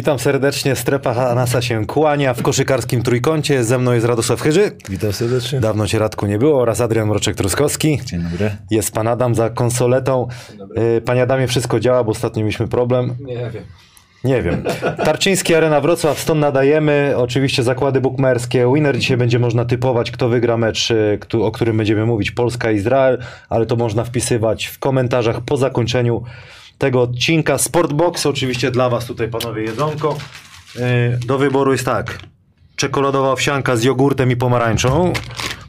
Witam serdecznie, strefa Hanasa się kłania w koszykarskim trójkącie. Ze mną jest Radosław Chyży. Witam serdecznie. Dawno cię Radku nie było oraz Adrian Mroczek-Truskowski. Dzień dobry. Jest pan Adam za konsoletą. Y, Panie Adamie, wszystko działa, bo ostatnio mieliśmy problem. Nie wiem. Nie wiem. Tarczyński Arena Wrocław, stąd nadajemy. Oczywiście zakłady bukmerskie. Winner dzisiaj będzie można typować, kto wygra mecz, y, o którym będziemy mówić, Polska-Izrael, ale to można wpisywać w komentarzach po zakończeniu tego odcinka. Sportbox, oczywiście dla was tutaj panowie jedzonko. Y, Do wyboru jest tak. Czekoladowa owsianka z jogurtem i pomarańczą.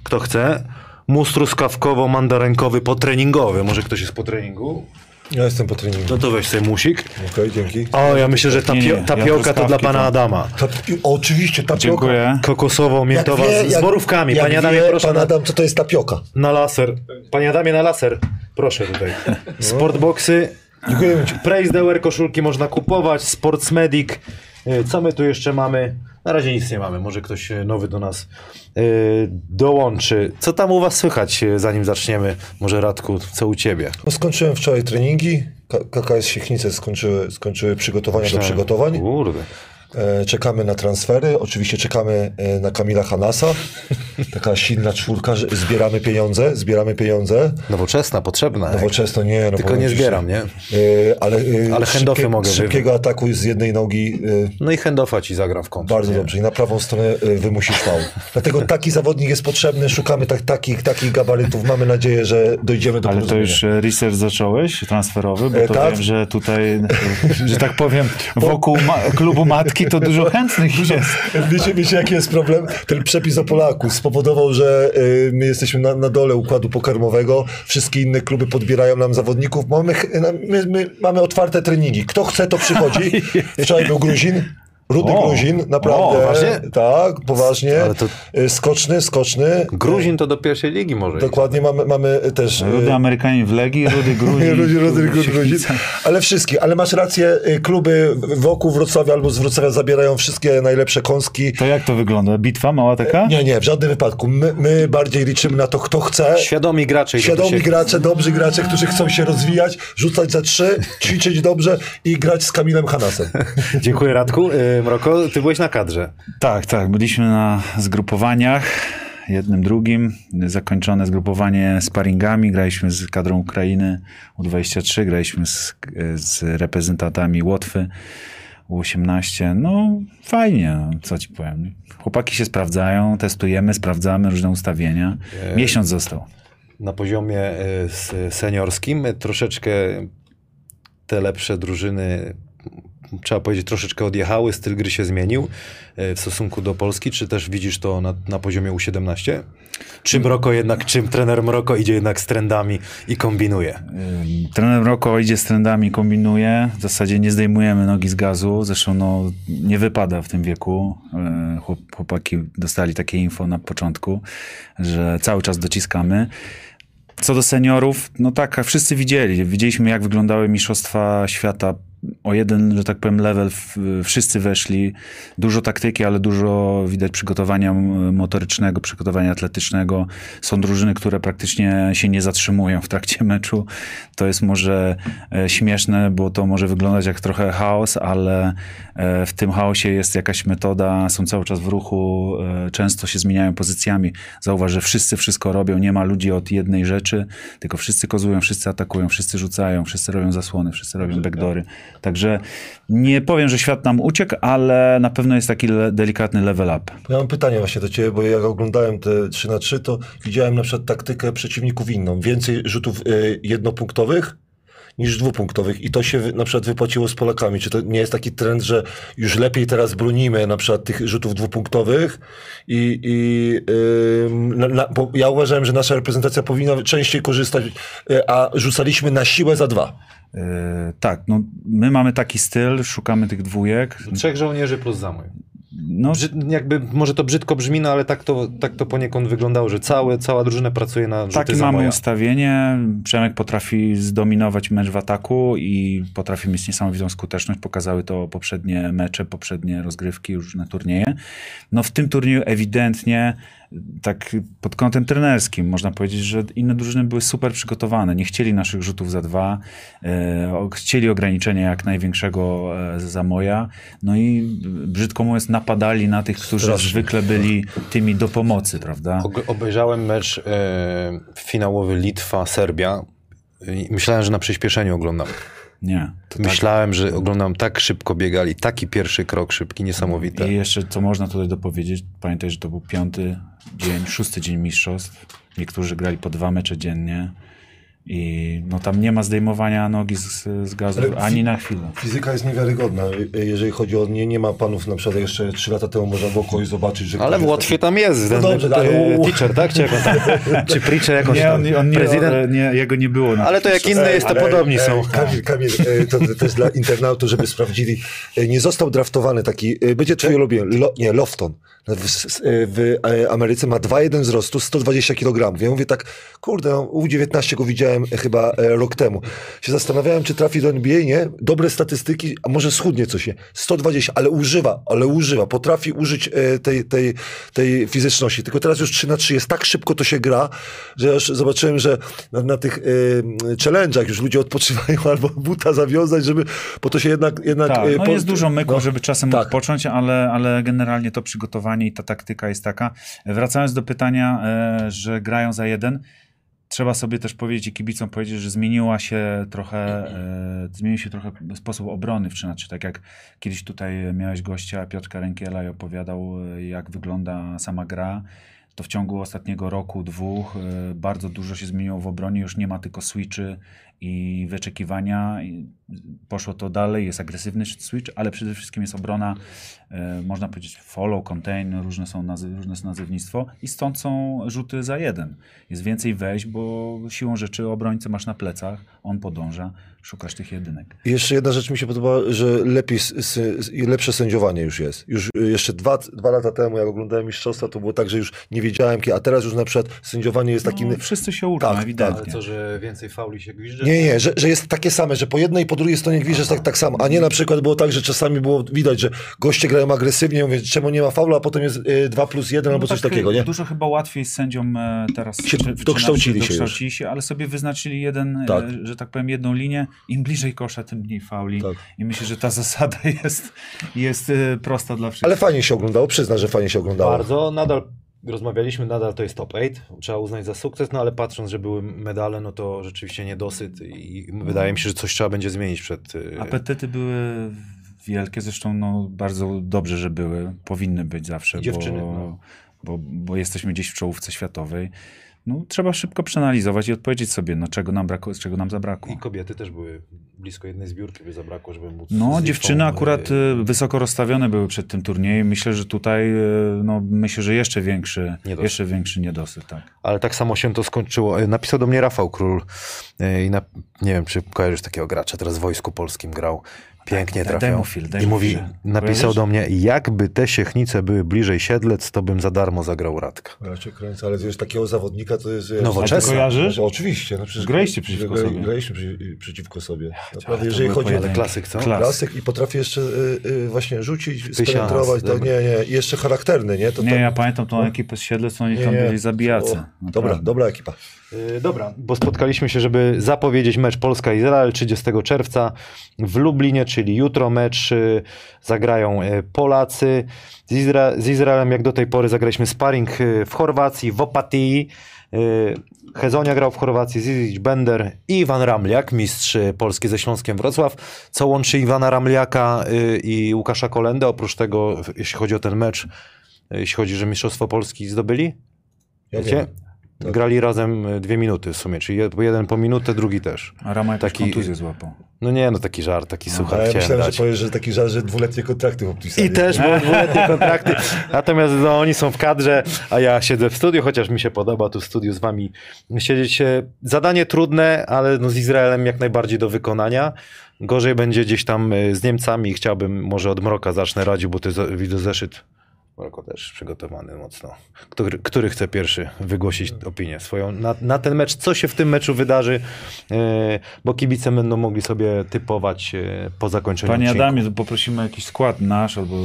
Kto chce. Mus truskawkowo-mandarynkowy potreningowy. Może ktoś jest po treningu? Ja jestem po treningu. No to weź sobie musik. Okej, dzięki. O, ja myślę, że tapio, ja tapiołka to dla pana Adama. Ta, oczywiście tapioka. Dziękuję. Kokosowo-miętowa z, z borówkami. jak Panie Adamie, wie proszę Pan Adam, co to jest tapioka? na laser. Panie Adamie, na laser. Proszę tutaj. Sportboxy. Dziękujemy ci. Praise koszulki można kupować. Sportsmedic. Y, Co my tu jeszcze mamy? Na razie nic nie mamy. Może ktoś y, nowy do nas y, dołączy. Co tam u was słychać, zanim zaczniemy? Może Radku, co u ciebie? No, skończyłem wczoraj treningi. KKS Siechnice skończyły, skończyły przygotowania do przygotowań. Kurde. E, czekamy na transfery. Oczywiście czekamy e, na Kamila Hanasa. Taka silna czwórka, że zbieramy pieniądze, zbieramy pieniądze. Nowoczesna, potrzebna. Nowoczesno nie. No Tylko nie zbieram, nie? E, ale Ale handoffy mogę Szybkiego ataku z jednej nogi No i Hendofa ci zagram w kąt. Bardzo dobrze. I na prawą stronę wymusisz faul. Dlatego taki zawodnik jest potrzebny. Szukamy tak, takich, takich gabarytów. Mamy nadzieję, że dojdziemy do Ale to już research zacząłeś, transferowy, bo to tak. wiem, że tutaj, że tak powiem, wokół ma- klubu matki to dużo chętnych jest. Wiecie, wiecie, jaki jest problem? Ten przepis o Polaku spowodował, że y, my jesteśmy na, na dole układu pokarmowego. Wszystkie inne kluby podbierają nam zawodników. Mamy, my, my mamy otwarte treningi. Kto chce, to przychodzi. Wczoraj był Gruzin. Rudy O. Gruzin, naprawdę. O, poważnie? Tak, poważnie. To- Y, Skoczny, skoczny. Gruzin to do pierwszej ligi może. iść. Dokładnie, mamy, mamy też... y, Rudy Amerykanin w Legii, Rudy Gruzin. Rudy, Rudy, Rudy. Siechnica. Ale wszystkie, ale masz rację, y, kluby wokół Wrocławia albo z Wrocławia zabierają wszystkie najlepsze kąski. To jak to wygląda? Bitwa mała taka? Nie, nie, w żadnym wypadku. My, my bardziej liczymy na to, kto chce. Świadomi gracze. Świadomi siebie. gracze, dobrzy gracze, którzy chcą się rozwijać, rzucać za trzy, ćwiczyć dobrze i grać z Kamilem Hanasem. Dziękuję Radku. Mroko, ty byłeś na kadrze. Tak, tak. Byliśmy na zgrupowaniach, jednym, drugim. Zakończone zgrupowanie sparingami. Graliśmy z kadrą Ukrainy U23, graliśmy z, z reprezentantami Łotwy U18. No fajnie, co ci powiem. Chłopaki się sprawdzają, testujemy, sprawdzamy różne ustawienia. Miesiąc został. Na poziomie s- seniorskim troszeczkę te lepsze drużyny, trzeba powiedzieć, troszeczkę odjechały, styl gry się zmienił y, w stosunku do Polski. Czy też widzisz to na, na poziomie U17? Czy Mroko jednak, czym trener Mroko idzie jednak z trendami i kombinuje? Trener Roko idzie z trendami, kombinuje. W zasadzie nie zdejmujemy nogi z gazu. Zresztą no, nie wypada w tym wieku. Chłop- Chłopaki dostali takie info na początku, że cały czas dociskamy. Co do seniorów, no tak, wszyscy widzieli. Widzieliśmy, jak wyglądały Mistrzostwa Świata. O jeden, że tak powiem, level wszyscy weszli. Dużo taktyki, ale dużo widać przygotowania motorycznego, przygotowania atletycznego. Są drużyny, które praktycznie się nie zatrzymują w trakcie meczu. To jest może e, śmieszne, bo to może wyglądać jak trochę chaos, ale e, w tym chaosie jest jakaś metoda, są cały czas w ruchu, e, często się zmieniają pozycjami. Zauważ, że wszyscy wszystko robią, nie ma ludzi od jednej rzeczy, tylko wszyscy kozują, wszyscy atakują, wszyscy rzucają, wszyscy robią zasłony, wszyscy robią backdoory. Także nie powiem, że świat nam uciekł, ale na pewno jest taki le- delikatny level up. Ja mam pytanie właśnie do ciebie, bo jak oglądałem te 3 na 3 to widziałem na przykład taktykę przeciwników inną. Więcej rzutów y, jednopunktowych niż dwupunktowych i to się na przykład wypłaciło z Polakami. Czy to nie jest taki trend, że już lepiej teraz bronimy na przykład tych rzutów dwupunktowych i, i ym, na, na, bo ja uważałem, że nasza reprezentacja powinna częściej korzystać, y, a rzucaliśmy na siłę za dwa. E, tak, no my mamy taki styl, szukamy tych dwójek. Trzech żołnierzy plus zamój. No, Brzyd, jakby, może to brzydko brzmi, no ale tak to, tak to poniekąd wyglądało, że całe, cała drużyna pracuje na rzuty Takie mamy ustawienie. Przemek potrafi zdominować mecz w ataku i potrafi mieć niesamowitą skuteczność. Pokazały to poprzednie mecze, poprzednie rozgrywki, już na turnieje. No w tym turnieju ewidentnie tak pod kątem trenerskim można powiedzieć, że inne drużyny były super przygotowane. Nie chcieli naszych rzutów za dwa, e, chcieli ograniczenia jak największego e, za moja. No i brzydko mówiąc, napadali na tych, którzy Strasznie. zwykle byli tymi do pomocy, prawda? Obejrzałem mecz e, finałowy Litwa-Serbia. Myślałem, że na przyspieszeniu oglądam. Nie. Tak. Myślałem, że oglądam tak szybko biegali. Taki pierwszy krok szybki, niesamowity. I jeszcze co można tutaj dopowiedzieć, pamiętaj, że to był piąty dzień, szósty dzień mistrzostw. Niektórzy grali po dwa mecze dziennie. I no tam nie ma zdejmowania nogi z, z gazu Ale ani na chwilę. Fizyka jest niewiarygodna. y, Jeżeli chodzi o nie, nie ma panów na przykład jeszcze 3 lata temu można było kogoś zobaczyć, że Ale w Łotwie tam jest. Ten, dobrze, ten, ale- teacher, tak? Czy, tam, czy preacher jakoś Nie, tam, on, on nie, prezydent? on, nie, jego nie było. Na Ale to jak inny jest, to Ale, podobni są. e, Kamil, Kamil e, to, to jest dla internautów, żeby sprawdzili. E, Nie został draftowany taki, e, będzie twój ulubiony, Lo, nie, Lofton. W, w e, Ameryce ma 2,1 wzrostu, 120 kg. Ja mówię tak, kurde, no, U19 go widziałem e, chyba e, rok temu. Się zastanawiałem, czy trafi do NBA, nie? Dobre statystyki, a może schudnie coś, nie? 120, ale używa, ale używa, potrafi użyć tej, tej, tej fizyczności. Tylko teraz już 3 na 3 jest tak szybko to się gra, że ja już zobaczyłem, że na, na tych e, challenge'ach już ludzie odpoczywają albo buta zawiązać, żeby, bo to się jednak... jednak Tak, no po- jest dużo myków, no, żeby czasem tak. odpocząć, ale, ale generalnie to przygotowanie i ta taktyka jest taka. Wracając do pytania, e, że grają za jeden, trzeba sobie też powiedzieć i kibicom powiedzieć, że zmieniła się trochę, e, zmienił się trochę sposób obrony w 3 na 3 Tak jak kiedyś tutaj miałeś gościa Piotrka Rękiela i opowiadał, e, jak wygląda sama gra, to w ciągu ostatniego roku, dwóch bardzo dużo się zmieniło w obronie. Już nie ma tylko switchy i wyczekiwania. Poszło to dalej, jest agresywny switch, ale przede wszystkim jest obrona, e, można powiedzieć follow, contain, różne są nazy- różne jest nazewnictwo i stąd są rzuty za jeden. Jest więcej wejść, bo siłą rzeczy obrońcę masz na plecach, on podąża, szukasz tych jedynek. I jeszcze jedna rzecz mi się podoba, że lepiej, lepsze sędziowanie już jest. Już y, jeszcze dwa, dwa lata temu, jak oglądałem mistrzostwa, to było tak, że już nie wiedziałem, a teraz już na przykład sędziowanie jest takim... No, wszyscy się uczą, Tak, ewidentnie. Ale co, że więcej fauli się gwizdże? Nie, nie, że, że jest takie same, że po jednej i po drugiej stronie gwizdesz tak, tak samo, a nie na przykład było tak, że czasami było widać, że goście grają agresywnie, mówię, czemu nie ma faulu, a potem jest y, 2 plus 1 albo No coś tak, takiego, nie? Dużo chyba łatwiej z sędzią e, teraz Się dokształcili się dokształcili się, ale sobie wyznaczyli jeden, Tak. e, że tak powiem, jedną linię. Im bliżej kosza, tym mniej fauli. Tak. I myślę, że ta zasada jest, jest e, prosta dla wszystkich. Ale fajnie się oglądało, przyzna, że fajnie się oglądało. Bardzo, nadal rozmawialiśmy, nadal to jest top 8, trzeba uznać za sukces, no ale patrząc, że były medale, no to rzeczywiście niedosyt i wydaje mi się, że coś trzeba będzie zmienić przed... y, Apetyty były wielkie, zresztą no, bardzo dobrze, że były. Powinny być zawsze, I dziewczyny, bo, no. bo, bo jesteśmy gdzieś w czołówce światowej. No, trzeba szybko przeanalizować i odpowiedzieć sobie, no, czego, nam brakło, czego nam zabrakło. I kobiety też były blisko jednej zbiórki, by zabrakło, żeby móc... No, dziewczyny akurat y, y, wysoko rozstawione były przed tym turniejem. Myślę, że tutaj, y, no, myślę, że jeszcze większy, Niedosyt. jeszcze większy niedosyt, tak. Ale tak samo się to skończyło. E, Napisał do mnie Rafał Król e, i na, nie wiem, czy kojarzysz takiego gracza, teraz w Wojsku Polskim grał. Pięknie Tak, trafiał. Demofil, I Demofil. mówi, napisał Kojarzysz? do mnie, jakby te Siechnice były bliżej Siedlec, to bym za darmo zagrał Radka. Ja cię kręcę, ale wiesz, takiego zawodnika to jest... Nowoczesny. kojarzysz? No, oczywiście. No, przecież Graliście przeciwko sobie. Graliśmy przy, przeciwko sobie. Naprawdę, to jeżeli chodzi o. Klasyk, co? Klas. klasyk i potrafi jeszcze y, y, właśnie rzucić, spenetrować, tak, dobra. nie, nie, i jeszcze charakterny, nie? To Nie, tam- ja pamiętam tą ekipę z Siedlec, oni nie, tam nie. byli zabijacy. O. Dobra, dobra ekipa. Yy, Dobra, bo spotkaliśmy się, żeby zapowiedzieć mecz Polska-Izrael 30 czerwca w Lublinie, czyli jutro mecz yy, zagrają yy, Polacy. Z, Izra- z Izraelem jak do tej pory zagraliśmy sparring yy, w Chorwacji, w Opatii. Hezonia grał w Chorwacji, Zizic Bender i Iwan Ramliak, mistrz Polski ze Śląskiem Wrocław. Co łączy Iwana Ramliaka i Łukasza Kolendę, oprócz tego, jeśli chodzi o ten mecz, jeśli chodzi, że Mistrzostwo Polski zdobyli? Ja Wiecie? wiem. Tak. Grali razem y, dwie minuty w sumie, czyli jed- jeden po minutę, drugi też. A Rama Taki- kontuzję złapał. No nie, no taki żart, taki suchar Ale ja chciałem myślałem, dać. że powiesz, że taki żart, że dwuletnie kontrakty podpisali. I też były dwuletnie kontrakty. Natomiast no, oni są w kadrze, a ja siedzę w studiu, chociaż mi się podoba tu w studiu z wami siedzieć. E, Zadanie trudne, ale no z Izraelem jak najbardziej do wykonania. Gorzej będzie gdzieś tam e, z Niemcami. Chciałbym, może od Mroka zacznę radził, bo ty za- widzę zeszyt Maroko też przygotowany mocno. Który, który chce pierwszy wygłosić opinię swoją na, na ten mecz? Co się w tym meczu wydarzy? E, bo kibice będą mogli sobie typować e, po zakończeniu Panie odcinku. Adamie, poprosimy jakiś skład nasz albo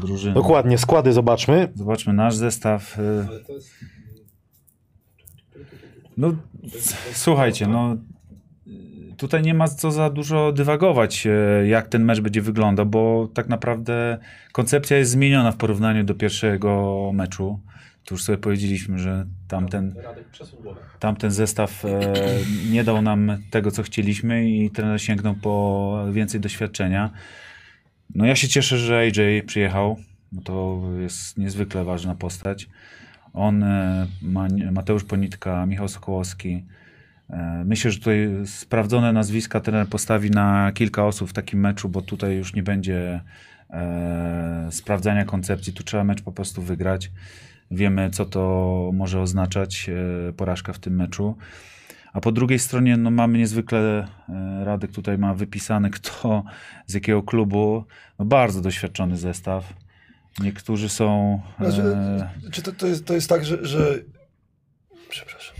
drużyny. Dokładnie, składy zobaczmy. Zobaczmy nasz zestaw. y. No, słuchajcie, no tutaj nie ma co za dużo dywagować, e, jak ten mecz będzie wyglądał, bo tak naprawdę koncepcja jest zmieniona w porównaniu do pierwszego meczu. Tu już sobie powiedzieliśmy, że tamten, tamten zestaw e, nie dał nam tego, co chcieliśmy i trener sięgnął po więcej doświadczenia. No ja się cieszę, że AJ przyjechał, bo to jest niezwykle ważna postać. On, e, Ma- Mateusz Ponitka, Michał Sokołowski. E, Myślę, że tutaj sprawdzone nazwiska trener postawi na kilka osób w takim meczu, bo tutaj już nie będzie e, sprawdzania koncepcji. Tu trzeba mecz po prostu wygrać. Wiemy, co to może oznaczać, e, porażka w tym meczu. A po drugiej stronie no, mamy niezwykle, e, Radek tutaj ma wypisany kto z jakiego klubu. No, bardzo doświadczony zestaw. Niektórzy są... Znaczy, E, Czy to, to, jest, to jest tak, że, że... Przepraszam.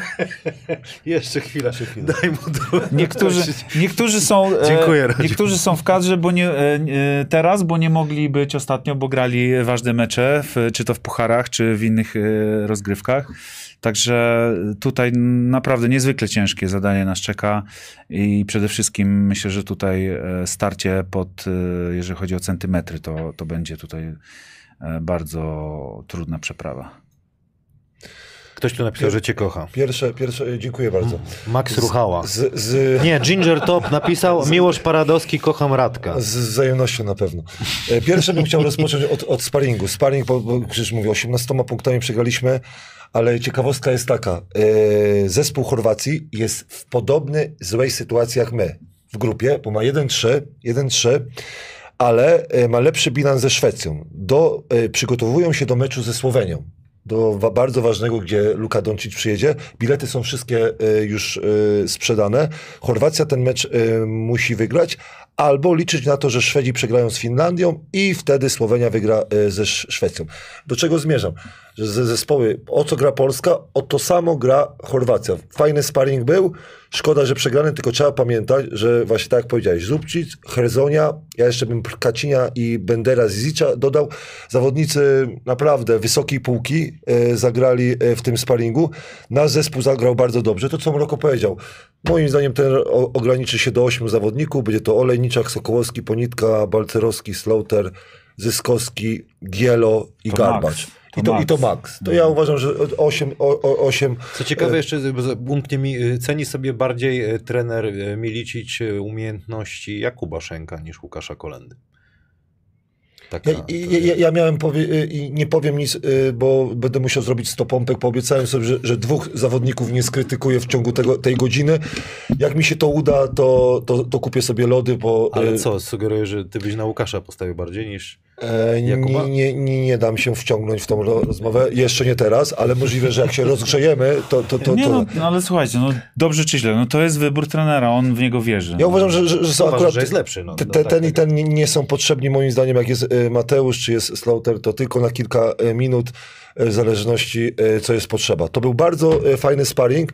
Jeszcze chwila, daj mu do... Niektórzy, niektórzy, są, e, Dziękuję, Radziu. niektórzy są w kadrze bo nie, e, e, teraz, bo nie mogli być ostatnio, bo grali ważne mecze, w, czy to w pucharach, czy w innych e, rozgrywkach. Także tutaj naprawdę niezwykle ciężkie zadanie nas czeka i przede wszystkim myślę, że tutaj starcie pod, jeżeli chodzi o centymetry, to, to będzie tutaj bardzo trudna przeprawa. Ktoś tu napisał, że cię kocha. Pierwsze, pierwsze, dziękuję bardzo. Max Ruchała. Z, z, Nie, Ginger Top napisał Miłosz Paradowski, kocham Radka. z wzajemnością na pewno. E, Pierwsze bym chciał rozpocząć od, od sparingu. Sparing, bo, bo Krzyż mówi, 18 punktami przegraliśmy, ale ciekawostka jest taka. E, Zespół Chorwacji jest w podobnej złej sytuacji jak my w grupie, bo ma 1-3, 1-3, ale e, ma lepszy bilans ze Szwecją. Do, e, przygotowują się do meczu ze Słowenią. Do bardzo ważnego, gdzie Luka Doncic przyjedzie. Bilety są wszystkie e, już e, sprzedane. Chorwacja ten mecz e, musi wygrać, albo liczyć na to, że Szwedzi przegrają z Finlandią i wtedy Słowenia wygra ze Sz- Szwecją. Do czego zmierzam? Że ze zespoły, o co gra Polska, o to samo gra Chorwacja. Fajny sparring był, szkoda, że przegrany, tylko trzeba pamiętać, że właśnie tak jak powiedziałeś, Zubcic, Herzonia, ja jeszcze bym Kacinia i Bendera Zizicza dodał, zawodnicy naprawdę wysokiej półki e, zagrali e, w tym sparingu. Nasz zespół zagrał bardzo dobrze. To, co Mroko powiedział, moim zdaniem ten o, ograniczy się do ośmiu zawodników. Będzie to Olejniczak, Sokołowski, Ponitka, Balcerowski, Slaughter, Zyskowski, Gielo i To Garbacz. Max. To I, to, I to Max. To ja uważam, że 8, o, o, 8 Co ciekawe, jeszcze umknie mi, y, ceni sobie bardziej y, trener Milicic umiejętności Jakuba Szenka niż Łukasza Kolendy. Taka, Ja, ja, ja, miałem powie, i nie powiem nic, bo będę musiał zrobić 100 pompek. Poobiecałem sobie, że, że dwóch zawodników nie skrytykuję w ciągu tego, tej godziny. Jak mi się to uda, to, to, to kupię sobie lody, bo. Ale co, sugeruję, że ty byś na Łukasza postawił bardziej niż... E, Jakuba? nie, nie, nie, nie dam się wciągnąć w tą ro- rozmowę. Jeszcze nie teraz, ale możliwe, że jak się rozgrzejemy, to. to, to, Nie, to... no, no ale słuchajcie, no dobrze czy źle, no to jest wybór trenera, on w niego wierzy. Ja uważam, że, że, że są akurat. że jest lepszy, no. te, No tak, ten tak. i ten nie, nie są potrzebni moim zdaniem, jak jest e, Mateusz czy jest Slaughter, to tylko na kilka e, minut, e, w zależności co jest potrzeba. To był bardzo fajny sparring.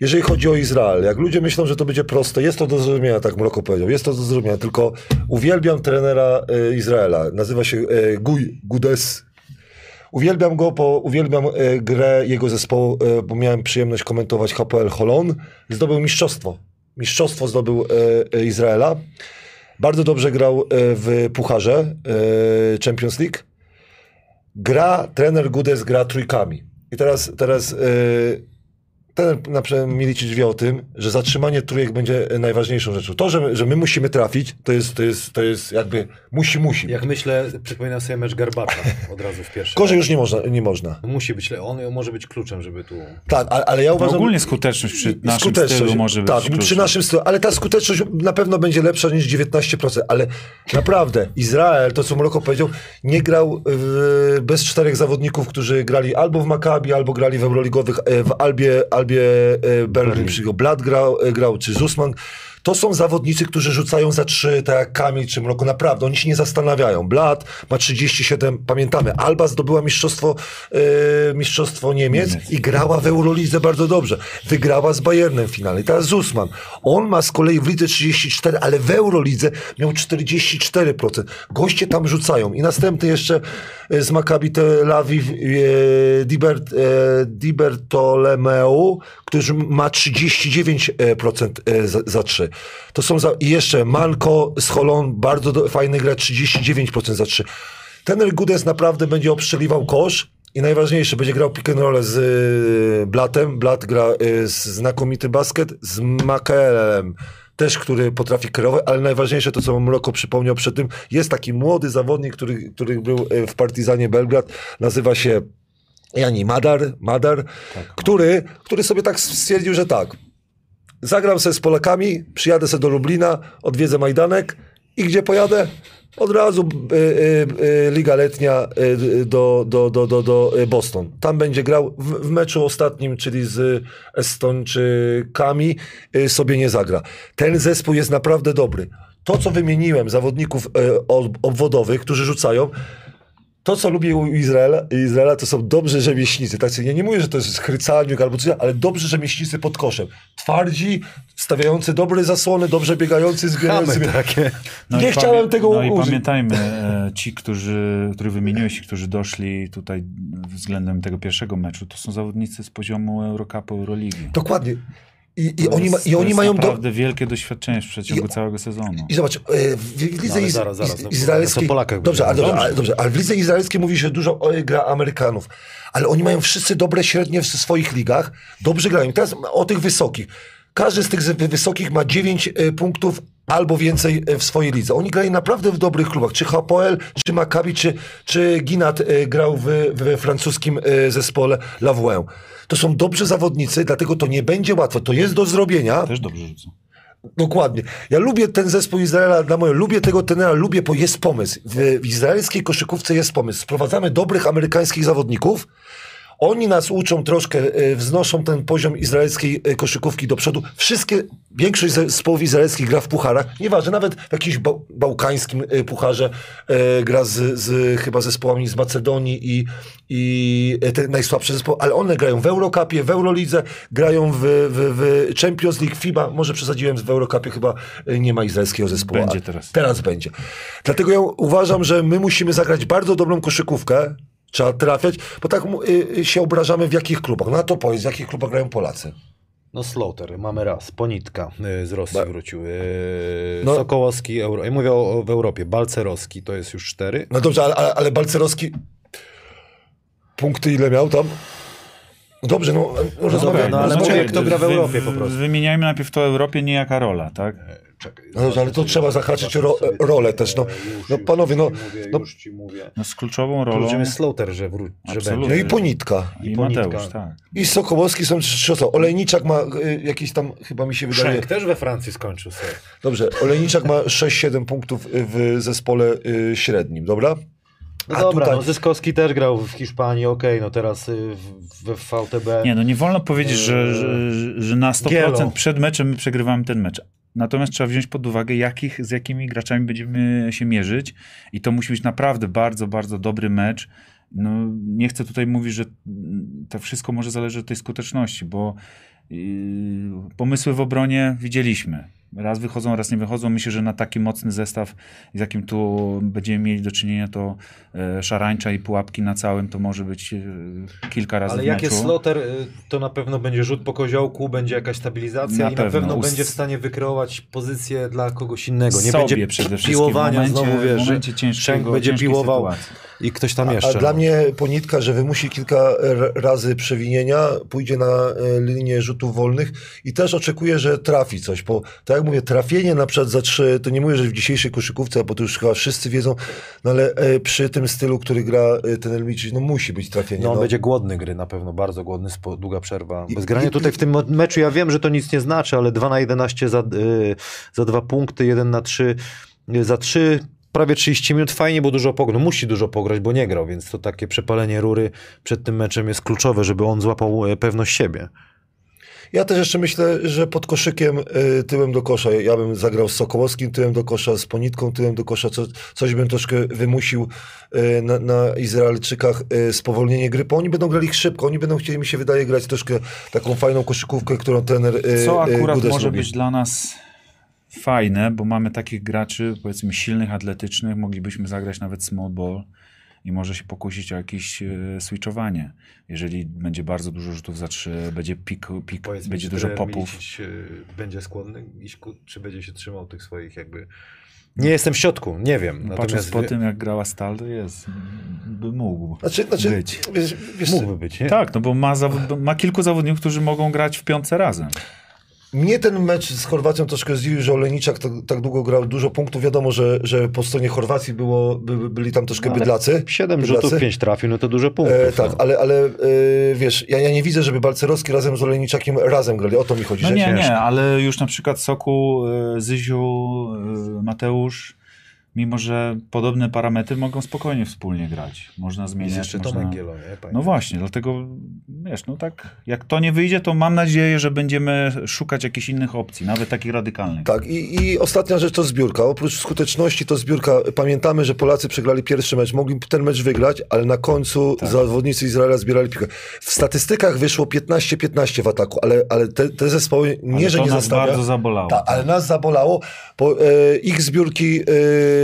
Jeżeli chodzi o Izrael, jak ludzie myślą, że to będzie proste, jest to do zrozumienia, tak Mroko powiedział, jest to do zrozumienia, tylko uwielbiam trenera e, Izraela, nazywa się e, Guy Gudes. Uwielbiam go, bo uwielbiam e, grę jego zespołu, e, bo miałem przyjemność komentować HPL Holon. Zdobył mistrzostwo. Mistrzostwo zdobył e, e, Izraela. Bardzo dobrze grał w Pucharze Champions League. Gra, trener Gudes gra trójkami. I teraz, teraz trener na przykład Milicic wie o tym, że zatrzymanie trójek będzie najważniejszą rzeczą. To, że, że my musimy trafić, to jest, to jest, to jest jakby musi, musi. Jak myślę, przypominam sobie mecz Garbacza od razu w pierwszym. Gorzej już nie można. Nie można. Musi być, on może być kluczem, żeby tu... Tak, ale, ale ja No, uważam... ogólnie skuteczność przy naszym stylu może być Tak, przy naszym stylu, ale ta skuteczność na pewno będzie lepsza niż 19%, ale naprawdę Izrael, to co Mroko powiedział, nie grał e, bez czterech zawodników, którzy grali albo w Maccabi, albo grali w Euroligowych, e, w Albie, Albie e, Berlin, Berlin. Blad grał, e, grał, czy Zusman. To są zawodnicy, którzy rzucają za trzy, tak jak Kamil czy Mroko. Naprawdę, oni się nie zastanawiają. Blat ma 37, pamiętamy. Alba zdobyła mistrzostwo, e, mistrzostwo Niemiec, i grała w Eurolidze bardzo dobrze. Wygrała z Bayernem w finale. I teraz Zusman. On ma z kolei w lidze 34, ale w Eurolidze miał 44%. Goście tam rzucają. I następny jeszcze e, z Maccabi Tel Aviv e, Dibert, e, Dibertolemeu, który ma 39% e, za, za 3. To są za, I jeszcze Manko z Holon, bardzo do, fajny gra, 39% za 3. Ten Gudes naprawdę będzie obstrzeliwał kosz i najważniejsze, będzie grał pick and roll z y, Blatem. Blat gra y, z znakomity basket, z Makaelem też, który potrafi kierować, ale najważniejsze to, co Mroko przypomniał przed tym, jest taki młody zawodnik, który, który był y, w Partizanie Belgrad, nazywa się Jani Madar, Madar który, który sobie tak stwierdził, że tak, zagram sobie z Polakami, przyjadę sobie do Lublina, odwiedzę Majdanek i gdzie pojadę? Od razu y, y, y, Liga Letnia y, do, do, do, do, do y, Boston. Tam będzie grał w, w meczu ostatnim, czyli z Estończykami, y, sobie nie zagra. Ten zespół jest naprawdę dobry. To, co wymieniłem, zawodników y, ob- obwodowych, którzy rzucają, to, co lubię u Izraela, Izraela to są dobrzy rzemieślnicy. Tak, ja nie mówię, że to jest chrycalnik albo coś, ale dobrzy rzemieślnicy pod koszem. Twardzi, stawiający dobre zasłony, dobrze biegający, zbierający. Takie. No nie chciałem tego No i pamiętajmy, e, ci, którzy, których wymieniłeś, i którzy doszli tutaj względem tego pierwszego meczu, to są zawodnicy z poziomu Eurocupu, Euroligi. Dokładnie. I, i oni, ma, i oni mają do, naprawdę wielkie doświadczenie w przeciągu I- całego sezonu. I zobacz, e, w lidze No, zaraz, zaraz, iz, no, izraelskiej... to Polakach dobrze, ale, będzie. dobrze, ale, dobrze, ale w lidze izraelskiej mówi się dużo o, gra Amerykanów, ale oni mają wszyscy dobre średnie w swoich ligach, dobrze grają. I teraz o tych wysokich. Każdy z tych wysokich ma 9 e, punktów albo więcej e, w swojej lidze. Oni grają naprawdę w dobrych klubach. Czy Hapoel, czy Maccabi, czy, czy Ginat e, grał w, we francuskim zespole Lavouin. To są dobrzy zawodnicy, dlatego to nie będzie łatwo. To jest do zrobienia. Też dobrze rzucą. Dokładnie. Ja lubię ten zespół Izraela dla moje, lubię tego tenera, lubię, bo jest pomysł. W, w izraelskiej koszykówce jest pomysł. Sprowadzamy dobrych amerykańskich zawodników. Oni nas uczą troszkę, e, wznoszą ten poziom izraelskiej e, koszykówki do przodu. Wszystkie, większość zespołów izraelskich gra w pucharach. Nieważne, nawet w jakimś bał, bałkańskim e, pucharze e, gra z, z chyba zespołami z Macedonii i, i te najsłabsze zespoły, ale one grają w Eurocupie, w Eurolidze, grają w, w, w Champions League, FIBA. Może przesadziłem, w Eurocupie chyba nie ma izraelskiego zespołu. Będzie teraz. Teraz będzie. Dlatego ja uważam, że my musimy zagrać bardzo dobrą koszykówkę. Trzeba trafiać, bo tak y, y, się obrażamy w jakich klubach. No a to powiedz, w jakich klubach grają Polacy. No Slaughter, mamy raz. Ponitka y, z Rosji Ba- wrócił. Y, No. Sokołowski, Euro... ja mówię o, o, w Europie. Balcerowski to jest już cztery. No dobrze, ale, ale, ale Balcerowski punkty ile miał tam? Dobrze, no, no rozmawiamy. no ale mówię, kto gra w Wy- Europie po prostu. Wymieniajmy najpierw to o Europie, nie jaka rola, tak? Czekaj, No ale to trzeba zahaczyć ro, rolę też. No, no panowie, no, no. No z kluczową rolą jest Slaughter, że, wró- że no i Ponitka. i Ponitka. Mateusz, tak. I Sokołowski są trzy osoby. Olejniczak ma y, jakieś tam, chyba mi się wydaje... Szenk też we Francji skończył sobie. Dobrze, Olejniczak ma 6-7 punktów y, w zespole y, średnim, dobra? No A dobra, tutaj- no Zyskowski też grał w Hiszpanii, okej, no teraz y, w, we VTB. Nie, no nie wolno powiedzieć, że, że, że na 100% Gielo. przed meczem my przegrywamy ten mecz. Natomiast trzeba wziąć pod uwagę, jakich, z jakimi graczami będziemy się mierzyć i to musi być naprawdę bardzo, bardzo dobry mecz. No, nie chcę tutaj mówić, że to wszystko może zależeć od tej skuteczności, bo yy, pomysły w obronie widzieliśmy. Raz wychodzą, raz nie wychodzą. Myślę, że na taki mocny zestaw, z jakim tu będziemy mieli do czynienia, to e, szarańcza i pułapki na całym to może być e, kilka razy Ale w jak meczu. jest Slaughter, y, to na pewno będzie rzut po koziołku, będzie jakaś stabilizacja Na i na pewno. pewno Ust- będzie w stanie wykreować pozycję dla kogoś innego. Nie sobie będzie przede wszystkim. piłowania w momencie, znowu, wiesz, w momencie ciężkiego, będzie piłował sytuacji. i ktoś tam A, jeszcze. a dla no. mnie ponitka, że wymusi kilka razy przewinienia, pójdzie na e, linię rzutów wolnych i też oczekuję, że trafi coś, bo tak mówię, trafienie na przykład za trzy, to nie mówię, że w dzisiejszej koszykówce, bo to już chyba wszyscy wiedzą, no ale e, przy tym stylu, który gra e, ten Elmiczyk, no musi być trafienie. No on no. będzie głodny gry na pewno, bardzo głodny, spo, długa przerwa. Bez grania i- tutaj w tym meczu, ja wiem, że to nic nie znaczy, ale 2 na 11 za, y, za dwa punkty, 1 na 3 y, za 3, prawie 30 minut, fajnie, bo dużo pograł. Musi dużo pograć, bo nie grał, więc to takie przepalenie rury przed tym meczem jest kluczowe, żeby on złapał e, pewność siebie. Ja też jeszcze myślę, że pod koszykiem y, tyłem do kosza. Ja bym zagrał z Sokołowskim tyłem do kosza, z Ponitką tyłem do kosza. Co, coś bym troszkę wymusił y, na, na Izraelczykach y, spowolnienie gry, bo oni będą grali szybko. Oni będą chcieli, mi się wydaje, grać troszkę taką fajną koszykówkę, którą trener y, Co y, akurat Gudes może lubi. być dla nas fajne, bo mamy takich graczy, powiedzmy silnych, atletycznych, moglibyśmy zagrać nawet small ball i może się pokusić o jakieś e, switchowanie. Jeżeli będzie bardzo dużo rzutów za trzy, będzie pik, pik Powiedz będzie dużo popów. Milicic, y, będzie skłonny iść ku, czy będzie się trzymał tych swoich jakby... Nie jestem w środku, nie wiem. No, Patrząc po wie- tym, jak grała Stal, to jest, by mógł Znaczy, znaczy być. wiesz, wiesz, mógłby być, nie? Tak, no bo ma, ma kilku zawodników, którzy mogą grać w piątce razem. Mnie ten mecz z Chorwacją troszkę zdziwił, że Olejniczak tak, tak długo grał dużo punktów. Wiadomo, że, że po stronie Chorwacji było, by, byli tam troszkę No, ale bydlacy. Siedem Bydlacy. rzutów, pięć trafił, no to dużo punktów. E, tak, no. ale, ale e, wiesz, ja, ja nie widzę, żeby Balcerowski razem z Olejniczakiem razem grali. O to mi chodzi. No że nie, ciężko. nie, ale już na przykład Soku, y, Zyziu, y, Mateusz, mimo że podobne parametry mogą spokojnie wspólnie grać. Można Jest zmieniać. jeszcze można... Tomek Gielo, nie? No właśnie, dlatego wiesz, no tak, jak to nie wyjdzie, to mam nadzieję, że będziemy szukać jakichś innych opcji, nawet takich radykalnych. Tak, i, i ostatnia rzecz to zbiórka. Oprócz skuteczności to zbiórka. Pamiętamy, że Polacy przegrali pierwszy mecz. Mogli ten mecz wygrać, ale na końcu Tak. zawodnicy Izraela zbierali piłkę. W statystykach wyszło 15-15 w ataku, ale, ale te, te zespoły nie, Ale że to nie nas zastawia. bardzo zabolało. Tak, ale nas zabolało, bo e, ich zbiórki e,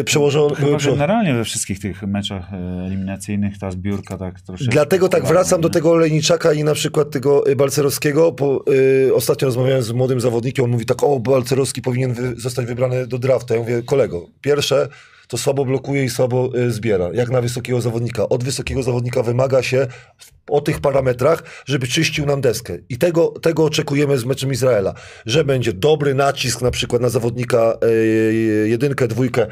przełożono. Chyba prze- generalnie we wszystkich tych meczach e, eliminacyjnych ta zbiórka tak troszeczkę... Dlatego tak wracam do tego Olejniczaka i na przykład tego y, Balcerowskiego. Po, y, ostatnio rozmawiałem z młodym zawodnikiem, on mówi tak, o, Balcerowski powinien wy, zostać wybrany do draftu. Ja mówię, kolego, pierwsze, to słabo blokuje i słabo y, zbiera, jak na wysokiego zawodnika. Od wysokiego zawodnika wymaga się o tych parametrach, żeby czyścił nam deskę. I tego, tego oczekujemy z meczem Izraela, że będzie dobry nacisk na przykład na zawodnika y, jedynkę, dwójkę,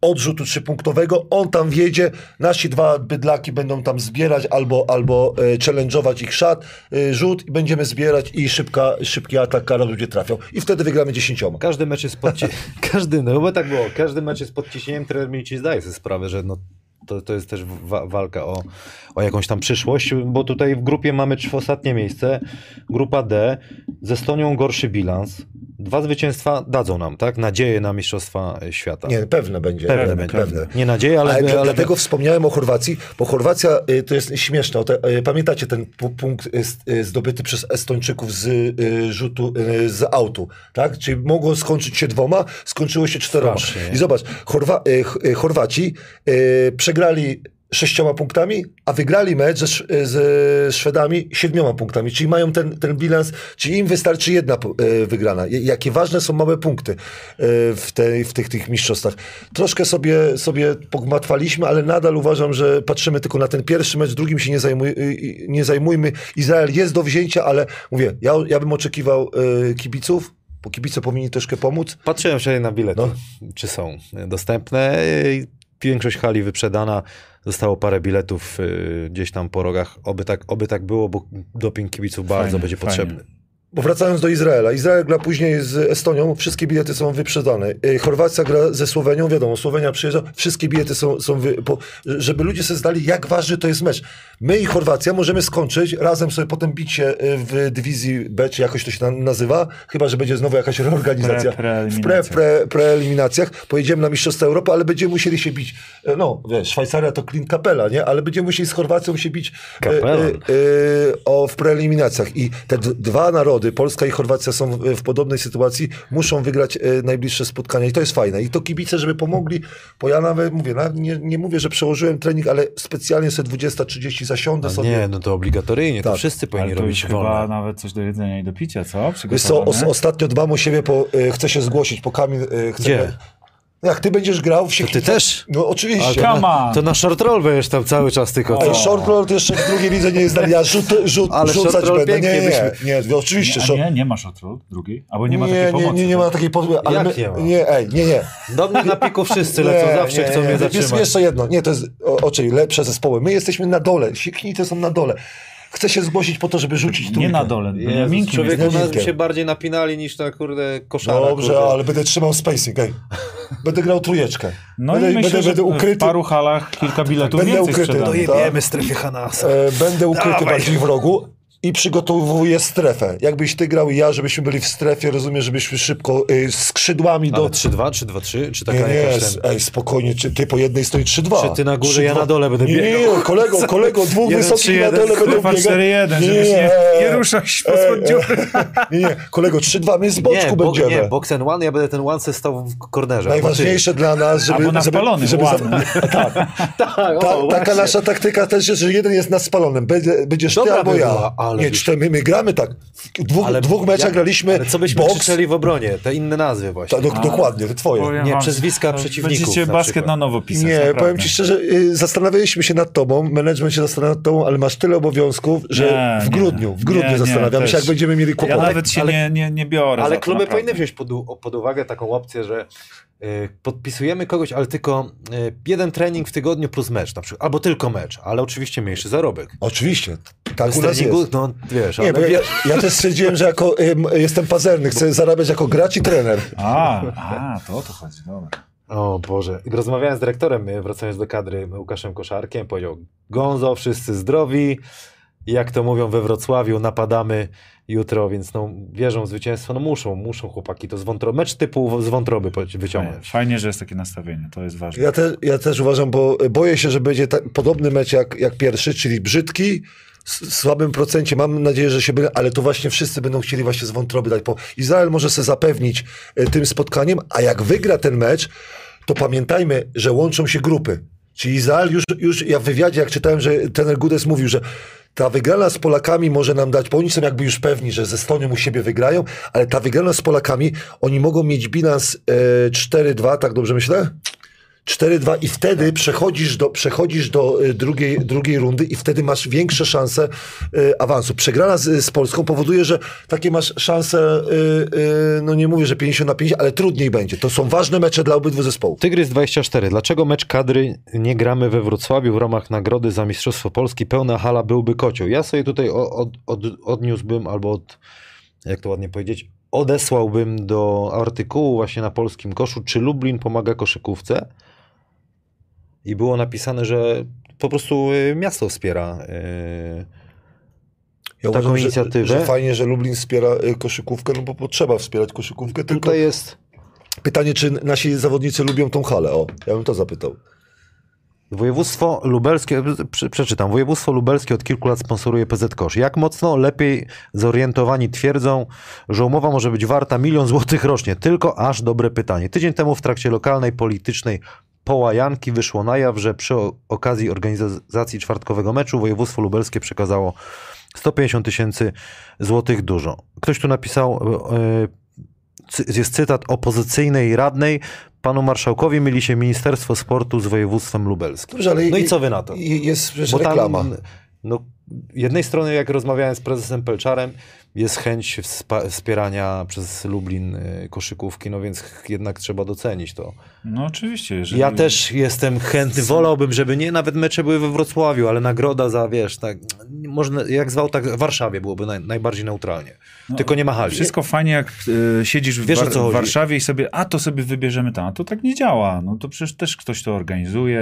odrzutu trzypunktowego, on tam wjedzie, nasi dwa bydlaki będą tam zbierać albo, albo e, challenge'ować ich szat, e, rzut i będziemy zbierać i szybka, szybki atak, kara ludzie trafią. I wtedy wygramy dziesięcioma. Każdy mecz jest pod ci- każdy, no bo tak było, każdy mecz jest pod ciśnieniem, trener Milicic zdaje sobie sprawę, że no, to, to jest też wa- walka o, o jakąś tam przyszłość, bo tutaj w grupie mamy ostatnie miejsce, grupa D, z Estonią gorszy bilans, dwa zwycięstwa dadzą nam, tak, nadzieję na Mistrzostwa Świata. Nie, pewne będzie. Pewne będzie. Nie nadzieję, ale... Ale, ale, dla- dlatego wspomniałem o Chorwacji, bo Chorwacja y, to jest śmieszne. Te, y, pamiętacie ten pu- punkt y, y, zdobyty przez Estończyków z y, rzutu y, z autu, tak? Czyli mogło skończyć się dwoma, skończyło się czteroma. Strasznie. I zobacz, Chorwa, Ch- Chorwaci y, przegrali sześcioma punktami, a wygrali mecz ze, Sz- z Szwedami siedmioma punktami, czyli mają ten, ten bilans, czyli im wystarczy jedna e, wygrana. Jakie ważne są małe punkty e, w, tej, w tych, tych mistrzostwach. Troszkę sobie, sobie pogmatwaliśmy, ale nadal uważam, że patrzymy tylko na ten pierwszy mecz, drugim się nie, zajmuj, y, nie zajmujmy. Izrael jest do wzięcia, ale mówię, ja, ja bym oczekiwał e, kibiców, bo kibice powinni troszkę pomóc. Patrzyłem wczoraj na bilety, No. czy są dostępne. Większość hali wyprzedana. Zostało parę biletów y, gdzieś tam po rogach. Oby tak, oby tak było, bo doping kibiców bardzo Fajnie, będzie fajnie. Bo wracając do Izraela. Izrael gra później z Estonią, wszystkie bilety są wyprzedane. Y, Chorwacja gra ze Słowenią, wiadomo, Słowenia przyjeżdża, wszystkie bilety są, są wy, po, żeby ludzie sobie zdali, jak ważny to jest mecz. My i Chorwacja możemy skończyć, razem sobie potem bić się y, w dywizji B, czy jakoś to się na- nazywa, chyba, że będzie znowu jakaś reorganizacja. Pre- w pre, preeliminacjach. pre, preeliminacjach. Pojedziemy na Mistrzostwa Europy, ale będziemy musieli się bić, e, no wiesz, Szwajcaria to klin kapela, nie? Ale będziemy musieli z Chorwacją się bić e, e, e, o, w preeliminacjach. I te dwa narody, Polska i Chorwacja są w, w podobnej sytuacji, muszą wygrać e, najbliższe spotkania i to jest fajne. I to kibice, żeby pomogli, bo ja nawet mówię, na, nie, nie mówię, że przełożyłem trening, ale specjalnie sobie 20-30 zasiądę A sobie. nie, no to obligatoryjnie, to Tak. wszyscy powinni Ale to robić już chyba wolne. nawet coś do jedzenia i do picia, co? Wiesz co, ostatnio dbam o siebie, bo e, chcę się zgłosić, po Kamil e, chcę... Gdzie? Jak ty będziesz grał w To ty też? No oczywiście. Come na, on. to na short roll będziesz tam cały czas tylko. Ej, short roll to jeszcze w drugiej lidze nie jest. Ja rzut, rzut, Ale rzucać short roll będę. Nie, nie, nie, nie, oczywiście. Nie, short- nie, nie ma shotru drugiej? Albo nie ma nie, takiej nie, pomocy? nie, nie ma takiej pomocy. Ale Jak my, nie ma? nie, ej, nie, nie. Do mnie na piku wszyscy lecą, zawsze chcą mnie Jest zatrzymać. jeszcze jedno. Nie, to jest o, oczy lepsze zespoły. My jesteśmy na dole. Sieknice są na dole. Chcę się zgłosić po to, żeby rzucić tu. Nie na dole, Jezus, człowieku, nas by się bardziej napinali niż na kurde koszara. Dobrze, kurde. ale będę trzymał spacing. Ej. Będę grał trójeczkę. No będę, i myślę, będę, że będę ukryty. w paru halach kilka biletów Będę więcej ukryty. sprzedamy. No Dojebiemy strefie Hanasa. E, będę ukryty Dawaj. bardziej w rogu. I przygotowuję strefę. Jakbyś ty grał i ja, żebyśmy byli w strefie, rozumiem, żebyśmy szybko y, skrzydłami do... Ale 3-2, 3-2-3, czy taka Nie, nie, ten... ej, spokojnie, czy ty po jednej stoi 3-2. Czy ty na górze, ja 3-2. na dole będę nie, nie, biegał? nie, kolego, kolego, dwóch wysokich na dole będą biegać. 4-1, żebyś nie, nie ruszał się spod dziury. Nie, nie, kolego, 3-2, my z boczku nie, bo, będziemy. nie, box and one, ja będę ten one stał w kornerze. Najważniejsze dla nas, żeby... Albo na żeby, spalonym, żeby, ładny. tak, Tak, ta, o, taka właśnie. nasza taktyka też jest, że jeden jest na spalonym. Będzie, będziesz ty Dobra albo by ja. Ale nie, byś- cztery, my, my gramy tak. W dwóch, Ale dwóch meczach jak- graliśmy Ale co byśmy boks. krzyczeli w obronie? Te inne nazwy właśnie. Ta, do, dokładnie, te twoje. Powiem Nie, wam, przezwiska to przeciwników Będziecie na basket przykład. na nowo pisać. Nie, naprawdę. powiem ci szczerze, y, zastanawialiśmy się nad tobą, management się zastanawia nad tobą, ale masz tyle obowiązków, że Nie, w nie. grudniu, w grudniu Nie, nie, zastanawiamy się, też. jak będziemy mieli Ja kłopoty. nawet się ale- nie, nie, nie biorę Ale kluby naprawdę. powinny wziąć pod, pod uwagę taką opcję, że y, podpisujemy kogoś, ale tylko y, jeden trening w tygodniu plus mecz na przykład. Albo tylko mecz, ale oczywiście mniejszy zarobek. Oczywiście, tak u nas jest. no wiesz, Nie, ale bo ja, ja też stwierdziłem, że jako jestem pazerny, chcę zarabiać jako gracz i trener. A, a, to o to chodzi, dobra. O Boże. Rozmawiałem z dyrektorem, y, wracając do kadry, Łukaszem Koszarkiem, powiedział, Gonzo, wszyscy zdrowi, jak to mówią we Wrocławiu, napadamy jutro, więc no, wierzą w zwycięstwo, no muszą, muszą chłopaki to z wątroby, mecz typu z wątroby wyciągnąć. Fajnie, że jest takie nastawienie, to jest ważne. Ja, te, ja też uważam, bo boję się, że będzie ta, podobny mecz jak, jak pierwszy, czyli brzydki, słabym procencie. Mam nadzieję, że się będzie, ale to właśnie wszyscy będą chcieli właśnie z wątroby dać. Bo Izrael może sobie zapewnić e, tym spotkaniem, a jak wygra ten mecz, to pamiętajmy, że łączą się grupy. Czyli Izrael już, już ja w wywiadzie, jak czytałem, że trener Gudes mówił, że ta wygrana z Polakami może nam dać, bo oni są jakby już pewni, że ze Estonią u siebie wygrają, ale ta wygrana z Polakami, oni mogą mieć bilans e, 4-2, tak dobrze myślę? 4-2 i wtedy przechodzisz do, przechodzisz do y, drugiej, drugiej rundy i wtedy masz większe szanse y, awansu. Przegrana z, z Polską powoduje, że takie masz szanse, y, y, no nie mówię, że 50 na 50, ale trudniej będzie. To są ważne mecze dla obydwu zespołów. Tygrys 24. Dlaczego mecz kadry nie gramy we Wrocławiu w ramach nagrody za Mistrzostwo Polski? Pełna hala byłby kocioł. Ja sobie tutaj od, od, odniósłbym, albo od, jak to ładnie powiedzieć, odesłałbym do artykułu właśnie na polskim koszu, czy Lublin pomaga koszykówce? I było napisane, że po prostu y, miasto wspiera. y, Ja Taką uważam, że, inicjatywę. że fajnie, że Lublin wspiera y, koszykówkę, no bo potrzeba wspierać koszykówkę, tylko Tutaj jest pytanie, czy nasi zawodnicy lubią tą halę? O, ja bym to zapytał. Województwo lubelskie, prze- przeczytam, województwo lubelskie od kilku lat sponsoruje PZ Kosz. Jak mocno lepiej zorientowani twierdzą, że umowa może być warta milion złotych rocznie? Tylko aż dobre pytanie. Tydzień temu w trakcie lokalnej politycznej połajanki wyszło na jaw, że przy okazji organizacji czwartkowego meczu województwo lubelskie przekazało 150 tysięcy złotych dużo. Ktoś tu napisał, e, jest cytat opozycyjnej radnej, panu marszałkowi myli się Ministerstwo Sportu z województwem lubelskim. Dobrze, No i co wy na to? Jest przecież Bo tam, reklama. no, jednej strony, jak rozmawiałem z prezesem Pelczarem, jest chęć wspierania przez Lublin y, koszykówki, no więc jednak trzeba docenić to. No oczywiście. Jeżeli... Ja też jestem chętny, wolałbym, żeby nie nawet mecze były we Wrocławiu, ale nagroda za, wiesz, tak, można, jak zwał, tak w Warszawie byłoby naj, najbardziej neutralnie. No, Tylko nie ma hali. Wszystko fajnie, jak y, siedzisz w, Wiesz, War- w. Warszawie i sobie, a to sobie wybierzemy tam. A to tak nie działa. No to przecież też ktoś to organizuje,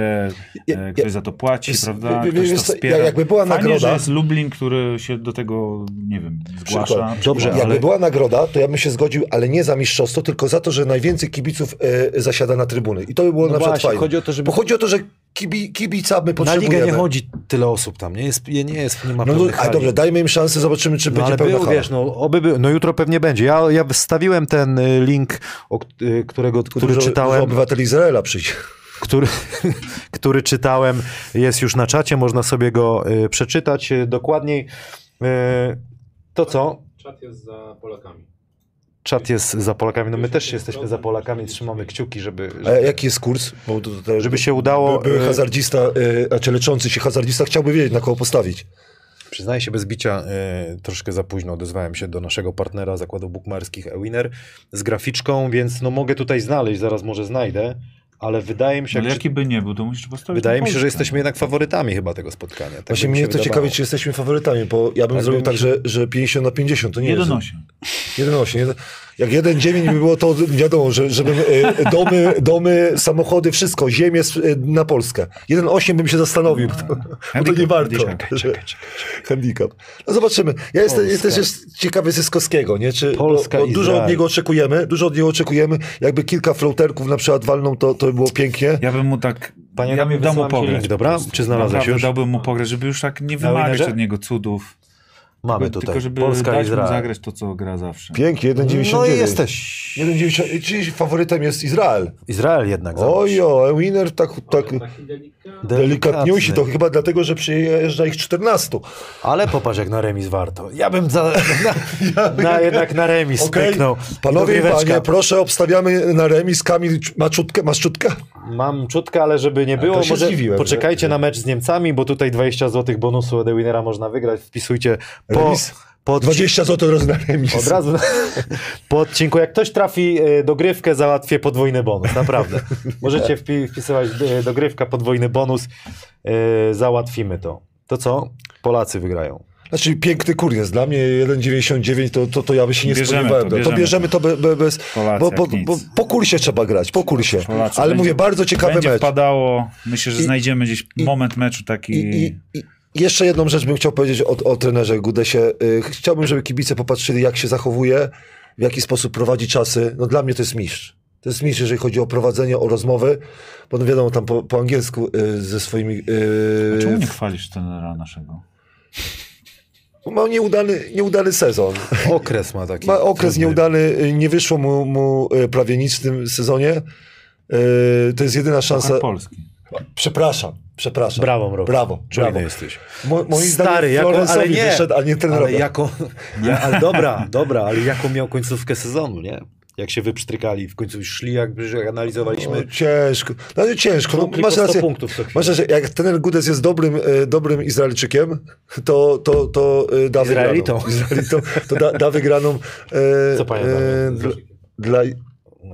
Ja- e, ja- ktoś za to płaci, Wiesz- prawda? Ktoś to wspiera. jakby była Fajnie, nagroda- że jest Lublin, który się do tego, nie wiem, zgłasza. Przykład. Dobrze, ale... Jakby była nagroda, to ja bym się zgodził, ale nie za mistrzostwo, tylko za to, że najwięcej kibiców e, zasiada na trybuny. I to by było No na przykład właśnie, fajne. chodzi o to, żeby- Bo chodzi o to, że kibi, kibica my Na potrzebujemy. ligę nie chodzi tyle osób tam, nie jest, nie jest, nie ma No, no pełnych a hali. dobrze, dajmy im szansę, zobaczymy, czy No będzie ale pełna był, hala. wiesz, no, oby był, no jutro pewnie będzie. Ja, ja wstawiłem ten y, link, o, y, którego, który dużo, czytałem. Dużo obywateli Izraela przyjdzie. który, który czytałem, jest już na czacie, można sobie go y, przeczytać y, dokładniej. Y, to co? Czat jest za Polakami. Czat jest za Polakami. No my też jesteśmy za Polakami, trzymamy kciuki, żeby, A jaki jest kurs? Bo to, to, żeby się udało. By, były y, hazardzista, y, znaczy leczący się hazardzista chciałby wiedzieć, na kogo postawić. Przyznaję się bez bicia, y, troszkę za późno odezwałem się do naszego partnera zakładów bukmacherskich Ewiner z graficzką, więc no mogę tutaj znaleźć, zaraz może znajdę, ale wydaje mi się, jak jaki by nie był, to musisz postawić Wydaje mi się, że jesteśmy jednak faworytami chyba tego spotkania. Tak Właśnie mnie się to wydawało. ciekawi, czy jesteśmy faworytami, bo ja bym Tak zrobił by tak, mi że, że 50 na 50 to nie jest. 1-8. 1-8. Jak 1,9 by było, to wiadomo, że, żeby e, domy, domy, samochody, wszystko, ziemię e, na Polskę. 1,8 bym się zastanowił, bo to, bo to nie warto. Handicap. że- Handicap. No zobaczymy. Ja jestem, jestem też ciekawy Zyskowskiego, nie? Czy, Polska, bo, bo dużo od niego oczekujemy, dużo od niego oczekujemy. Jakby kilka floaterków na przykład walną, to, to by było pięknie. Ja bym mu tak. Panie ja bym dał mu pograć. link, dobra? Czy znalazłeś Naprawdę już? Dałbym mu pograć, żeby już tak nie wymagać od niego cudów. Mamy tylko, tutaj tylko żeby Polska, dać mu Izrael. zagrać to, co gra zawsze. Pięknie, 1,99. No i jesteś. 1,90. Czyli faworytem jest Izrael. Izrael jednak. Ojo, Winer tak, tak. Delikatniusi, to chyba dlatego, że przyjeżdża ich 14. Ale popatrz jak na remis warto. Ja bym za, na, na, jednak na remis Okej, pyknął. panowie panie, proszę, obstawiamy na remis. Kamil, ma czutkę? Masz czutkę? Mam czutkę, ale żeby nie było, może zdziwiłem, poczekajcie że- na mecz z Niemcami, bo tutaj 20 zł bonusu od Winera można wygrać. Wpisujcie po, Remis? Po, odci- 20 zł roz na remis. od razu po odcinku. Jak ktoś trafi e, dogrywkę, załatwię podwójny bonus. Naprawdę. Możecie wpi, wpisywać e, dogrywka, podwójny bonus. E, załatwimy to. To co? Polacy wygrają. Znaczy piękny kur jest. Dla mnie 1,99 to, to, to ja by się nie Bierzemy spodziewałem. to, To, to bierzemy bierzemy to be, be, bez... Polacy Bo, bo, bo po kursie trzeba grać, po kursie. Polacy Ale będzie- mówię, bardzo ciekawy Będzie mecz. wpadało. Myślę, że I- znajdziemy gdzieś i- moment meczu taki. I, i, I jeszcze jedną rzecz bym chciał powiedzieć o, o trenerze Gudesie. Y, Chciałbym, żeby kibice popatrzyli, jak się zachowuje, w jaki sposób prowadzi czasy. No dla mnie to jest mistrz. To jest mistrz, jeżeli chodzi o prowadzenie, o rozmowy, bo no wiadomo, tam po, po angielsku y, ze swoimi... y, Czemu nie chwalisz trenera naszego? Ma nieudany, nieudany sezon. Okres ma taki. Ma okres trudny. nieudany, y, nie wyszło mu, mu y, prawie nic w tym sezonie. Y, To jest jedyna szansa... Puchar Polski. Przepraszam, przepraszam. Brawo, Mrok. Brawo, Czujny brawo. jesteś. Mo, moim Stary, jako, ale nie. wyszedł, a nie trenerowi. Ale jaką, ja, ale dobra, dobra, ale jaką miał końcówkę sezonu, nie? Jak się wyprztrykali, w końcu szli, jakby że analizowaliśmy. No, ciężko. No, nie ciężko. No, masz po 100 rację. Masz rację. Jak trener Gudes jest dobrym, e, dobrym Izraelczykiem, to, to, to e, da Izraelitą. wygraną. Izraelitą. To da, da wygraną e, Co pamiętam? e, dla, dla,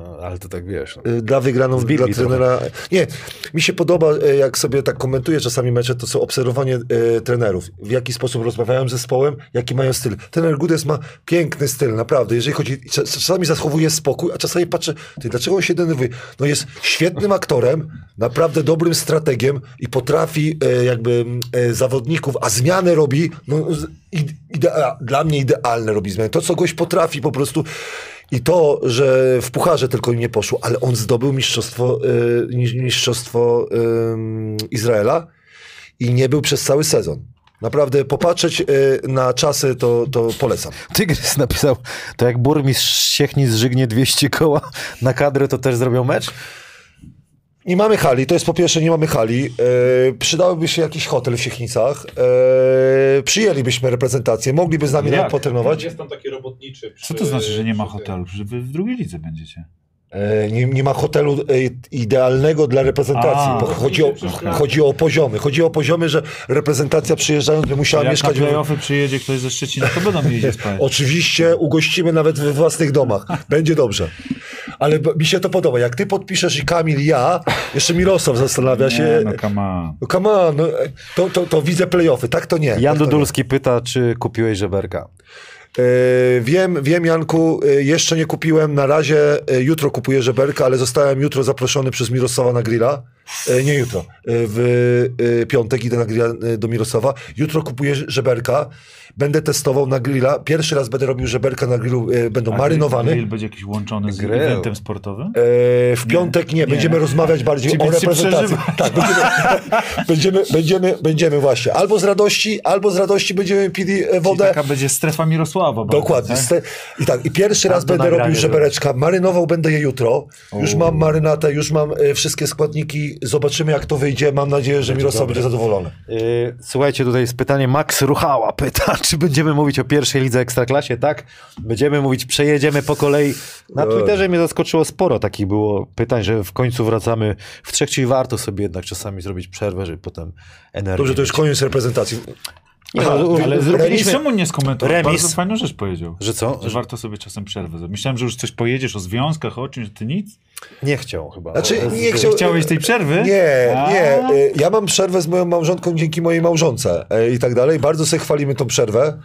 No, ale to tak wiesz. No. e, da wygraną Biblii dla trenera. Nie, mi się podoba, e, jak sobie tak komentuję czasami mecze, to są obserwowanie e, trenerów. W jaki sposób rozmawiają z zespołem, jaki mają styl. Trener Gudes ma piękny styl, naprawdę. Jeżeli chodzi, czas- czasami zachowuje spokój, a czasami patrzę, ty, dlaczego on się denerwuje? No jest świetnym aktorem, naprawdę dobrym strategiem i potrafi e, jakby e, zawodników, a zmiany robi, no, idea, dla mnie idealne robi zmiany. To, co goś potrafi po prostu i to, że w pucharze tylko im nie poszło, ale on zdobył mistrzostwo, y, mi- mistrzostwo ym, Izraela i nie był przez cały sezon. Naprawdę popatrzeć y, na czasy, to, to polecam. Tygrys napisał, to jak burmistrz Siechnic zżygnie 200 koła na kadrę, to też zrobią mecz? Nie mamy hali, to jest po pierwsze, nie mamy hali. E, przydałyby się jakiś hotel w Siechnicach. E, przyjęlibyśmy reprezentację, mogliby z nami Jak? potrenować. Jest tam taki robotniczy. Przy, Co to znaczy, że nie ma przy tym. hotelu? Że wy w drugiej lidze będziecie. E, nie, nie ma hotelu e, idealnego dla reprezentacji. A. bo chodzi, o, chodzi o poziomy. Chodzi o poziomy, że reprezentacja przyjeżdżając by musiała Jak na mieszkać w, playoffy przyjedzie ktoś ze Szczecina, to będą spać. Oczywiście ugościmy nawet we własnych domach. Będzie dobrze. Ale mi się to podoba. Jak ty podpiszesz i Kamil, i ja, jeszcze Mirosław zastanawia się. Nie, no come on. No come on, no, e, to, to, to widzę playoffy. Tak to nie. Jan tak. Dudulski pyta, czy kupiłeś żeberka. E, wiem, wiem Janku, e, jeszcze nie kupiłem. Na razie e, jutro kupuję żeberka, ale zostałem jutro zaproszony przez Mirosława na grilla. Nie jutro, w piątek idę na grilla do Mirosława. Jutro kupuję żeberka. Będę testował na grilla. Pierwszy raz będę robił żeberka na grillu. e, Będą A marynowane. Grill będzie jakiś łączony z Grill. eventem sportowym? E, w piątek nie, będziemy rozmawiać bardziej Czyli o reprezentacji. Tak, będziemy, będziemy, będziemy, będziemy właśnie. Albo z radości, albo z radości będziemy pili e, Czyli wodę. taka będzie strefa Mirosława. bardzo, Dokładnie. tak? I tak, i pierwszy raz to będę robił żebereczka. Marynował będę je jutro. Już mam marynatę, już mam e, wszystkie składniki. Zobaczymy, jak to wyjdzie. Mam nadzieję, że Mirosław będzie zadowolony. Słuchajcie, tutaj jest pytanie. Max Ruchała pyta, czy będziemy mówić o pierwszej lidze Ekstraklasie? Tak, będziemy mówić, przejedziemy po kolei. Na. Twitterze mnie zaskoczyło sporo takich było pytań, że w końcu wracamy w trzech, czyli warto sobie jednak czasami zrobić przerwę, żeby potem energię Dobrze, to już koniec reprezentacji. Nie, Aha, no, wy- ale zrobiliśmy... Czemu nie skomentował? Remis. Bardzo fajną rzecz powiedział. Że co? Że warto sobie czasem przerwę zrobić. Myślałem, że już coś pojedziesz o związkach, o czymś, ty nic? Nie chciał chyba. Znaczy, nie chciał... Chciałeś tej przerwy? Nie, A? nie. Ja mam przerwę z moją małżonką dzięki mojej małżonce e, i tak dalej. Bardzo sobie chwalimy tą przerwę.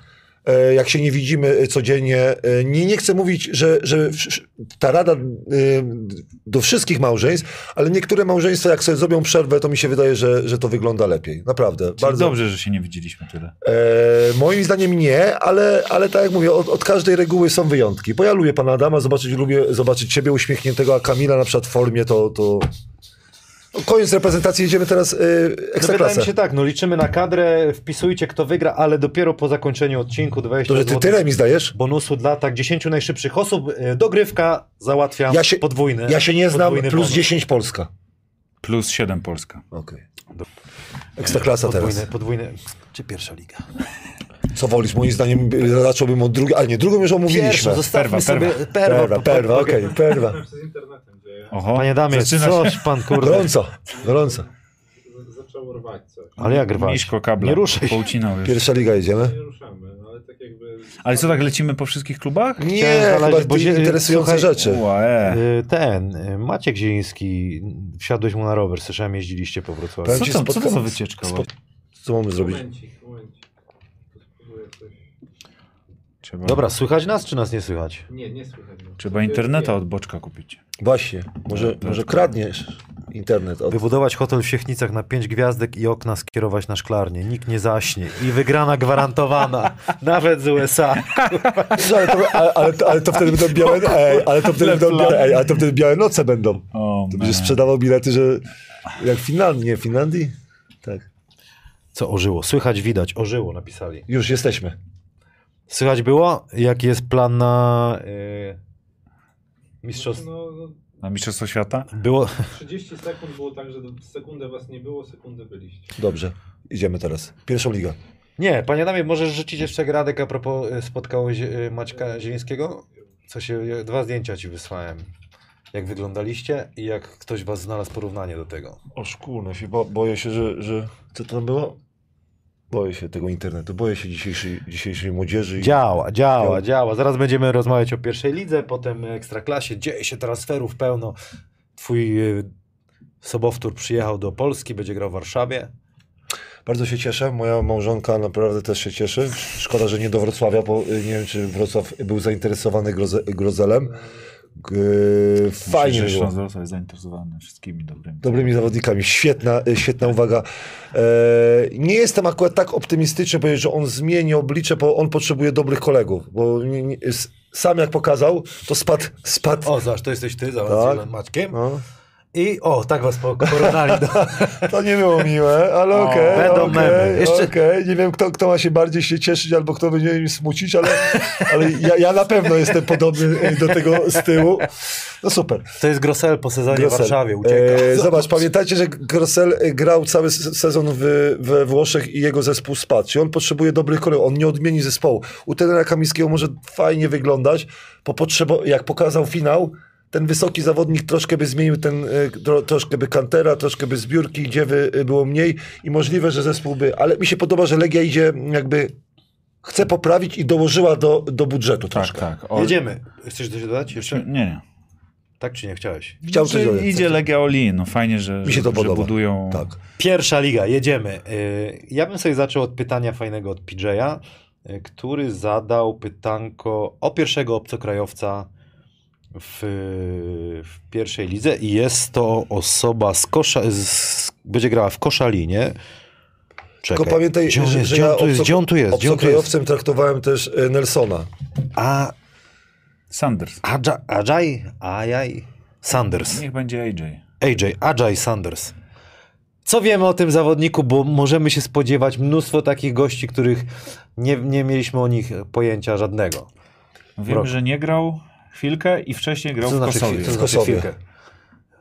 E, jak się nie widzimy codziennie. E, Nie, nie chcę mówić, że, że ta rada e, do wszystkich małżeństw, ale niektóre małżeństwa, jak sobie zrobią przerwę, to mi się wydaje, że, że to wygląda lepiej. Naprawdę. Czyli bardzo. dobrze, że się nie widzieliśmy tyle. E, moim zdaniem nie, ale, ale tak jak mówię, od, od każdej reguły są wyjątki. Bo ja lubię pana Adama, zobaczyć, lubię zobaczyć ciebie uśmiechniętego, a Kamila na przykład w formie, to... to... Koniec reprezentacji, jedziemy teraz e, No wydaje ekstraklasę. mi się tak, no liczymy na kadrę, wpisujcie kto wygra, ale dopiero po zakończeniu odcinku 20 To, że ty tyle mi zdajesz? bonusu dla tak 10 najszybszych osób. E, Dogrywka załatwiam Ja się- podwójny. Ja się nie znam, plus bonus. 10 Polska. Plus 7 Polska. Okej. Ekstraklasa teraz. Podwójny, podwójny. Czy pierwsza liga? Co wolisz? Moim zdaniem y, zacząłbym od drugiej, ale nie, drugą już omówiliśmy. Pierwsza, zostawmy Perwa, sobie perwa. perwa. Perwa, perwa, okej, perwa. Oho, Panie Damie, zaczyna coś się. pan kurde. Gorąco, gorąco. Zaczęło rwać coś. Ale jak rwać? Miśko kabla. Nie ruszaj. Poucinał już. Pierwsza liga jedziemy. Nie ruszamy, no ale tak jakby... Ale co, tak lecimy po wszystkich klubach? Nie, Chciałem chyba bo się- interesujące słuchaj, rzeczy. E. Y, Ten, y, Maciek Zieliński, wsiadłeś mu na rower, słyszałem, jeździliście po Wrocławiu. Co to, co to za wycieczka? spo- Co mamy zrobić? Momencik, momencik. Trzeba, Dobra, słychać nas, czy nas nie słychać? Nie, nie słychać. trzeba interneta od boczka kupić. Właśnie, może, Tak, może kradniesz internet. Od... Wybudować hotel w Siechnicach na pięć gwiazdek i okna skierować na szklarnię. Nikt nie zaśnie. I wygrana gwarantowana. Nawet z USA. Ale to, ale, ale, to, ale to wtedy będą białe, ej, ale to wtedy będą białe, ej, ale to wtedy białe noce będą. O, To będziesz sprzedawał bilety, że jak w Finlandii, nie w Finlandii? Tak. Co ożyło? Słychać, widać. Ożyło, napisali. Już jesteśmy. Słychać było? Jaki jest plan na y, mistrzostwo? No, no, Na Mistrzostwo Świata? Było... 30 sekund było tak, że sekundę was nie było, sekundę byliście. Dobrze, idziemy teraz. Pierwszą ligę. Nie, panie Damie, możesz rzucić jeszcze Gradek a propos y, spotkałeś y, Maćka Zielińskiego? Co się, dwa zdjęcia ci wysłałem. Jak wyglądaliście i jak ktoś was znalazł porównanie do tego. O szkólne się, bo, boję się, że, że... Co to tam było? Boję się tego internetu, boję się dzisiejszej, dzisiejszej młodzieży. Działa, działa, Działa. działa. Zaraz będziemy rozmawiać o pierwszej lidze, potem ekstraklasie. Dzieje się transferów pełno. Twój y, sobowtór przyjechał do Polski, będzie grał w Warszawie. Bardzo się cieszę, moja małżonka naprawdę też się cieszy. Szkoda, że nie do Wrocławia, bo y, nie wiem, czy Wrocław był zainteresowany groze, grozelem. Fajnie Myślę, że było. Śląsk Wrocław jest zainteresowany wszystkimi dobrymi. Dobrymi zawodnikami. Świetna, y, świetna uwaga. E, nie jestem akurat tak optymistyczny, powiedzieć, że on zmieni oblicze, bo on potrzebuje dobrych kolegów. Bo nie, nie, sam jak pokazał, to spadł. spadł. O, zobacz, to jesteś ty, zobacz, Tak. Maćkiem. No, I o, tak was po- porównali do... to nie było miłe, ale okej. będą okej, memy. Jeszcze- okej. Nie wiem, kto, kto ma się bardziej się cieszyć, albo kto będzie mi smucić, ale, ale ja, ja na pewno jestem podobny y, do tego z tyłu. No super. To jest Grosel po sezonie w Grosel. Warszawie, ucieka. E, zobacz, pamiętajcie, że Grosel e, grał cały sezon w, we Włoszech i jego zespół spadł. Czyli on potrzebuje dobrych kolegów. On nie odmieni zespołu. U trenera Kamińskiego może fajnie wyglądać, bo potrzebo, jak pokazał finał, ten wysoki zawodnik troszkę by zmienił ten, e, tro, troszkę by kantera, troszkę by zbiórki, gdzie by e, było mniej i możliwe, że zespół by... Ale mi się podoba, że Legia idzie jakby... Chce poprawić i dołożyła do, do budżetu Tak, troszkę. tak. O, Jedziemy. Chcesz coś dodać jeszcze? Nie, nie. Tak czy nie chciałeś? Chciał coś Idzie, dodać. idzie Legia Olin. No fajnie, że, Mi się to że podoba. budują... Tak. Pierwsza liga, jedziemy. Y, Ja bym sobie zaczął od pytania fajnego od PJ'a, który zadał pytanko o pierwszego obcokrajowca w, w pierwszej lidze i jest to osoba z Kosza, z, będzie grała w Koszalinie. Czekaj, Tylko pamiętaj, gdzie on jest, że gdzie ja on tu jest, obco- gdzie on tu jest, gdzie on tu jest? obcokrajowcem traktowałem też e, Nelsona. A, Sanders. Aja- Ajay, Ajay Sanders. Niech będzie AJ. AJ, Ajay Sanders. Co wiemy o tym zawodniku, bo możemy się spodziewać mnóstwo takich gości, których nie, nie mieliśmy o nich pojęcia żadnego. Wiem, Rok. że nie grał chwilkę i wcześniej grał Co w znaczy, Kosowie. co znaczy Kosowie. chwilkę?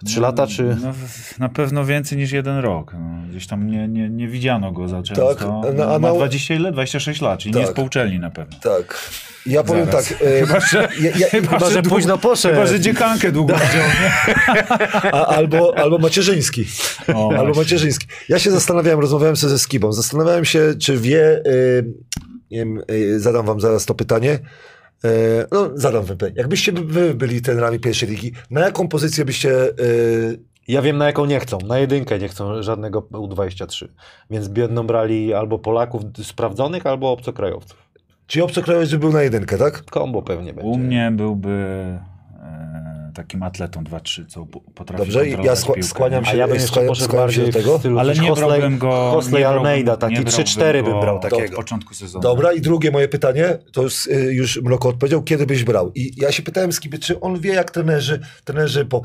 Trzy lata, czy... No, na pewno więcej niż jeden rok. No, gdzieś tam nie, nie, nie widziano go za często. Tak, na- a Ma na- 20 ile? 26 lat, czyli nie Tak. jest po uczelni na pewno. Tak. Ja powiem Zaraz. tak. E, Chyba, że, ja, ja, Chyba, że dłu- późno poszedł. Chyba, że dziekankę długo widział, nie? a, albo, albo macierzyński. O, albo właśnie. macierzyński. Ja się zastanawiałem, rozmawiałem sobie ze Skibą. Zastanawiałem się, czy wie. E, nie wiem, e, zadam wam zaraz to pytanie. E, no, zadam pytanie. Jakbyście by- wy byli trenerami pierwszej ligi, na jaką pozycję byście. E, Ja wiem na jaką nie chcą. Na jedynkę nie chcą żadnego U23. Więc będą brali albo Polaków sprawdzonych, albo obcokrajowców. Czyli obcokrajowiec by był na jedynkę, tak? Kombo pewnie będzie. U mnie byłby takim atletą 2-3, co po- potrafi Dobrze, i ja piłkę, skłaniam się- A ja bym jeszcze skłaniam- poszedł skłaniam się bardziej do tego. Ale nie Hosley, brałbym go... Hosley nie Almeida, taki nie 3-4 bym brał Od takiego. początku sezonu. Dobra, i drugie moje pytanie, to już, y, już Mroko odpowiedział, kiedy byś brał? I ja się pytałem z kim, czy on wie jak trenerzy, trenerzy po...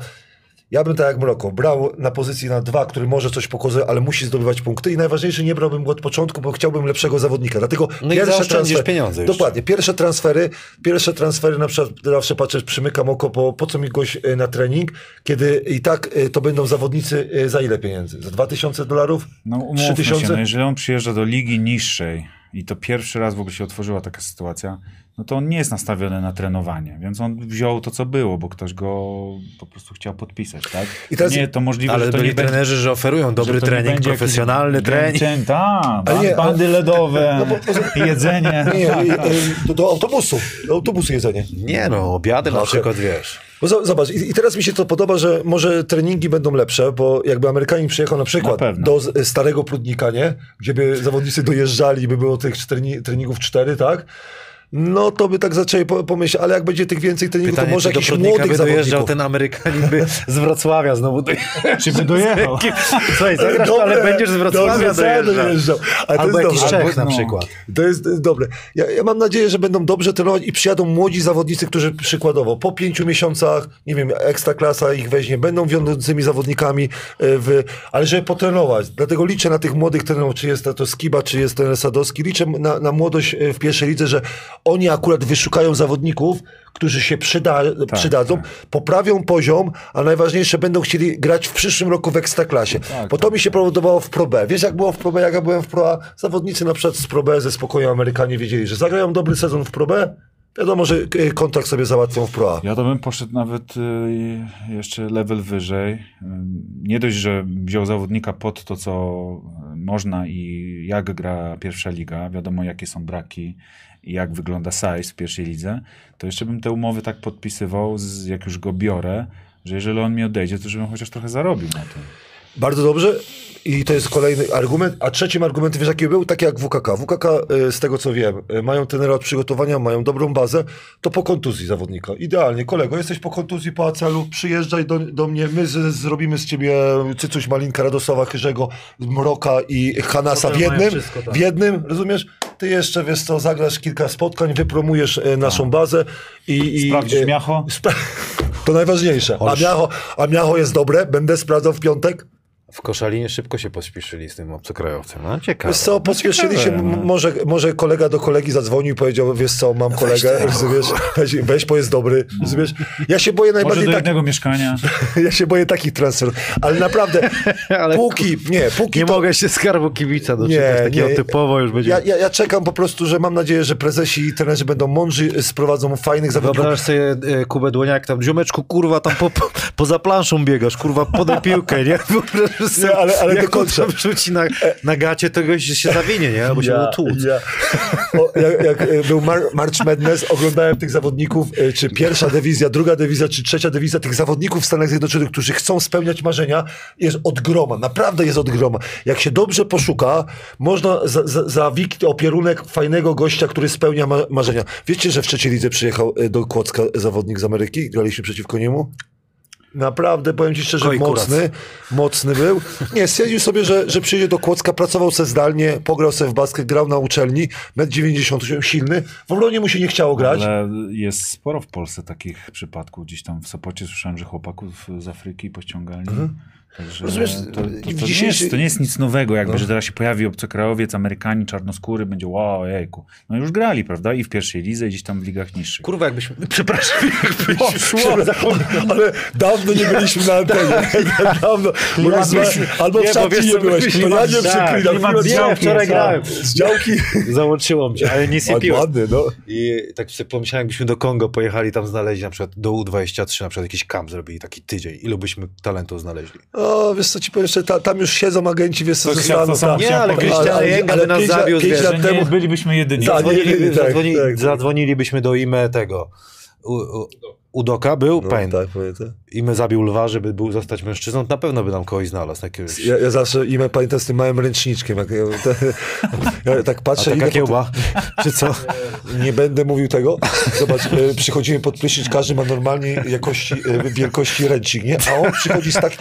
Ja bym tak jak Mroko, brał na pozycji na dwa, który może coś pokazuje, ale musi zdobywać punkty i najważniejsze, nie brałbym go od początku, bo chciałbym lepszego zawodnika, dlatego No i zaoszczędzisz pieniądze jeszcze. Dokładnie, pierwsze transfery, pierwsze transfery na przykład zawsze patrzę, przymykam oko, po, po co mi gość y, na trening, kiedy i tak y, to będą zawodnicy y, za ile pieniędzy? Za 2000 dolarów? No umówmy 3000? się, no jeżeli on przyjeżdża do ligi niższej i to pierwszy raz w ogóle się otworzyła taka sytuacja, no to on nie jest nastawiony na trenowanie, więc on wziął to, co było, bo ktoś go po prostu chciał podpisać, tak? I teraz- nie, to możliwe, Ale że to byli nie trenerzy, że oferują dobry że trening, profesjonalny trening. Tak, ban- bandy ledowe, No bo- jedzenie. Nie, tak, y, tak. y, do, do autobusu, do autobusu jedzenie. Nie no, obiady na No, przykład, wiesz. Bo zobacz, i, teraz mi się to podoba, że może treningi będą lepsze, bo jakby Amerykanin przyjechał na przykład Na do starego Prudnika, nie? Gdzie by zawodnicy dojeżdżali, by było tych treni- treningów cztery, tak? No to by tak zaczęli po- pomyśleć, ale jak będzie tych więcej treningów, Pytanie, to może jakiś młodych by dojeżdżał ten Amerykanin by z Wrocławia znowu dojechał. Czy by dojechał? Słuchaj, zagrasz, to, ale będziesz z Wrocławia Wrocławia dojeżdżał. Ale to Albo jest jakiś dobre. Czech na no. przykład. To jest, to jest dobre. Ja, ja mam nadzieję, że będą dobrze trenować i przyjadą młodzi zawodnicy, którzy przykładowo po pięciu miesiącach, nie wiem, ekstraklasa ich weźmie, będą wiodącymi zawodnikami, e, w, ale żeby potrenować. Dlatego liczę na tych młodych trenerów, czy jest to Skiba, czy jest ten Sadowski. Liczę na, na młodość e, w pierwszej lidze, że oni akurat wyszukają zawodników, którzy się przyda, przydadzą, poprawią poziom, a najważniejsze będą chcieli grać w przyszłym roku w ekstraklasie. Bo to mi się podobało w Pro B. Wiesz jak było w Pro B, jak ja byłem w Pro A? Zawodnicy na przykład z Pro B ze spokoju Amerykanie wiedzieli, że zagrają dobry sezon w Pro B, wiadomo, że y, kontrakt sobie załatwią w Pro A. Ja to bym poszedł nawet y, jeszcze level wyżej. Nie dość, że wziął zawodnika pod to, co można i jak gra pierwsza liga, wiadomo jakie są braki i jak wygląda size w pierwszej lidze, to jeszcze bym te umowy tak podpisywał, z, jak już go biorę, że jeżeli on mi odejdzie, to żebym chociaż trochę zarobił na tym. Bardzo dobrze. I to jest kolejny argument. A trzecim argumentem, wiesz jaki był? Taki jak WKK. WKK, y, z tego co wiem, y, mają trenera od przygotowania, mają dobrą bazę, to po kontuzji zawodnika. Idealnie. Kolego, jesteś po kontuzji, po ACL-u, przyjeżdżaj do, do mnie, my z, zrobimy z ciebie Cycuś, Malinka, Radosława, Chyrzego, Mroka i Hanasa w jednym. wszystko, tak. W jednym, rozumiesz? Ty jeszcze, wiesz co, zagrasz kilka spotkań, wypromujesz y, naszą bazę i... i Sprawdzisz y, miacho? Spra- to najważniejsze. A miacho, a miacho jest dobre? Będę sprawdzał w piątek? W Koszalinie szybko się pośpieszyli z tym obcokrajowcem. No ciekawe. Wiesz co, pospieszyli się, ciekawe, m- no. może, może kolega do kolegi zadzwonił i powiedział, wiesz co, mam kolegę, wiesz, weź, weź, bo jest dobry, wiesz, ja się boję Może najbardziej do tak, jednego mieszkania. ja się boję takich transferów, ale naprawdę, Ale póki, nie, póki Nie to, mogę się skarbu kibica doczekać, Nie, takiego nie. typowo już będzie. ja, ja, ja czekam po prostu, że mam nadzieję, że prezesi i trenerzy będą mądrzy, sprowadzą fajnych zawodników, Wyobraź sobie e, Kubę Dłoniak tam, ziomeczku, kurwa, tam po, po, poza planszą biegasz, kurwa, podaj piłkę, nie? Nie, ale- ale jak on dokończę. tam rzuci na, na gacie, to goś się zawinie, nie? Albo się Ja, utłuc. ja. O, jak, jak e, był Mar March Madness, oglądałem tych zawodników, e, czy pierwsza dywizja, druga dywizja, czy trzecia dywizja, tych zawodników w Stanach Zjednoczonych, którzy chcą spełniać marzenia, jest od groma, naprawdę jest od groma. Jak się dobrze poszuka, można za, za, za opierunek fajnego gościa, który spełnia ma marzenia. Wiecie, że w trzeciej lidze przyjechał e, do Kłodzka zawodnik z Ameryki? Graliśmy przeciwko niemu? Naprawdę, powiem ci szczerze, Koi Kurac. mocny, mocny był. Nie, stwierdził sobie, że, że przyjdzie do Kłodzka, pracował se zdalnie, pograł se w basket, grał na uczelni, 1,98 m, silny. W obronie mu się nie chciało grać. Ale jest sporo w Polsce takich przypadków. Gdzieś tam w Sopocie słyszałem, że chłopaków z Afryki pościągali. Także Rozumiesz, to, to, to, w nie jest, to nie jest nic nowego, jakby, że teraz się pojawi obcokrajowiec, Amerykanin, czarnoskóry, będzie wow, jejku. No już grali, prawda? I w pierwszej lidze, i gdzieś tam w ligach niższych. Kurwa, jakbyśmy... Przepraszam, jakbyśmy... Poszło! Ale dawno nie byliśmy na antenie. dawno. Bo Klimat złe- myśli- albo w szatni nie byłeś. To ja nie tak, przeklinam. działki, wczoraj grałem. Z działki. Załączyło mnie, ale nie sypiło. Ładny, no. I tak sobie pomyślałem, jakbyśmy do Kongo pojechali, tam znaleźli na przykład do U23, na przykład jakiś kamp zrobili, taki tydzień. Ilu byśmy talentów znaleźli? O, wiesz co ci powiem jeszcze, ta, tam już siedzą agenci, wiesz co, to samo tak. Nie, ale Jenga ale by nas pięć zawiózł, pięć lat temu- nie bylibyśmy jedyni. Za- Zadzwonili, tak, zadzwoni, tak, tak. zadzwonilibyśmy do IME tego. U, u, Udoka był, No, pamiętam. tak, pamiętam. I my zabił lwa, żeby był, zostać mężczyzną, na pewno by nam kogoś znalazł. Jakiegoś... Ja, ja zawsze imię pamiętam z tym małym ręczniczkiem. Jak ja, te, ja tak A patrzę i taka kiełba, czy co? nie będę mówił tego. Zobacz, e, przychodzimy pod prysznic, każdy ma normalnie jakości, e, wielkości ręcznik, nie? A on przychodzi z, tak,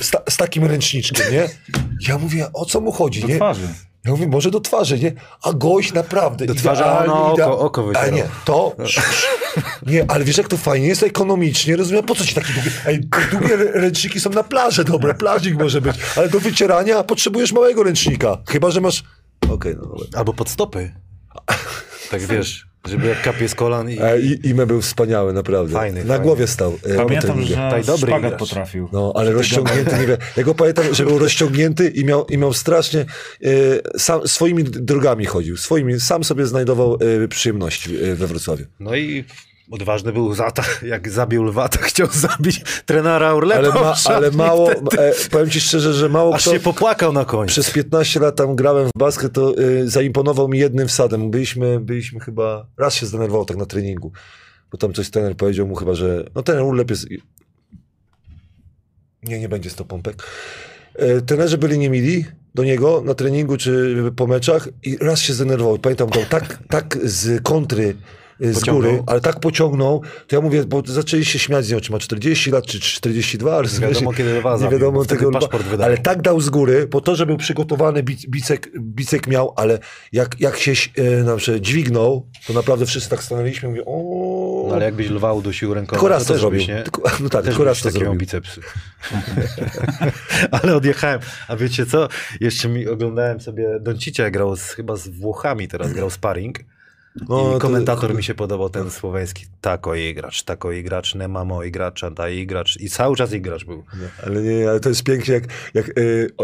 z, z takim ręczniczkiem, nie? Ja mówię, o co mu chodzi, Do nie? twarzy. Ja mówię, może do twarzy, nie? A gość naprawdę Do twarzy, a no, oko- oko A wycierał. nie, to... Nie, ale wiesz jak to fajnie jest ekonomicznie, rozumiem, po co ci takie długie... Ej, długie rę- ręczniki są na plaży, dobre, plażik może być, ale do wycierania potrzebujesz małego ręcznika, chyba, że masz... Okej, no dobra. Albo pod stopy. Tak wiesz, żeby jak kapie z kolan i... I, był wspaniały, naprawdę. Fajny, Na fajny. głowie stał. e, Pamiętam, że Taj dobry szpagat gracz. potrafił. No, ale rozciągnięty, nie wiem. Ja go pamiętam, że był rozciągnięty i miał, i miał strasznie, e, sam, swoimi drogami chodził, swoimi, sam sobie znajdował e, przyjemności e, we Wrocławiu. No i odważny był za to, jak zabił lwa, to chciał zabić trenera Orlepa. Ale, ma, ale mało, e, powiem ci szczerze, że mało Aż kto... się popłakał na końcu. Przez 15 lat tam grałem w basket, to y, zaimponował mi jednym wsadem. Byliśmy, byliśmy chyba, raz się zdenerwował tak na treningu, bo tam coś trener powiedział mu chyba, że no ten Urlep jest... Nie, nie będzie to pompek. E, trenerzy byli niemili do niego na treningu czy po meczach i raz się zdenerwował. Pamiętam, go tak, tak z kontry z Pociągnął. góry, ale tak pociągnął, to ja mówię, bo zaczęli się śmiać z nią, czy ma 40 lat, czy 42, ale Nie wiadomo, kiedy lwa nie wiadomo tego lwa. paszport wydał. Ale tak dał z góry, po to, że był przygotowany, bic, bicek, bicek miał, ale jak, jak się e, na przykład dźwignął, to naprawdę wszyscy tak stanęliśmy, mówię, o. No, ale jakbyś lwa udusił ręką, Tylko raz to też zrobił. Byś, nie? Tylko- no tak, tylko raz to zrobił. bicepsy. ale odjechałem. A wiecie co? Jeszcze mi oglądałem sobie Doncicia grał z, chyba z Włochami teraz, grał sparring. No, I to- komentator mi się podobał, ten słoweński. Tako igracz, tako igracz, nie mamo igracza, ta igracz. I cały czas igracz był. Ale nie, ale to jest pięknie, jak, jak y,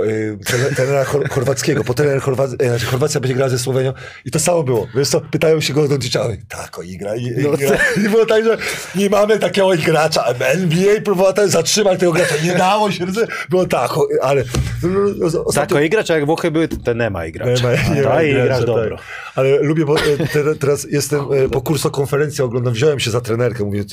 y, trener- trenera chor- chorwackiego, bo trener Chorwac, znaczy Chorwacja będzie grała ze Słowenią i to samo było. Wiesz co, pytają się go do dzieciały, tak, o igra, i, i, No gra. I było tak, że nie mamy takiego gracza, NBA próbowała ten zatrzymać tego gracza, nie dało się, było tak, o, ale no, no, ostatnio- Tako igracz, a jak Włochy były, to to nie ma igracza. nie ma, nie ma ta gracza, igrasz tak. dobro. Ale lubię, bo e, te, teraz jestem e, po kursokonferencji, oglądam, wziąłem się za trenerkę, mówię, e,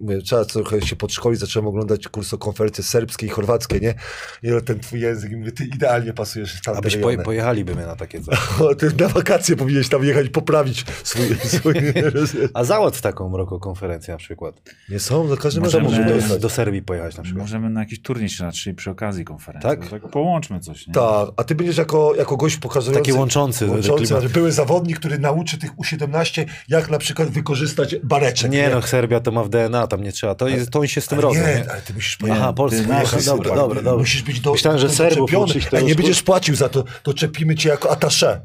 mówię, trzeba trochę się podszkolić, zacząłem oglądać kursokonferencje serbskie i chorwackie, nie? I ten twój język, mówię, ty idealnie pasujesz w tamte Abyś rejony. po, pojechaliby my na takie coś. Ty na wakacje powinieneś tam jechać, poprawić swój... swój A załatw taką mroko konferencję na przykład. nie są, no każdy Możemy- może może Do, do Serbii pojechać na przykład. Możemy na jakiś turniej się natrzeć przy okazji konferencji. Tak? tak połączmy coś, nie? Tak, a ty będziesz jako, jako gość pokazujący... Taki łączący, łączący były zawodnik, który nauczy tych U17, jak na przykład wykorzystać bareczek. Nie no, Serbia to ma w DNA, tam nie trzeba. To, jest, to oni się z tym rodzą. nie, Nie? ale ty musisz. Aha, Aha, nasz- dobra, dobra, dobra. Musisz być do, Myślałem, że do, Serbów Ej, nie będziesz płacił za to, to czepimy cię jako atasze.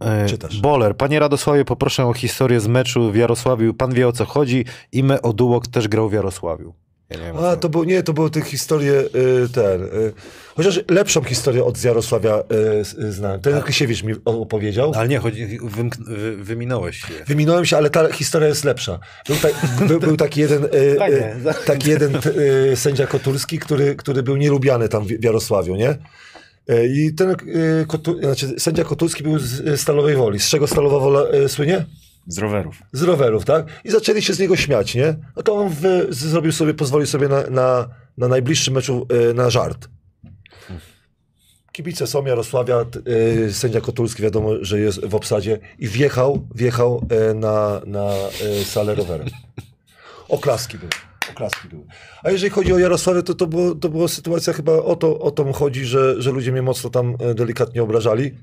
E, Czytasz. Boler. Panie Radosławie, poproszę o historię z meczu w Jarosławiu. Pan wie o co chodzi. Ime Odułok też grał w Jarosławiu. Ja wiem, A, to było, nie, to były te historie, y, ten, y, chociaż lepszą historię od Jarosławia y, y, znałem. Ten Kysiewicz mi opowiedział. Ale nie, chodzi, wymk- wy, wyminąłeś się. Wyminąłem się, ale ta historia jest lepsza. Był, ta, był, był taki jeden, y, Fajnie. y, taki jeden sędzia Kotulski, który, który był nielubiany tam w Jarosławiu, nie? I ten Kotu, znaczy, sędzia Kotulski był z Stalowej Woli. Z czego Stalowa Wola słynie? Z rowerów. z rowerów, tak? I zaczęli się z niego śmiać, nie? No to on zrobił sobie, pozwolił sobie na, na, na meczu e, na żart. Kibice są Jarosławia, e, sędzia Kotulski wiadomo, że jest w obsadzie i wjechał, wjechał e, na, na salę rowerem. Oklaski były. Oklaski były. A jeżeli chodzi o Jarosławię, to, to, było, to była sytuacja chyba o to, o to chodzi, że, że ludzie mnie mocno tam delikatnie obrażali.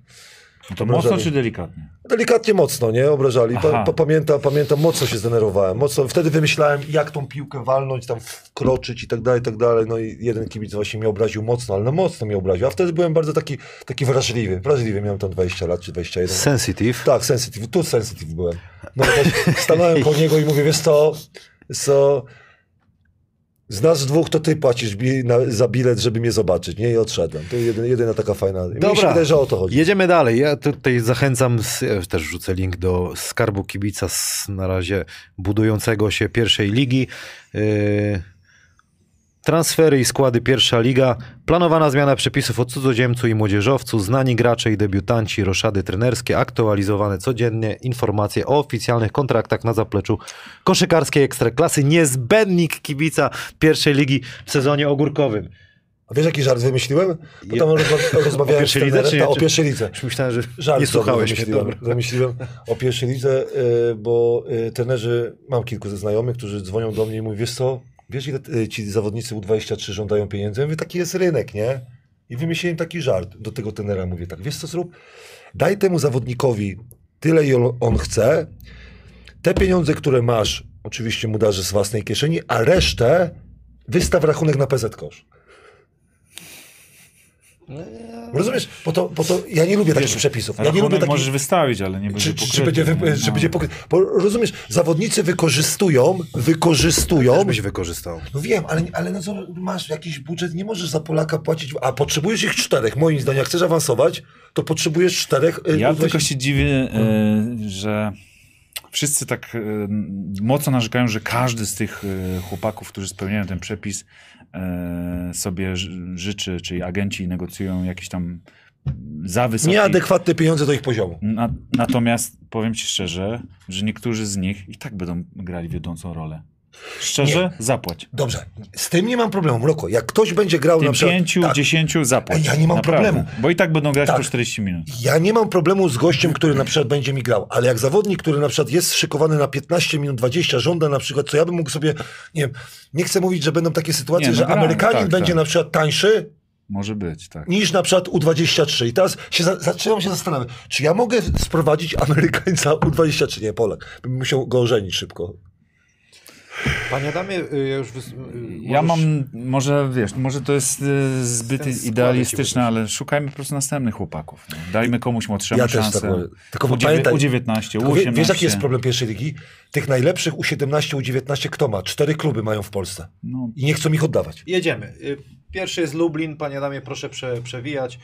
No to Obrażali. mocno czy delikatnie? Delikatnie mocno, nie? Obrażali. Pa, pa, pamiętam, pamiętam, mocno się zdenerwowałem. Mocno, wtedy wymyślałem, jak tą piłkę walnąć, tam wkroczyć i tak dalej, i tak dalej. No i jeden kibic właśnie mnie obraził mocno, ale no mocno mnie obraził. A wtedy byłem bardzo taki, taki wrażliwy. Wrażliwy, miałem tam 20 lat czy 21. Sensitive. Tak, sensitive. Tu sensitive byłem. No też stanąłem po niego i mówię, wiesz co, co z nas dwóch to ty płacisz bi na, za bilet, żeby mnie zobaczyć, nie? I odszedłem. To jedyna, jedyna taka fajna. Mi się Dobra. wydaje, że o to chodzi. Jedziemy dalej. Ja tutaj zachęcam, z, ja też wrzucę link do skarbu kibica z, na razie budującego się pierwszej ligi. Yy, Transfery i składy pierwsza liga, planowana zmiana przepisów o cudzoziemcu i młodzieżowcu, znani gracze i debiutanci, roszady trenerskie, aktualizowane codziennie informacje o oficjalnych kontraktach na zapleczu koszykarskiej ekstraklasy, niezbędnik kibica pierwszej ligi w sezonie ogórkowym. A wiesz jaki żart wymyśliłem? Tam rozma- rozmawiałem pierwszej z lidze, czy- ta, o czy- pierwszej lidze. Już myślałem, że Żart nie słuchałeś mnie. wymyśliłem, Dobra. wymyśliłem o pierwszej lidze, y, bo y, trenerzy, mam kilku ze znajomych, którzy dzwonią do mnie i mówią, wiesz co, wiesz ile y, ci zawodnicy U23 żądają pieniędzy? Ja mówię, taki jest rynek, nie? I wymyśliłem taki żart do tego trenera, mówię tak, wiesz co zrób? Daj temu zawodnikowi tyle, ile on chce, te pieniądze, które masz, oczywiście mu darzy z własnej kieszeni, a resztę wystaw rachunek na PZ Kosz. Rozumiesz? Bo to, bo to ja nie lubię takich przepisów. Ja nie lubię takich... możesz wystawić, ale nie będzie Czy, pokryty. czy, będzie, wy, nie? czy No. będzie pokry... Bo rozumiesz, zawodnicy wykorzystują, wykorzystują. Też byś wykorzystał. No wiem, ale, ale no co, masz jakiś budżet, nie możesz za Polaka płacić, a potrzebujesz ich czterech. Moim zdaniem, jak chcesz awansować, to potrzebujesz czterech. y, Ja weź- tylko się dziwię, e, że wszyscy tak e, mocno narzekają, że każdy z tych chłopaków, którzy spełniają ten przepis, sobie ży- życzy, czyli agenci negocjują jakieś tam za wysokie... Nieadekwatne pieniądze do ich poziomu. Na, natomiast powiem ci szczerze, że niektórzy z nich i tak będą grali wiodącą rolę. Szczerze, zapłać. Dobrze, z tym nie mam problemu, Mroko. Jak ktoś będzie grał na Tym przykład... pięciu, tak, dziesięciu zapłać. Ej, ja nie mam Naprawdę. problemu. Bo i tak będą grać Tak. po 40 minut. Ja nie mam problemu z gościem, który na przykład będzie mi grał, ale jak zawodnik, który na przykład jest szykowany na 15 minut 20, żąda na przykład, co ja bym mógł sobie, nie wiem, nie chcę mówić, że będą takie sytuacje, Nie, no że gramy, Amerykanin tak, będzie tak. na przykład tańszy Może być, tak. niż na przykład U23. I teraz się za, zaczynam się zastanawiać, czy ja mogę sprowadzić Amerykańca U23? Nie, Polak. Bym musiał go ożenić szybko. Panie Adamie, y, ja już... wys- y, Ja możesz- mam, może wiesz, może to jest y, zbyt idealistyczne, ale szukajmy po prostu następnych chłopaków. Nie? Dajmy komuś młodszemu Ja też szansę. tak mówię. Tylko U, pamiętaj- U19, Tylko wie, U18. wiesz, jaki jest problem pierwszej ligi? Tych najlepszych U17, U19 kto ma? Cztery kluby mają w Polsce. No, I nie chcą ich oddawać. Jedziemy. Pierwszy jest Lublin, panie Adamie, proszę prze, przewijać.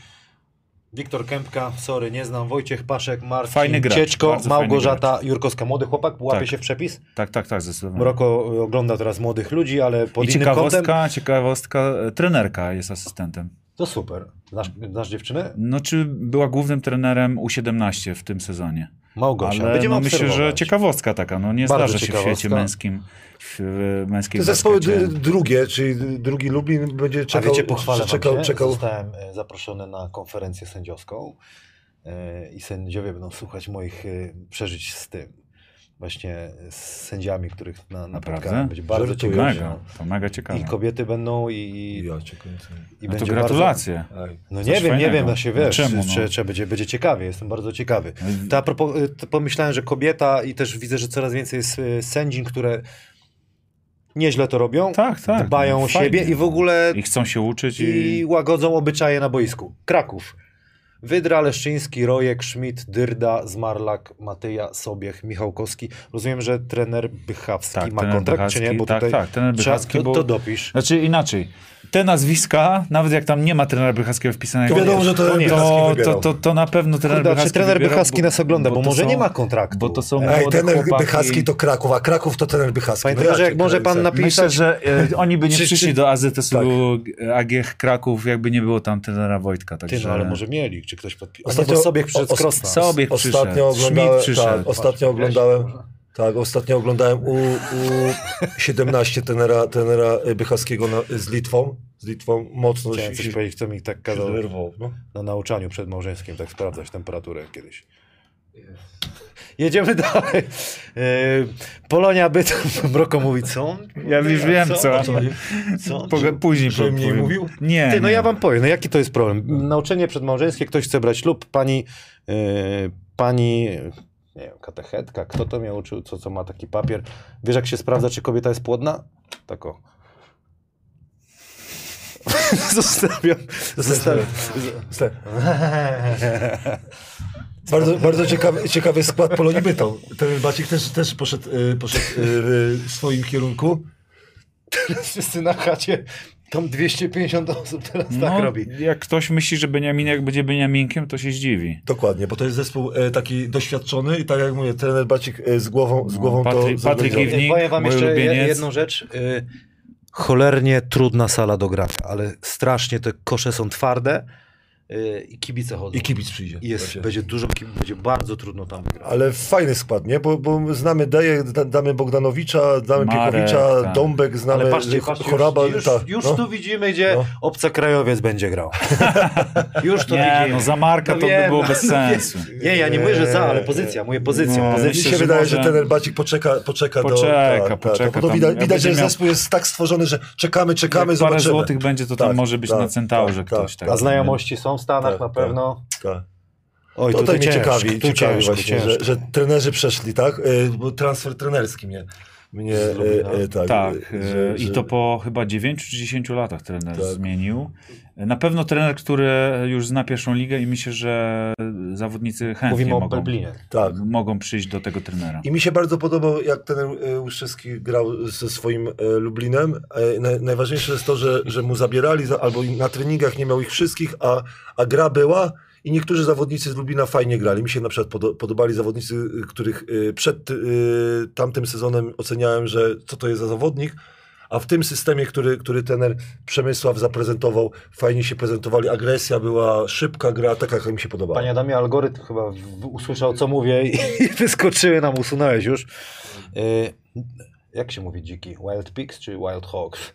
Wiktor Kępka, sorry, nie znam. Wojciech Paszek, Marcin Fajny gracz, Cieczko, Małgorzata Jurkowska. Młody chłopak, łapie Tak. się w przepis. tak, tak, tak, zdecydowanie. Mroko y, ogląda teraz młodych ludzi, ale pod I innym kątem. ciekawostka, ciekawostka, e, trenerka jest asystentem. To super. Znasz, znasz dziewczynę? No, czy była głównym trenerem U17 w tym sezonie. Małgosia. Ale Będziemy no, myślę, że ciekawostka taka, no nie Bardzo zdarza się w świecie męskim, w męskiej Te zespoły drugie, czyli drugi Lublin będzie A czekał. wiecie, pochwalę czekał, się. czekał. Zostałem e, zaproszony na konferencję sędziowską e, i sędziowie będą słuchać moich e, przeżyć z tym. Właśnie z sędziami, których na, Naprawdę? napotkałem. Będzie bardzo ciekawe. Mega, to mega ciekawe. I kobiety będą i, i, Ja cię i No to gratulacje. Bardzo... No Coś nie wiem, nie fajnego. wiem, no się wiesz, Czemu, no? Czy, czy będzie, będzie ciekawie, jestem bardzo ciekawy. No i- To a propos, y, to pomyślałem, że kobieta i też widzę, że coraz więcej jest y, sędzin, które nieźle to robią, Tak, tak. dbają no, o fajnie. siebie i w ogóle I chcą się uczyć i... i łagodzą obyczaje na boisku. Kraków. Wydra, Leszczyński, Rojek, Schmidt, Dyrda, Zmarlak, Matyja, Sobiech, Michałkowski. Rozumiem, że trener Bychawski Tak, ma trener kontrakt, czy nie? Bychawski, Bo tak, tutaj tak, trener trzeba- Bychawski, to, bo- to dopisz. Znaczy inaczej. Te nazwiska, nawet jak tam nie ma trenera Bychackiego wpisanego, To wiadomo, że trener to, Bychacki to, wybierał. to, to na pewno trener Kurde, a czy Bychacki trener wybierał, Bychawski nas ogląda? Bo to może są- nie ma kontraktu. Bo to są Ej, młode trener chłopaki. Bychacki to Kraków, a Kraków to trener Bychacki. Panie No trenerze, ja jak może pan napisać... Myślę, że e, oni by nie Czy- przyszli czy- do AZS-u AG Kraków, jakby nie było tam trenera Wojtka. Ty, Także... no ale może mieli, czy ktoś podpisał. Ostatnio- Ostatnio Sobiech przyszedł z Krosna. Sobiech Ostatnio przyszedł, oglądałem, Schmidt przyszedł. tak, ostatnio oglądałem, tak, ostatnio oglądałem u, u 17 trenera, trenera Bychackiego na, z Litwą, z Litwą mocno Chciałem coś się, powiedzieć, kto mi tak kazał no. na nauczaniu przedmałżeńskim, tak sprawdzać temperaturę kiedyś. Jedziemy dalej. Yy, Polonia Bytom, Mroko mówi, co? on? Ja już wiem, co. Co? co? Poga- Później że mniej powiem. mówił? Nie, Ty, no nie. ja wam powiem, no jaki to jest problem? Nauczenie przedmałżeńskie, ktoś chce brać ślub, pani, yy, pani, nie wiem, katechetka, kto to mnie uczył, co, co ma taki papier. Wiesz, jak się sprawdza, czy kobieta jest płodna? Tak o. Zostawiam. Zostawiam. Bardzo, bardzo ciekawy, ciekawy skład Polonii Bytom. Ten Bacik też, też poszedł, y, poszedł y, w swoim kierunku. Wszyscy na chacie, tam 250 osób teraz No, tak robi. jak ktoś myśli, że Beniaminek będzie Beniaminkiem, to się zdziwi. Dokładnie, bo to jest zespół e, taki doświadczony i tak jak mówię, trener Bacik e, z głową, z głową Patryk- to Patryk. Iwnik, Powiem wam jeszcze je- ulubieniec. jedną rzecz. Y, cholernie trudna sala do grania, ale strasznie te kosze są twarde i kibice chodzą. I kibic przyjdzie. Jest, będzie dużo, ki- będzie bardzo trudno tam wygrać. Ale fajny skład, nie? Bo, bo znamy Deję, da- damy Bogdanowicza, znamy Marek, Piekowicza, tak. Dąbek, znamy Ale patrzcie, patrzcie Choraba. już, już, tak, już no. tu widzimy, gdzie No. obcokrajowiec będzie grał. już to Nie, widzimy. no za Marka No to by wiem, było no bez sensu. Nie, ja nie mówię, że za, ale pozycja, mówię pozycja, No, Mi pozycja. myślę, się że wydaje, może- że ten Bacik poczeka, poczeka, do... Poczeka, tak, poczeka, Tak, to tam widać, widać że miał- zespół jest tak stworzony, że czekamy, czekamy, Jak parę zobaczymy. złotych będzie, to tam Tak, może być tak, na centaurze tak, ktoś. tak, Tak, A znajomości są w Stanach Tak, na tak. pewno. Tak. Oj, Tutaj mnie ciekawi, ciekawi ciężko, właśnie, ciężko. że, że trenerzy przeszli, tak? Y, Bo transfer trenerski mnie, mnie Lublina. y, y, tak. Tak, y, e, i to po chyba 9 czy 10 latach trener Tak. zmienił. Na pewno trener, który już zna pierwszą ligę i myślę, że zawodnicy chętnie Mówimy o mogą. Tak. mogą przyjść do tego trenera. I mi się bardzo podobał, jak ten y, Łuszewski grał ze swoim Lublinem. E, na- Najważniejsze jest to, że, że mu zabierali, za, albo na treningach nie miał ich wszystkich, a, a gra była i niektórzy zawodnicy z Lublina fajnie grali. Mi się na przykład podo, podobali zawodnicy, y, których y, przed y, tamtym sezonem oceniałem, że co to jest za zawodnik. A w tym systemie, który, który trener Przemysław zaprezentował, fajnie się prezentowali. Agresja była, szybka gra, taka jak mi się podobała. Panie Adamie, algorytm chyba usłyszał, co mówię i, i wyskoczyły nam, usunąłeś już. Y, jak się mówi dziki? Wild Pigs czy Wild Hogs?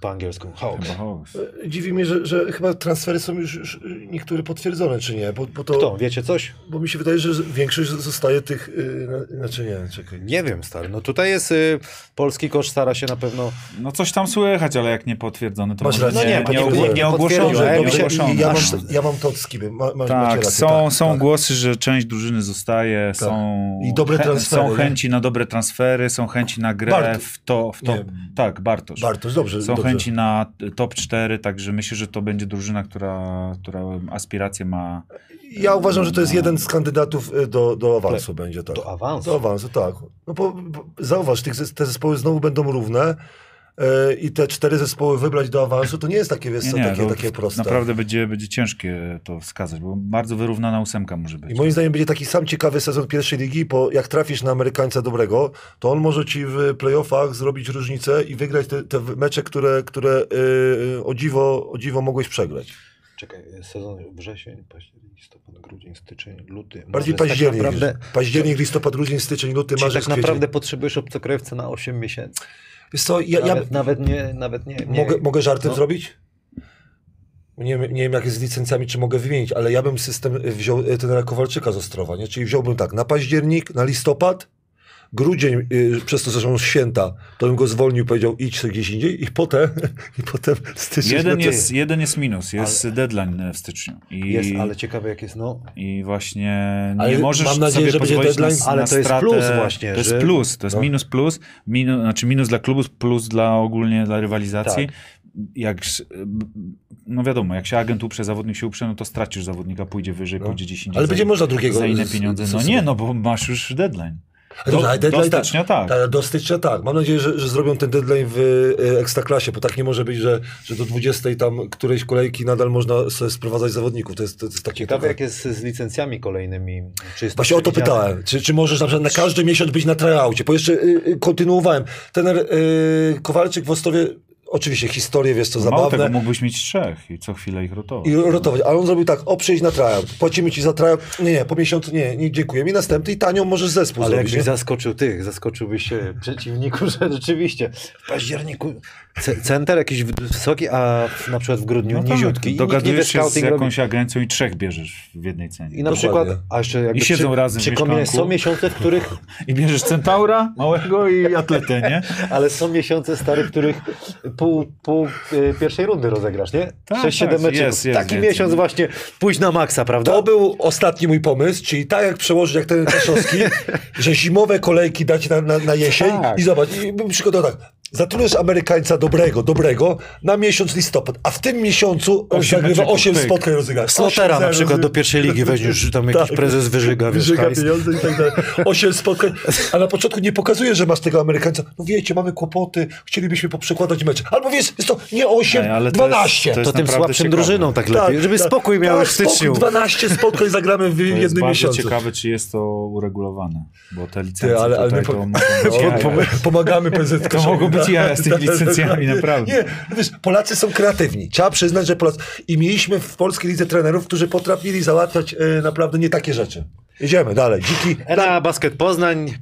Po angielsku. Chyba Hawks. Dziwi mnie, że, że chyba transfery są już, już niektóre potwierdzone, czy nie? Bo, bo, to, Kto? Wiecie coś? bo mi się wydaje, że większość zostaje tych. Yy, na- znaczy nie, czekaj. Nie wiem, stary. No tutaj jest y, polski kosz stara się na pewno. No coś tam słychać, ale jak nie potwierdzone, to Masz może No nie, nie, nie- ogło- nie nie ogłoszone. Nie Ja mi się- ogłoszone. ja, mam, ja mam to od skiby. Ma, ma, Tak, rację, są, tak, są tak. głosy, że część drużyny zostaje, są, I dobre transfery, są nie? chęci na dobre transfery, są chęci na grę Bartosz. w to, w Nie. tak, Bartosz. Bartosz, dobrze. Są dobrze. chęci na top 4, także myślę, że to będzie drużyna, która, która aspiracje ma. Ja uważam, że to jest jeden z kandydatów y, do, do awansu, będzie tak. Do awansu? Do awansu, tak. No bo, bo zauważ, te zespoły znowu będą równe. Y, I te cztery zespoły wybrać do awansu, to nie jest takie, wiesz, Nie, co, nie, takie, to takie proste. Naprawdę będzie, będzie ciężkie to wskazać, bo bardzo wyrównana ósemka może być. I moim zdaniem będzie taki sam ciekawy sezon pierwszej ligi, bo jak trafisz na Amerykańca dobrego, to on może ci w playoffach zrobić różnicę i wygrać te, te mecze, które, które yy, o, dziwo, o dziwo mogłeś przegrać. Czekaj, sezon wrzesień, październik, listopad, grudzień, styczeń, luty. Bardziej marzec. październik. Tak naprawdę, październik, listopad, grudzień, styczeń, luty, czyli marzec, tak kwiecień. naprawdę potrzebujesz obcokrajowca na 8 miesięcy. Wiesz co, ja, ja, Nawet, nawet nie, nawet nie. nie mogę, mogę żartem no. zrobić? Nie, wiem- nie wiem, jak jest z licencjami, czy mogę wymienić, ale ja bym system wziął e, trenera Kowalczyka z Ostrowa, nie? czyli wziąłbym tak, na październik, na listopad, grudzień, y, przez to, że są święta, to bym go zwolnił, powiedział idź gdzieś indziej i potem, i potem styczeń. Jeden no jest, jeden jest minus, jest deadline w styczniu. I, Jest, ale ciekawe jak jest, no. I właśnie nie Ale możesz mam nadzieję, sobie że będzie deadline, na, ale na to jest stratę. plus właśnie, To jest że- plus, to jest no. minus plus, minu, znaczy minus dla klubu, plus dla ogólnie dla rywalizacji. Tak. Jak, no wiadomo, jak się agent uprze, zawodnik się uprze, no to stracisz zawodnika, pójdzie wyżej, pójdzie gdzieś indziej. Ale za, będzie można drugiego Za inne pieniądze. No nie, no bo masz już deadline. Ale deadline do stycznia tak. Tak, do stycznia tak. Mam nadzieję, że, że zrobią ten deadline w e, Ekstraklasie, bo tak nie może być, że, że do 20 tam którejś kolejki nadal można sobie sprowadzać zawodników. To jest, to jest takie... Ciekawe jak jest z licencjami kolejnymi. Czy jest Właśnie o to pytałem. Czy, czy możesz na przykład na każdy miesiąc być na tryoutie? Bo jeszcze y, y, kontynuowałem. Ten y, Kowalczyk w Ostowie, oczywiście historie, wiesz co, Mało tego, zabawne. mógłbyś mieć trzech i co chwilę ich rotować. I rotować. Ale on zrobił tak, o przyjdź na tryout, płacimy ci za tryout. Nie, nie, po miesiącu nie, nie dziękujemy. I następny i tanią możesz zespół Ale zrobić. jakbyś nie? zaskoczył tych, zaskoczyłbyś się przeciwniku, że rzeczywiście w październiku center jakiś wysoki, a na przykład w grudniu No tak, niziutki. Dogadujesz się z scouting robi. jakąś agencją i trzech bierzesz w jednej cenie. I na Dokładnie. przykład, a jeszcze jakby I siedzą przy, razem w przy komie są miesiące, w których, I bierzesz centaura małego i atletę, nie? ale są miesiące stare, w których pół, pół y, pierwszej rundy rozegrasz, nie? Tak, 6-7 tak, meczów. jest, jest Taki więcej. miesiąc właśnie pójść na maksa, prawda? To był ostatni mój pomysł, czyli tak jak przełożyć jak ten Kaszowski, że zimowe kolejki dać na, na, na jesień Tak. i zobacz, i bym przygotował tak. Zatrudniasz Amerykańca dobrego, dobrego na miesiąc listopad, a w tym miesiącu on Osiem meczów, 8 pyk. spotkań rozegra. Slotera na przykład do pierwszej ligi weźmiesz, tam jakiś prezes wyżyga, wiesz, Wyżyga hajs. pieniądze i tak dalej. 8 spotkań, a na początku nie pokazuje, że masz tego Amerykańca. No wiecie, mamy kłopoty, chcielibyśmy poprzekładać mecze. Albo wiesz, jest to nie 8, Ej, ale to 12. jest- To jest tym słabszym ciekawe. drużyną tak lepiej, żeby spokój miałeś w spokój, styczniu. 12 spotkań zagramy w To jest jednym bardzo miesiącu. ciekawe, czy jest to uregulowane, bo te licencje Ty, ale, ale my po, to pomagamy PZK. Jaja z tymi licencjami, naprawdę. Nie, wiesz, Polacy są kreatywni. Trzeba przyznać, że Polacy... I mieliśmy w polskiej lidze trenerów, którzy potrafili załatwiać e, naprawdę nie takie rzeczy. Jedziemy dalej. Dziki... Era Basket Poznań,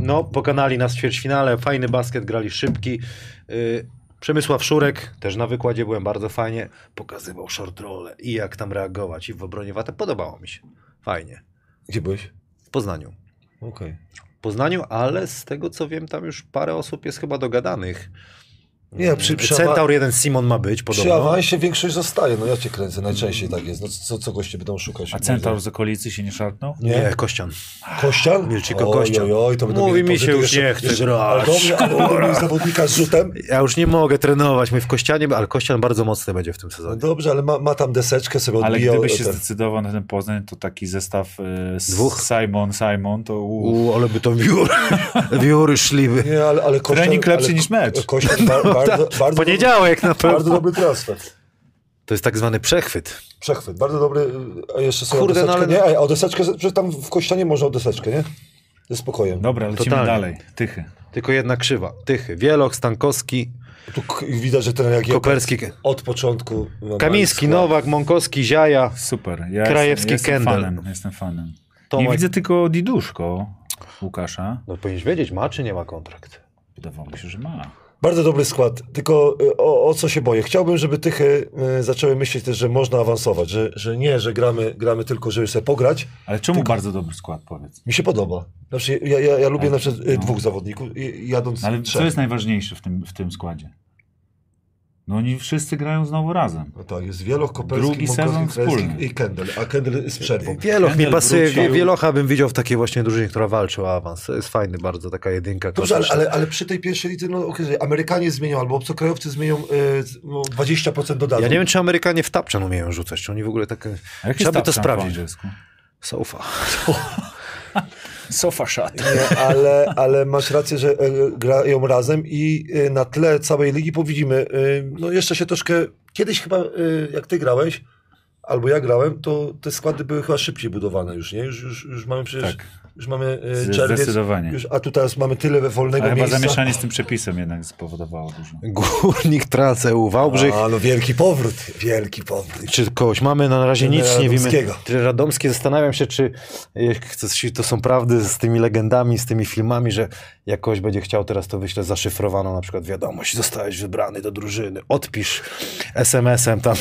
no pokonali nas w ćwierćfinale, fajny basket, grali szybki. Yy, Przemysław Szurek, też na wykładzie byłem bardzo fajnie, pokazywał short rolle i jak tam reagować i w obronie watę, podobało mi się. Fajnie. Gdzie byłeś? W Poznaniu. Okej. W Poznaniu, ale z tego co wiem, tam już parę osób jest chyba dogadanych. Nie, przy, przy, awa- Centaur jeden Simon ma być, przy podobno. awansie większość zostaje. No ja cię kręcę, najczęściej tak jest. No co, co goście będą szukać? A Centaur z okolicy się nie szarpnął? Nie, Kościan. Kościan? Milczyko Oj, Kościan. Oj, oj, to będą Mówi mi się, już nie chce grać. Ale dobrze, ale zawodnika z rzutem. Ja już nie mogę trenować, my w Kościanie, ale Kościan bardzo mocny będzie w tym No sezonie. dobrze, ale ma, ma tam deseczkę sobie Ale odbijał. gdybyś się ten- zdecydował na ten Poznań, to taki zestaw e, z Dwóch? Simon, Simon, to u, U, ale by to wióry, wióry szliby. Nie, ale, ale Kościan, Trening lepszy ale, niż mecz. Kościan ba, bardzo, bardzo, Poniedziałek na dobry, pewno. bardzo dobry transfer. To jest tak zwany przechwyt. Przechwyt, bardzo dobry. A jeszcze sobie Kurde, o no deseczkę, ale- nie? O deseczkę, że tam w Kościanie można o deseczkę, nie? Ze spokojem. Dobra, lecimy Totalnie. dalej. Tychy. Tylko jedna krzywa. Tychy. Wieloch, Stankowski, Tu widać, że ten jak Koperski, od początku. Kamiński. Nowak, Monkowski, Ziaja. Super. Ja Krajewski, jestem, jestem Kendall. fanem. Jestem fanem. Tomek. Nie widzę tylko Diduszko Łukasza. No powinieneś wiedzieć, ma czy nie ma kontrakt. Wydawało mi się, że ma. Bardzo dobry skład, tylko y, o, o co się boję? Chciałbym, żeby Tychy y, zaczęły myśleć też, że można awansować, że, że nie, że gramy, gramy tylko, żeby sobie pograć. Ale czemu bardzo dobry skład, powiedz? Mi się podoba. Znaczy, ja, ja, ja lubię Ale- na przykład y, no. dwóch zawodników, jadąc Ale trzech. co jest najważniejsze w tym, w tym składzie? No oni wszyscy grają znowu razem. No tak, jest Wieloch, Koperski, Drugi sezon wspólny. i Kendall, a Kendall z przerwą. Wieloch mi Kendall pasuje. wrócił. Wielocha bym widział w takiej właśnie drużynie, która walczy o awans. To jest fajny bardzo, taka jedynka. Dobrze, ale, ale, ale przy tej pierwszej lidze, no okej, Amerykanie zmienią, albo obcokrajowcy zmienią y, no, 20% dodadzą. Ja nie wiem, czy Amerykanie w tapczan umieją rzucać, czy oni w ogóle tak... Trzeba by to sprawdzić. angielsku? Sofa. Sofa shot. Nie, ale, ale masz rację, że e, grają razem i e, na tle całej ligi powidzimy, e, no jeszcze się troszkę, kiedyś chyba jak ty grałeś, albo ja grałem, to te składy były chyba szybciej budowane już, nie? Już, już, już mamy przecież, Tak. Już mamy e, czerwiec, zdecydowanie. już, a tu teraz mamy tyle wolnego Ale chyba miejsca. zamieszanie z tym przepisem jednak spowodowało dużo. Górnik Transeu Wałbrzych. A, no wielki powrót, wielki powrót. Czy kogoś mamy? Na razie nic nie wiemy. Radomskiego. Tyle Radomskie. Zastanawiam się, czy e, coś- to są prawdy z tymi legendami, z tymi filmami, że jak ktoś będzie chciał teraz, to wyślę zaszyfrowaną na przykład wiadomość, zostałeś wybrany do drużyny, odpisz SMS-em tam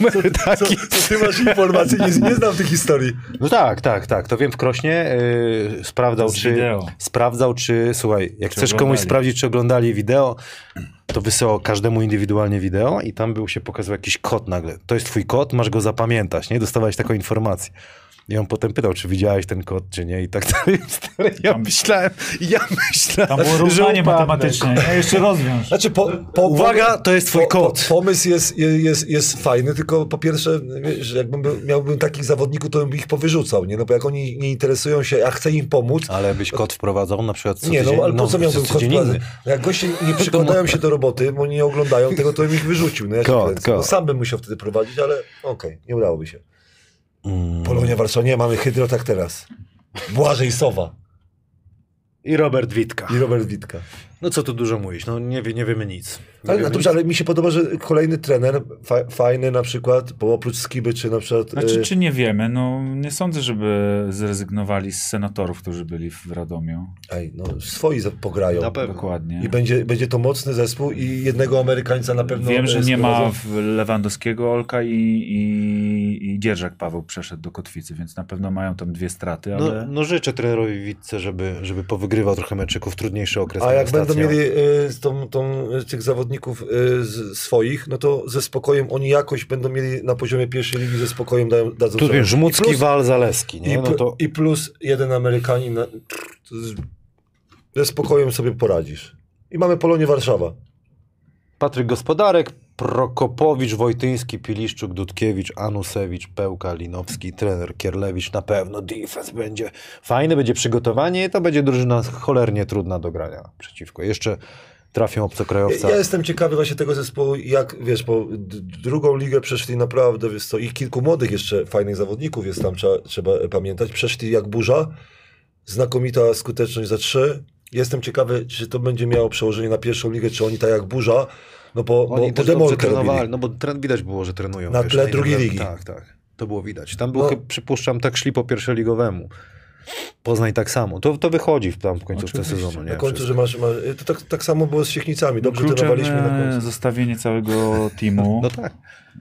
numer Co, taki. co ty masz informacji? Nie, nie znam tych historii. No tak, tak, tak. To wiem w Krośnie. Yy, sprawdzał, czy. wideo. Sprawdzał, czy. Słuchaj, jak Czy chcesz komuś oglądali. sprawdzić, czy oglądali wideo, to wysyłał każdemu indywidualnie wideo i tam był się pokazywał jakiś kod nagle. To jest twój kod, masz go zapamiętać, nie? Dostawałeś taką informację. I on potem pytał, czy widziałeś ten kod, czy nie i tak dalej. Ja myślałem, ja myślałem, Tam było równanie matematyczne. Ja jeszcze rozwiąż. Znaczy, po, po, Uwaga, to jest twój po, po, kod. pomysł jest, jest, jest fajny, tylko po pierwsze, wiesz, jakbym był- miałbym takich zawodników, to bym ich powyrzucał, nie? No bo jak oni nie interesują się, a chcę im pomóc, Ale byś kod wprowadzał na przykład co nie, no ale po co miałbym kod wprowadzać? No Jak goście nie przykładają się do roboty, bo nie oglądają tego, to bym ich wyrzucił. No ja się Kod, kręcę. No, kod. sam bym musiał wtedy prowadzić, ale okej, nie udałoby się. Polonia Warszawa, mamy Hydro tak teraz. Błażej Sowa I Robert Witka. i Robert Witka. No co tu dużo mówić, no nie, wie, nie wiemy nic. Nie Ale, wiemy no dobrze, nic. ale mi się podoba, że kolejny trener, fa fajny na przykład, bo oprócz Skiby, czy na przykład... Znaczy, e, czy nie wiemy? No, nie sądzę, żeby zrezygnowali z senatorów, którzy byli w Radomiu. Ej, no swoi pograją. Na pewno. Dokładnie. I będzie, będzie to mocny zespół i jednego Amerykańca na pewno... Wiem, że nie ma Lewandowskiego Olka i, i, i Dzierżak Paweł przeszedł do Kotwicy, więc na pewno mają tam dwie straty, No, ale no życzę trenerowi Witce, żeby, żeby powygrywał trochę meczyków, trudniejszy okres. A jak będą stacja. mieli y, tą, tą, tych zawodników y, z swoich, no to ze spokojem oni jakoś będą mieli na poziomie pierwszej ligi, ze spokojem dają, dadzą Tu wiesz, Żmucki, I plus, Wal, Zaleski, nie? i, No to I plus jeden Amerykanin, na, ze spokojem sobie poradzisz. I mamy Polonię Warszawa. Patryk Gospodarek, Prokopowicz, Wojtyński, Piliszczuk, Dudkiewicz, Anusewicz, Pełka, Linowski, trener Kierlewicz. Na pewno defense będzie fajny, będzie przygotowanie i to będzie drużyna cholernie trudna do grania przeciwko. Jeszcze trafią obcokrajowca. Ja jestem ciekawy właśnie tego zespołu, jak wiesz, d- drugą ligę przeszli naprawdę, wiesz co, i kilku młodych jeszcze fajnych zawodników jest tam, trzeba, trzeba pamiętać. Przeszli jak burza, znakomita skuteczność za trzy. Jestem ciekawy, czy to będzie miało przełożenie na pierwszą ligę, czy oni tak jak burza, no bo, Oni bo, też dobrze trenowali, no bo tren, widać było, że trenują. Na tle na drugiej ligi. Tak, tak. To było widać. Tam był, No. chyba, przypuszczam, tak szli po pierwszoligowemu. Poznań tak samo. To, to wychodzi w tam w końcówce Oczywiście. sezonu. Nie? Na końcu, Wszystko. że masz, masz to tak, tak samo było z Siechnicami, dobrze Kluczem trenowaliśmy na e, końcu. zostawienie całego teamu, No tak.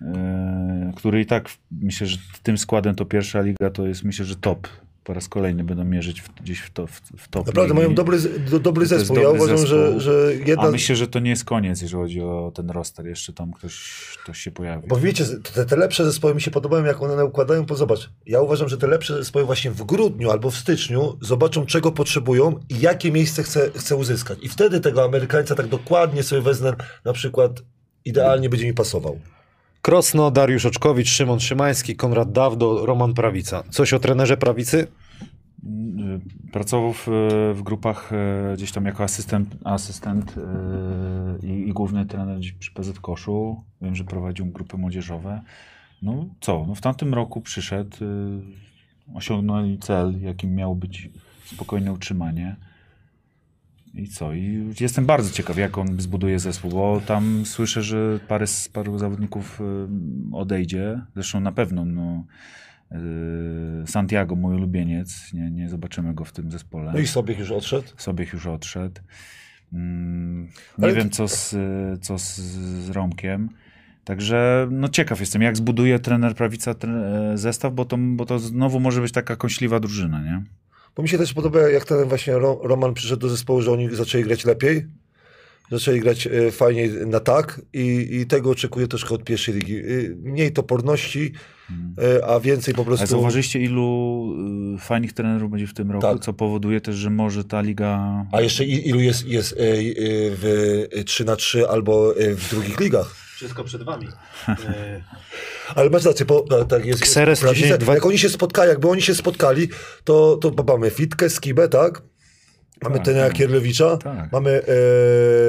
e, który i tak myślę, że tym składem to pierwsza liga to jest myślę, że top. Po raz kolejny będą mierzyć w, gdzieś w, to, w, w top. Naprawdę mają dobry, do, dobry zespół. ja dobry uważam, zespół. że, że jedna... A myślę, że to nie jest koniec, jeżeli chodzi o ten roster. Jeszcze tam ktoś, ktoś się pojawi. Bo wiecie, te, te lepsze zespoły mi się podobają, jak one układają, bo zobacz, ja uważam, że te lepsze zespoły właśnie w grudniu albo w styczniu zobaczą, czego potrzebują i jakie miejsce chce, chce uzyskać. I wtedy tego Amerykańca tak dokładnie sobie wezmę, na przykład idealnie będzie mi pasował. Krosno, Dariusz Oczkowicz, Szymon Szymański, Konrad Dawdo, Roman Prawica. Coś o trenerze Prawicy? Y, Pracował w, w grupach e, gdzieś tam jako asystent, asystent e, i, i główny trener przy PZ Koszu. Wiem, że prowadził grupy młodzieżowe. No co, no w tamtym roku przyszedł, y, osiągnęli cel, jakim miało być spokojne utrzymanie. I co? I jestem bardzo ciekaw, jak on zbuduje zespół, bo tam słyszę, że parę, z- paru zawodników y, odejdzie. Zresztą na pewno, no, y, Santiago, mój ulubieniec, nie, nie zobaczymy go w tym zespole. No i Sobiech już odszedł. Sobiech już odszedł. Mm, Nie Ale wiem, co, z, co z, z Romkiem. Także no ciekaw jestem, jak zbuduje trener prawica tre, e, zestaw, bo to, bo to znowu może być taka kąśliwa drużyna, nie? Bo mi się też podoba, jak ten właśnie Ro- Roman przyszedł do zespołu, że oni zaczęli grać lepiej. Zaczęli grać e, fajniej na tak i, i tego oczekuję troszkę od pierwszej ligi. E, Mniej toporności, e, a więcej po Hmm. Prostu... zauważyliście, ilu y, fajnych trenerów będzie w tym roku, Tak. co powoduje też, że może ta liga... A jeszcze ilu jest, jest e, w 3 na 3 albo w drugich ligach. Wszystko przed wami. Ale masz rację, bo tak- tak jest. Prawice. 10, dwa- Jak oni się spotkali, jakby oni się spotkali, to, to mamy Fitkę, Skibę, tak? Mamy Tak, trenera tak. Kierlewicza, Tak. mamy e,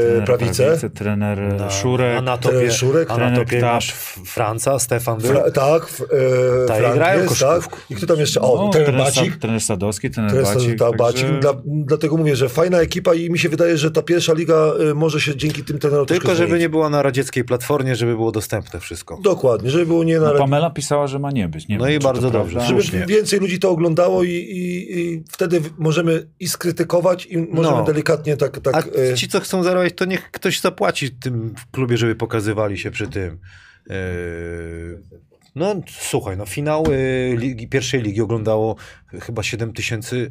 trener prawicę, Prawice, trener Na Szurek, Anatopię, trener Szurek, Anatopię trener masz Franca, Stefan był. Fra, tak, f, e, Tak, i Frank grają jest, tak? I kto tam jeszcze? O, no, trener trener, Bacik. Trener Sadowski, trener Trener Bacik. ta, także- Bacik. Dla, dlatego mówię, że fajna ekipa i mi się wydaje, że ta pierwsza liga e, może się dzięki tym trenerom Tylko żeby zmienić. nie było na radzieckiej platformie, żeby było dostępne wszystko. Dokładnie, żeby było nie na... No, Pamela pisała, że ma nie być. Nie No wiem, i bardzo prawda. dobrze. Żeby więcej ludzi to oglądało i, i, i wtedy w- możemy i skrytykować i możemy No. delikatnie tak... tak A e, ci, co chcą zarobić, to niech ktoś zapłaci tym w klubie, żeby pokazywali się przy tym. Yy, No słuchaj, no finał ligi, pierwszej ligi oglądało chyba 7 tysięcy,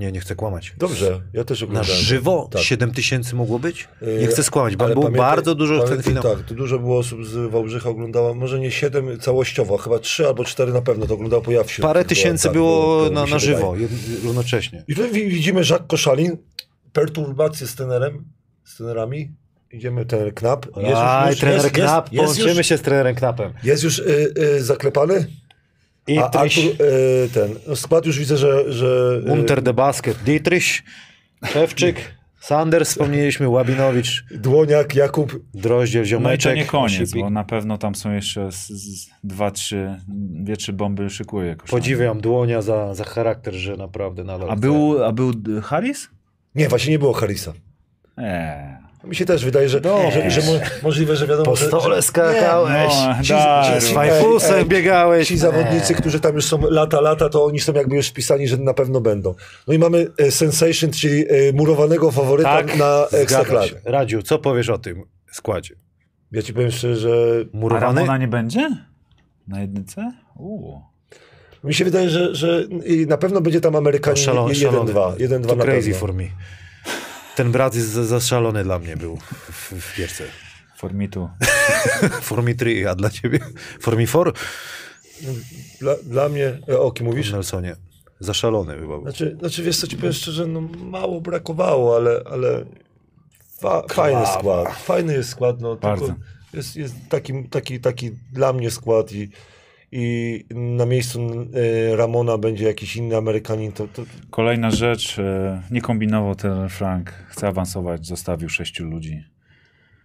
nie, nie chcę kłamać. Dobrze, ja też Na oglądałem. żywo Tak. 7 tysięcy mogło być? Yy, Nie chcę skłamać, bo było pamiętaj- bardzo dużo ten pamiętaj, finał. Tak, to dużo było osób z Wałbrzycha oglądało, może nie siedem całościowo, chyba trzy albo cztery na pewno to oglądało po Jawsiu. Parę tysięcy tak, było na, na wydaje. żywo, jed- równocześnie. I tu wi- widzimy Jacques Koszalin, perturbacje z trenerem, z trenerami. Idziemy trener Knap. Jest Aj, trener jest, Knap, jest, jest, połączymy już, się z trenerem Knapem. jest już y, y, zaklepany, I a Artur y, ten, no skład już widzę, że... że y, Unter the Basket, Dietrich, Szewczyk, Sanders, wspomnieliśmy, Łabinowicz, Dłoniak, Jakub, Droździel, No i to Ziomeczek. nie koniec, bo na pewno tam są jeszcze z, z, dwa, trzy, dwie, trzy bomby szykuje jakoś. Podziwiam Dłonia za, za charakter, że naprawdę nadal A był, a był Harris? nie, właśnie nie było Harrisa. Eee. Mi się też wydaje, że, że, że mo, możliwe, że wiadomo, Po że, stole że, skakałeś, No, ci- ci- z ej, fajfusem biegałeś. Ci zawodnicy, którzy tam już są lata, lata, to oni są jakby już wpisani, że na pewno będą. No i mamy e, Sensation, czyli e, murowanego faworyta Tak, na Ekstraklasie. Radziu, co powiesz o tym składzie? Ja ci powiem szczerze, że A Murowany? Ramona nie będzie? Na jedynce? Uuu. mi się wydaje, że, że i na pewno będzie tam Amerykanin Szalony, 1-2. 1-2 To na crazy pewno. for me. Ten brat jest za- zaszalony dla mnie był w, w gierce. Formitu. For me 3, a dla ciebie? For me 4? Dla, dla mnie, e, o kim mówisz? Nelsonie. Zaszalony chyba był. Znaczy, znaczy wiesz co ci powiem szczerze, no mało brakowało, ale, ale fa, fajny skład. Fajny jest skład, no Bardzo. tylko jest, jest taki, taki, taki dla mnie skład i, i na miejscu e, Ramona będzie jakiś inny Amerykanin, to, to Kolejna rzecz, e, nie kombinował ten Frank, chce awansować, zostawił sześciu ludzi.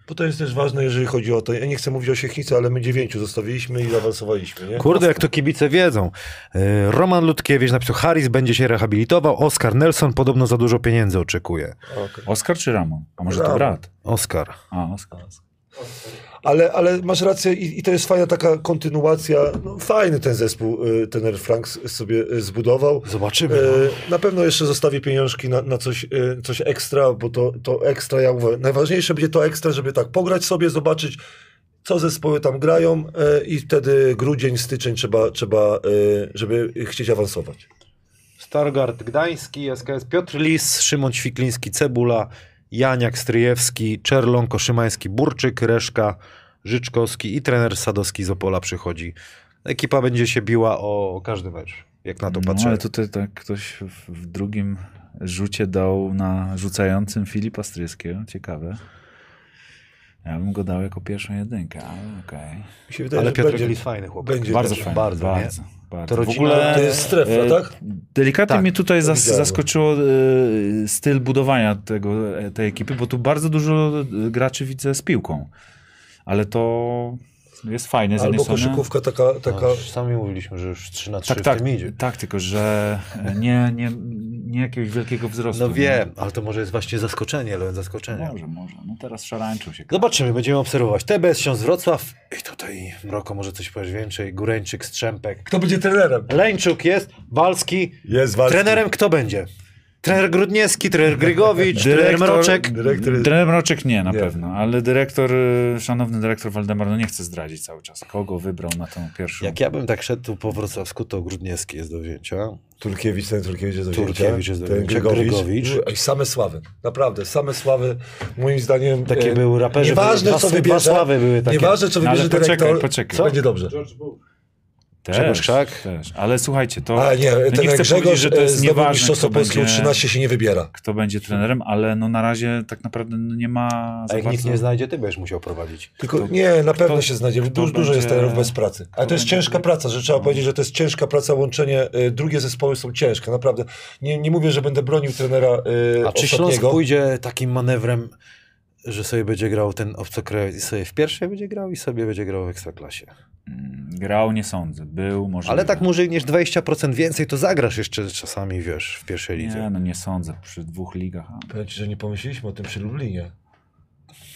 Bo to jest też ważne, jeżeli chodzi o to. Ja nie chcę mówić o Siechnicy, ale my dziewięciu zostawiliśmy i awansowaliśmy, nie? Kurde, jak to kibice wiedzą. E, Roman Ludkiewicz napisał, Harris będzie się rehabilitował, Oskar Nelson podobno za dużo pieniędzy oczekuje. Okej. Oskar czy Ramon? A może to Ramon. brat? Oskar. A, Oskar. Ale, ale masz rację i, i to jest fajna taka kontynuacja. No, fajny ten zespół y, tener Frank s- sobie y, zbudował. Zobaczymy. E, Na pewno jeszcze zostawię pieniążki na, na coś, coś ekstra, bo to, to ekstra, ja mówię, najważniejsze będzie to ekstra, żeby tak pograć sobie, zobaczyć, co zespoły tam grają i wtedy grudzień, styczeń trzeba, trzeba żeby chcieć awansować. Stargard Gdański, SKS Piotr Lis, Szymon Ćwikliński, Cebula, Janiak Stryjewski, Czerlon, Koszymański, Burczyk, Reszka, Życzkowski i trener Sadowski z Opola przychodzi. Ekipa będzie się biła o, każdy mecz, jak na to No, patrzę. ale tutaj tak ktoś w, drugim rzucie dał na rzucającym Filipa Stryjskiego. Ciekawe. Ja bym go dał jako pierwszą jedynkę, ale okej. Mi się wydaje, Ale że Piotr będzie- Lis fajny chłopak. będzie Bardzo fajnie. bardzo, Bardzo, bardzo. To W ogóle, to jest strefa, e, tak? Delikatnie Tak, mnie tutaj zas, zaskoczyło e, styl budowania tego, e, tej ekipy, bo tu bardzo dużo graczy widzę z piłką. Ale to jest fajne z jednej Albo koszykówka taka, taka No, sami mówiliśmy, że już 3 na 3 Tak, w tak, tym idzie. tak, tylko że e, nie, nie, nie jakiegoś wielkiego wzrostu. No nie? wiem, ale to może jest właśnie zaskoczenie, element zaskoczenia. Może, może. No teraz szarańczył się. Zobaczymy, będziemy obserwować. TBS Śląsk Wrocław i tutaj Mroko może coś powiesz więcej. Góreńczyk, Strzępek. Kto będzie trenerem? Leńczuk jest, Walski. Jest Walski. Trenerem kto będzie? Trener Grudniewski, trener Grygowicz, trener Mroczek. Dyrektor jest... Dyrektor Mroczek nie, na Nie. pewno, ale dyrektor, szanowny dyrektor Waldemar, no nie chce zdradzić cały czas. Kogo wybrał na tą pierwszą? Jak ja bym tak szedł po wrocławsku, to Grudniewski jest do wzięcia. Turkiewicz, ten Turkiewicz jest do Turkiewicz wzięcia, jest do ten wzięcia, Grygowicz. Grygowicz. Ej, same sławy, naprawdę, same sławy, moim zdaniem. Takie e, były raperzy, Nieważne, co dwa wybierze, sławy były takie. nieważne, co No, ale wybierze poczekaj, dyrektor, poczekaj. co będzie dobrze. George Bull. Też, Grzegorz Krzak? też. Ale słuchajcie, to A nie, no ten nie chcę Grzegorz powiedzieć, że to jest zdobył nieważne, mistrzostwo Polski będzie, U13 się nie wybiera. kto będzie trenerem, ale no na razie tak naprawdę no nie ma A jak nikt bardzo... nie znajdzie, ty będziesz musiał prowadzić. Tylko Kto- nie, na pewno kto- się znajdzie. kto Dużo, dużo jest będzie- trenerów bez pracy. Ale to jest będzie- ciężka praca, że trzeba powiedzieć, że to jest ciężka praca, łączenie. y, Drugie zespoły są ciężkie, naprawdę. Nie, nie mówię, że będę bronił trenera y, A czy Śląsk pójdzie takim manewrem, że sobie będzie grał ten obcokrajowiec i sobie w pierwszej będzie grał i sobie będzie grał w Ekstraklasie? Mm, Grał, nie sądzę. Był, może. Ale tak może niż 20% więcej, to zagrasz jeszcze czasami, wiesz, w pierwszej lidze. Nie, no nie sądzę. Przy dwóch ligach. a- Powiem ci, że nie pomyśleliśmy o tym przy Lublinie.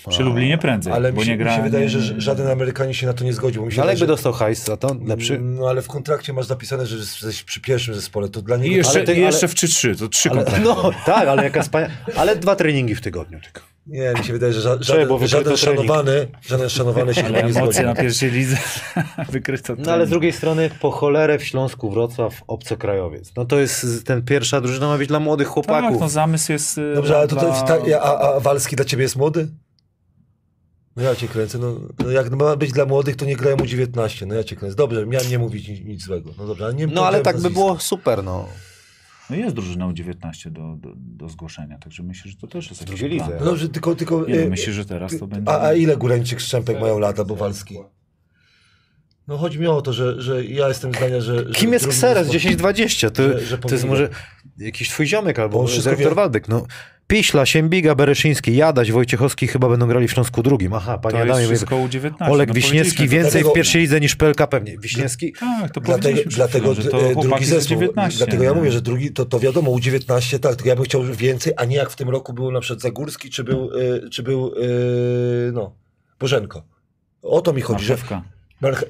Przy Lublinie prędzej, Ale bo mi się, nie gra... mi się wydaje, nie- że żaden Amerykanin się na to nie zgodził. Mi się No ale jakby że- dostał hajs za to, lepszy. No ale w kontrakcie masz zapisane, że jesteś przy pierwszym zespole. To dla I niego... jeszcze, Ale ty- i jeszcze ale- w 3-3, to trzy kontrakty. no tak, ale jaka wspania... Ale dwa treningi w tygodniu tylko. Nie, mi się wydaje, że ża- żaden, żaden trening. szanowany, żaden szanowany się Ale nie emocje zgodził. na pierwszej lidze wykryto. No ale z drugiej strony po cholerę w Śląsku Wrocław obcokrajowiec. No to jest ten pierwsza drużyna ma być dla młodych Tak, chłopaków. no zamysł jest... y, Dobrze, ale to, to, ta, a, a Walski dla ciebie jest młody? No ja cię kręcę. No, no jak ma być dla młodych, to nie grają u 19. No ja cię kręcę. Dobrze, miałem nie mówić nic, nic złego. No dobrze, ale nie No ale tak by było super, no. No jest drużyna U19 do, do, do zgłoszenia, także myślę, że to też jest jakiś plan. lidze. No dobrze, tylko... tylko Nie, no, e, myślę, że teraz to będzie... a, a ile Góreńczyk, Szczępek mają lata, bo Walski? No chodzi mi o to, że, że ja jestem zdania, że... że Kim jest Kseres zespół- 10-20? To, Że- że to jest może jakiś twój ziomek Bo albo dyrektor. Waldek. No. Piśla, Siembiga, Bereszyński, Jadaś, Wojciechowski chyba będą grali w Śląsku drugim. Aha, panie to jest Adamie, wszystko U19. Olek no, Wiśniewski więcej Dlatego- w pierwszej lidze niż PLK pewnie. Wiśniewski? Tak, to Dlatego, dlatego że e, to drugi zespół, 19. dlatego ja mówię, że drugi, to, to wiadomo, U19 tak, tylko ja bym chciał więcej, a nie jak w tym roku był na przykład Zagórski, czy był, e, czy był e, no, Bożenko. O to mi chodzi, że Marchewka. Marche-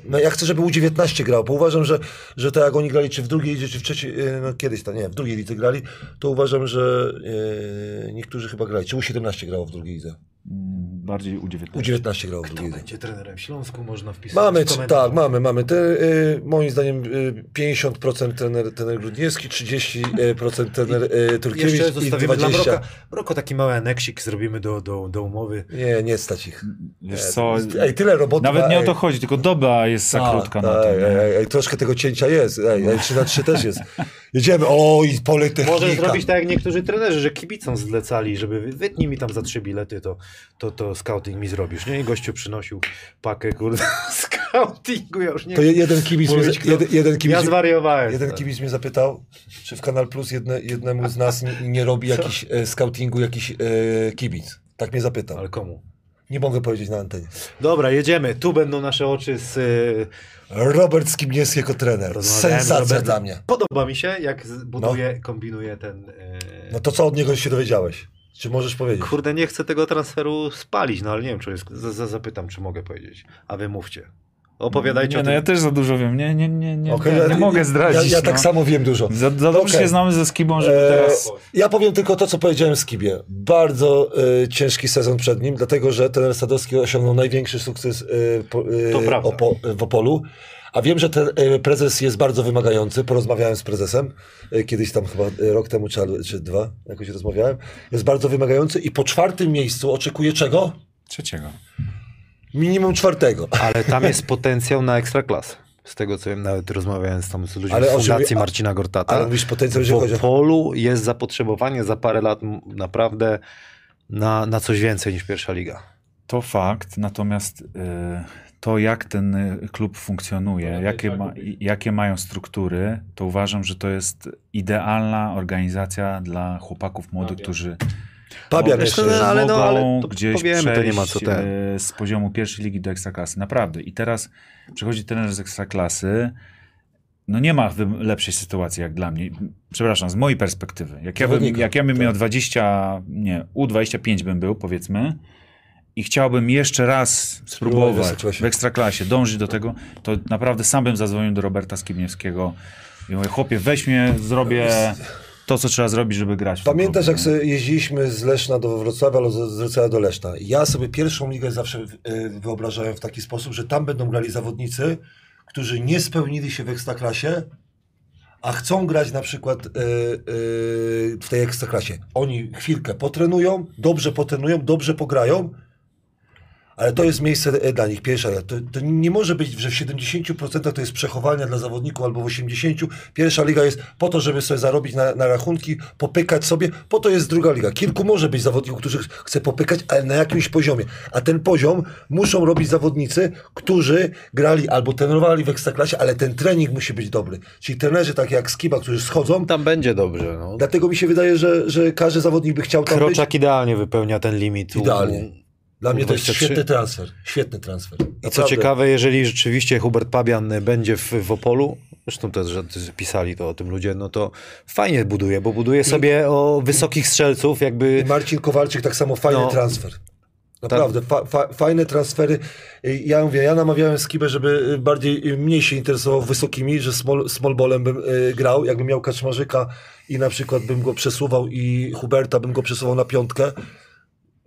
no ja chcę, żeby U19 grał, bo uważam, że, że tak jak oni grali, czy w drugiej lidze, czy w trzeciej, e, no kiedyś tam, nie, w drugiej lidze grali, to uważam, że e, niektórzy chyba grali, czy U17 grało w drugiej lidze. Bardziej U19. U19 grało w Kto będzie trenerem Śląsku? Można wpisać Mamy, tak, mamy, mamy. Te, y, moim zdaniem y, 50% trener, trener Grudniewski, 30% trener y, Turkiewicz Jeszcze i zostawimy dla 20%. Mroka. Mroko taki mały aneksik zrobimy do, do, do umowy. Nie, nie stać ich. Wiesz co, Ej, tyle roboty. nawet nie o to chodzi, tylko doba jest za A, krótka na to. ej, ej, ej, troszkę tego cięcia jest. Ej, ej, 3 na 3 też jest. Jedziemy. O, i Politechnika. Może zrobić tak jak niektórzy trenerzy, że kibicom zlecali, żeby wy- wytnij mi tam za trzy bilety, to, to, to scouting mi zrobisz. Nie? I gościu przynosił pakę, kurde, scoutingu, ja już nie To je- jeden kibic, mnie, Mówić, kto- jeden, kibic, Ja zwariowałem. jeden kibic mnie zapytał, czy w Kanal Plus jedne, jednemu z nas nie, nie robi jakiś e, scoutingu jakiś e, kibic. Tak mnie zapytał. Ale komu? Nie mogę powiedzieć na antenie. Dobra, jedziemy. Tu będą nasze oczy z... y, Robert Skibniewski jako trener. Sensacja dla mnie. Podoba mi się, jak z- buduje, kombinuje ten... y, No to co od niego się dowiedziałeś? Czy możesz powiedzieć? Kurde, nie chcę tego transferu spalić, no ale nie wiem, czy jest, z, z, zapytam, czy mogę powiedzieć. A wy mówcie. Opowiadajcie nie, o no tym. ja też za dużo wiem. Nie, nie, nie, nie, Okej, nie, ja- nie mogę zdradzić. Ja, ja no. tak samo wiem dużo. Za, za dobrze Okej. się znamy ze Skibą, żeby Eee, teraz... Ja powiem tylko to, co powiedziałem Skibie. Bardzo e, ciężki sezon przed nim, dlatego że trener Sadowski osiągnął największy sukces e, po, e, opo, w Opolu. A wiem, że ten e, prezes jest bardzo wymagający. Porozmawiałem z prezesem e, kiedyś tam chyba e, rok temu czy, czy dwa, jakoś rozmawiałem. Jest bardzo wymagający i po czwartym miejscu oczekuje czego? Trzeciego. Minimum czwartego. Ale tam jest potencjał na ekstraklasę. Z tego co wiem, nawet rozmawiałem z, tam z ludźmi Ale z Fundacji a- Marcina Gortata. ale mówisz potencjał, jeżeli chodzi o- W polu jest zapotrzebowanie za parę lat naprawdę na, na coś więcej niż pierwsza liga. To fakt, natomiast y, to jak ten y, klub funkcjonuje, No, jakie, tak ma, jakie mają struktury, to uważam, że to jest idealna organizacja dla chłopaków młodych, Fabian. którzy Pabian jeszcze. no, ale- mogą ale to gdzieś powiemy, to nie ma co przejść, ten. y, z poziomu pierwszej ligi do ekstraklasy. Naprawdę. I teraz przychodzi trener z ekstraklasy, no nie ma lepszej sytuacji jak dla mnie. Przepraszam, z mojej perspektywy. Jak ja bym, jak ja bym tak. miał 20, nie, U25 bym był, powiedzmy, i chciałbym jeszcze raz w spróbować Ekstraklasie. w ekstraklasie, dążyć do tego, to naprawdę sam bym zadzwonił do Roberta Skibniewskiego i mówię, chłopie, weź mnie, zrobię to, co trzeba zrobić, żeby grać. Pamiętasz, jak nie? sobie jeździliśmy z Leszna do Wrocławia, albo z Wrocławia do Leszna. Ja sobie pierwszą ligę zawsze y, wyobrażałem w taki sposób, że tam będą grali zawodnicy, którzy nie spełnili się w ekstraklasie, a chcą grać na przykład y, y, w tej ekstraklasie. Oni chwilkę potrenują, dobrze potrenują, dobrze pograją, ale to jest miejsce e, dla nich. Pierwsza, to, to nie może być, że w 70% to jest przechowalnia dla zawodników, albo w 80%. Pierwsza liga jest po to, żeby sobie zarobić na, na rachunki, popykać sobie. Po to jest druga liga. Kilku może być zawodników, którzy ch- chce popykać, ale na jakimś poziomie. A ten poziom muszą robić zawodnicy, którzy grali albo trenowali w ekstraklasie, ale ten trening musi być dobry. Czyli trenerzy takie jak Skiba, którzy schodzą. Tam będzie dobrze. No. Dlatego mi się wydaje, że, że każdy zawodnik by chciał tam być. Kroczak idealnie wypełnia ten limit. Idealnie. Dla mnie to jest 23. świetny transfer. Świetny transfer. I co Naprawdę. ciekawe, jeżeli rzeczywiście Hubert Pabian będzie w, w Opolu, zresztą też że pisali to o tym ludzie, no to fajnie buduje, bo buduje sobie o wysokich strzelców, jakby I Marcin Kowalczyk tak samo fajny No. transfer. Naprawdę, fa, fa, fajne transfery. Ja mówię, ja namawiałem Skibę, żeby bardziej, y, mniej się interesował wysokimi, że small, small ballem bym y, grał. Jakbym miał Kaczmarzyka i na przykład bym go przesuwał i Huberta bym go przesuwał na piątkę.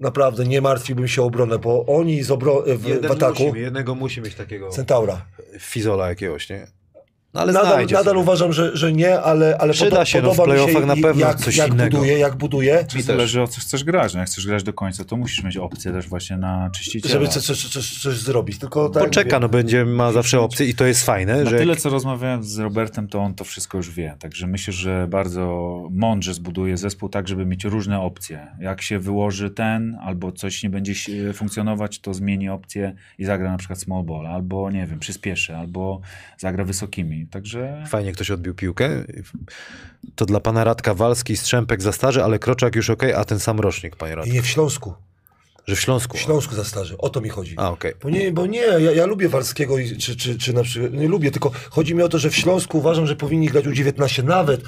Naprawdę, nie martwiłbym się o obronę, bo oni z obro- w, w ataku... musi, jednego musi mieć takiego Centaura. fizola jakiegoś, nie? No ale Nadal, nadal uważam, że, że nie, ale, ale Przyda podo- się, no, w podoba mi się playoffach na pewno jak, coś jak innego. buduje, jak buduje. To zależy o co chcesz grać. No, jak chcesz grać do końca, to musisz mieć opcję też właśnie na czyściciela. Żeby coś, coś, coś, coś zrobić. Tylko tak jak Poczeka, mówię, no będzie, ma zawsze opcje i to jest fajne, Na że tyle, co rozmawiałem z Robertem, to on to wszystko już wie. Także myślę, że bardzo mądrze zbuduje zespół tak, żeby mieć różne opcje. Jak się wyłoży ten, albo coś nie będzie funkcjonować, to zmieni opcję i zagra na przykład small ball, albo nie wiem, przyspieszy, albo zagra wysokimi. Także fajnie ktoś odbił piłkę. To dla pana Radka Walski, Strzępek za starzy, ale Kroczak już okej, a ten sam rocznik, panie I Radku. nie w Śląsku. Że w Śląsku. W Śląsku za starzy. O to mi chodzi. A, okej. Bo nie, bo nie ja, ja lubię Walskiego, i- czy, czy, czy na przykład, nie lubię, tylko chodzi mi o to, że w Śląsku uważam, że powinni grać U19 nawet,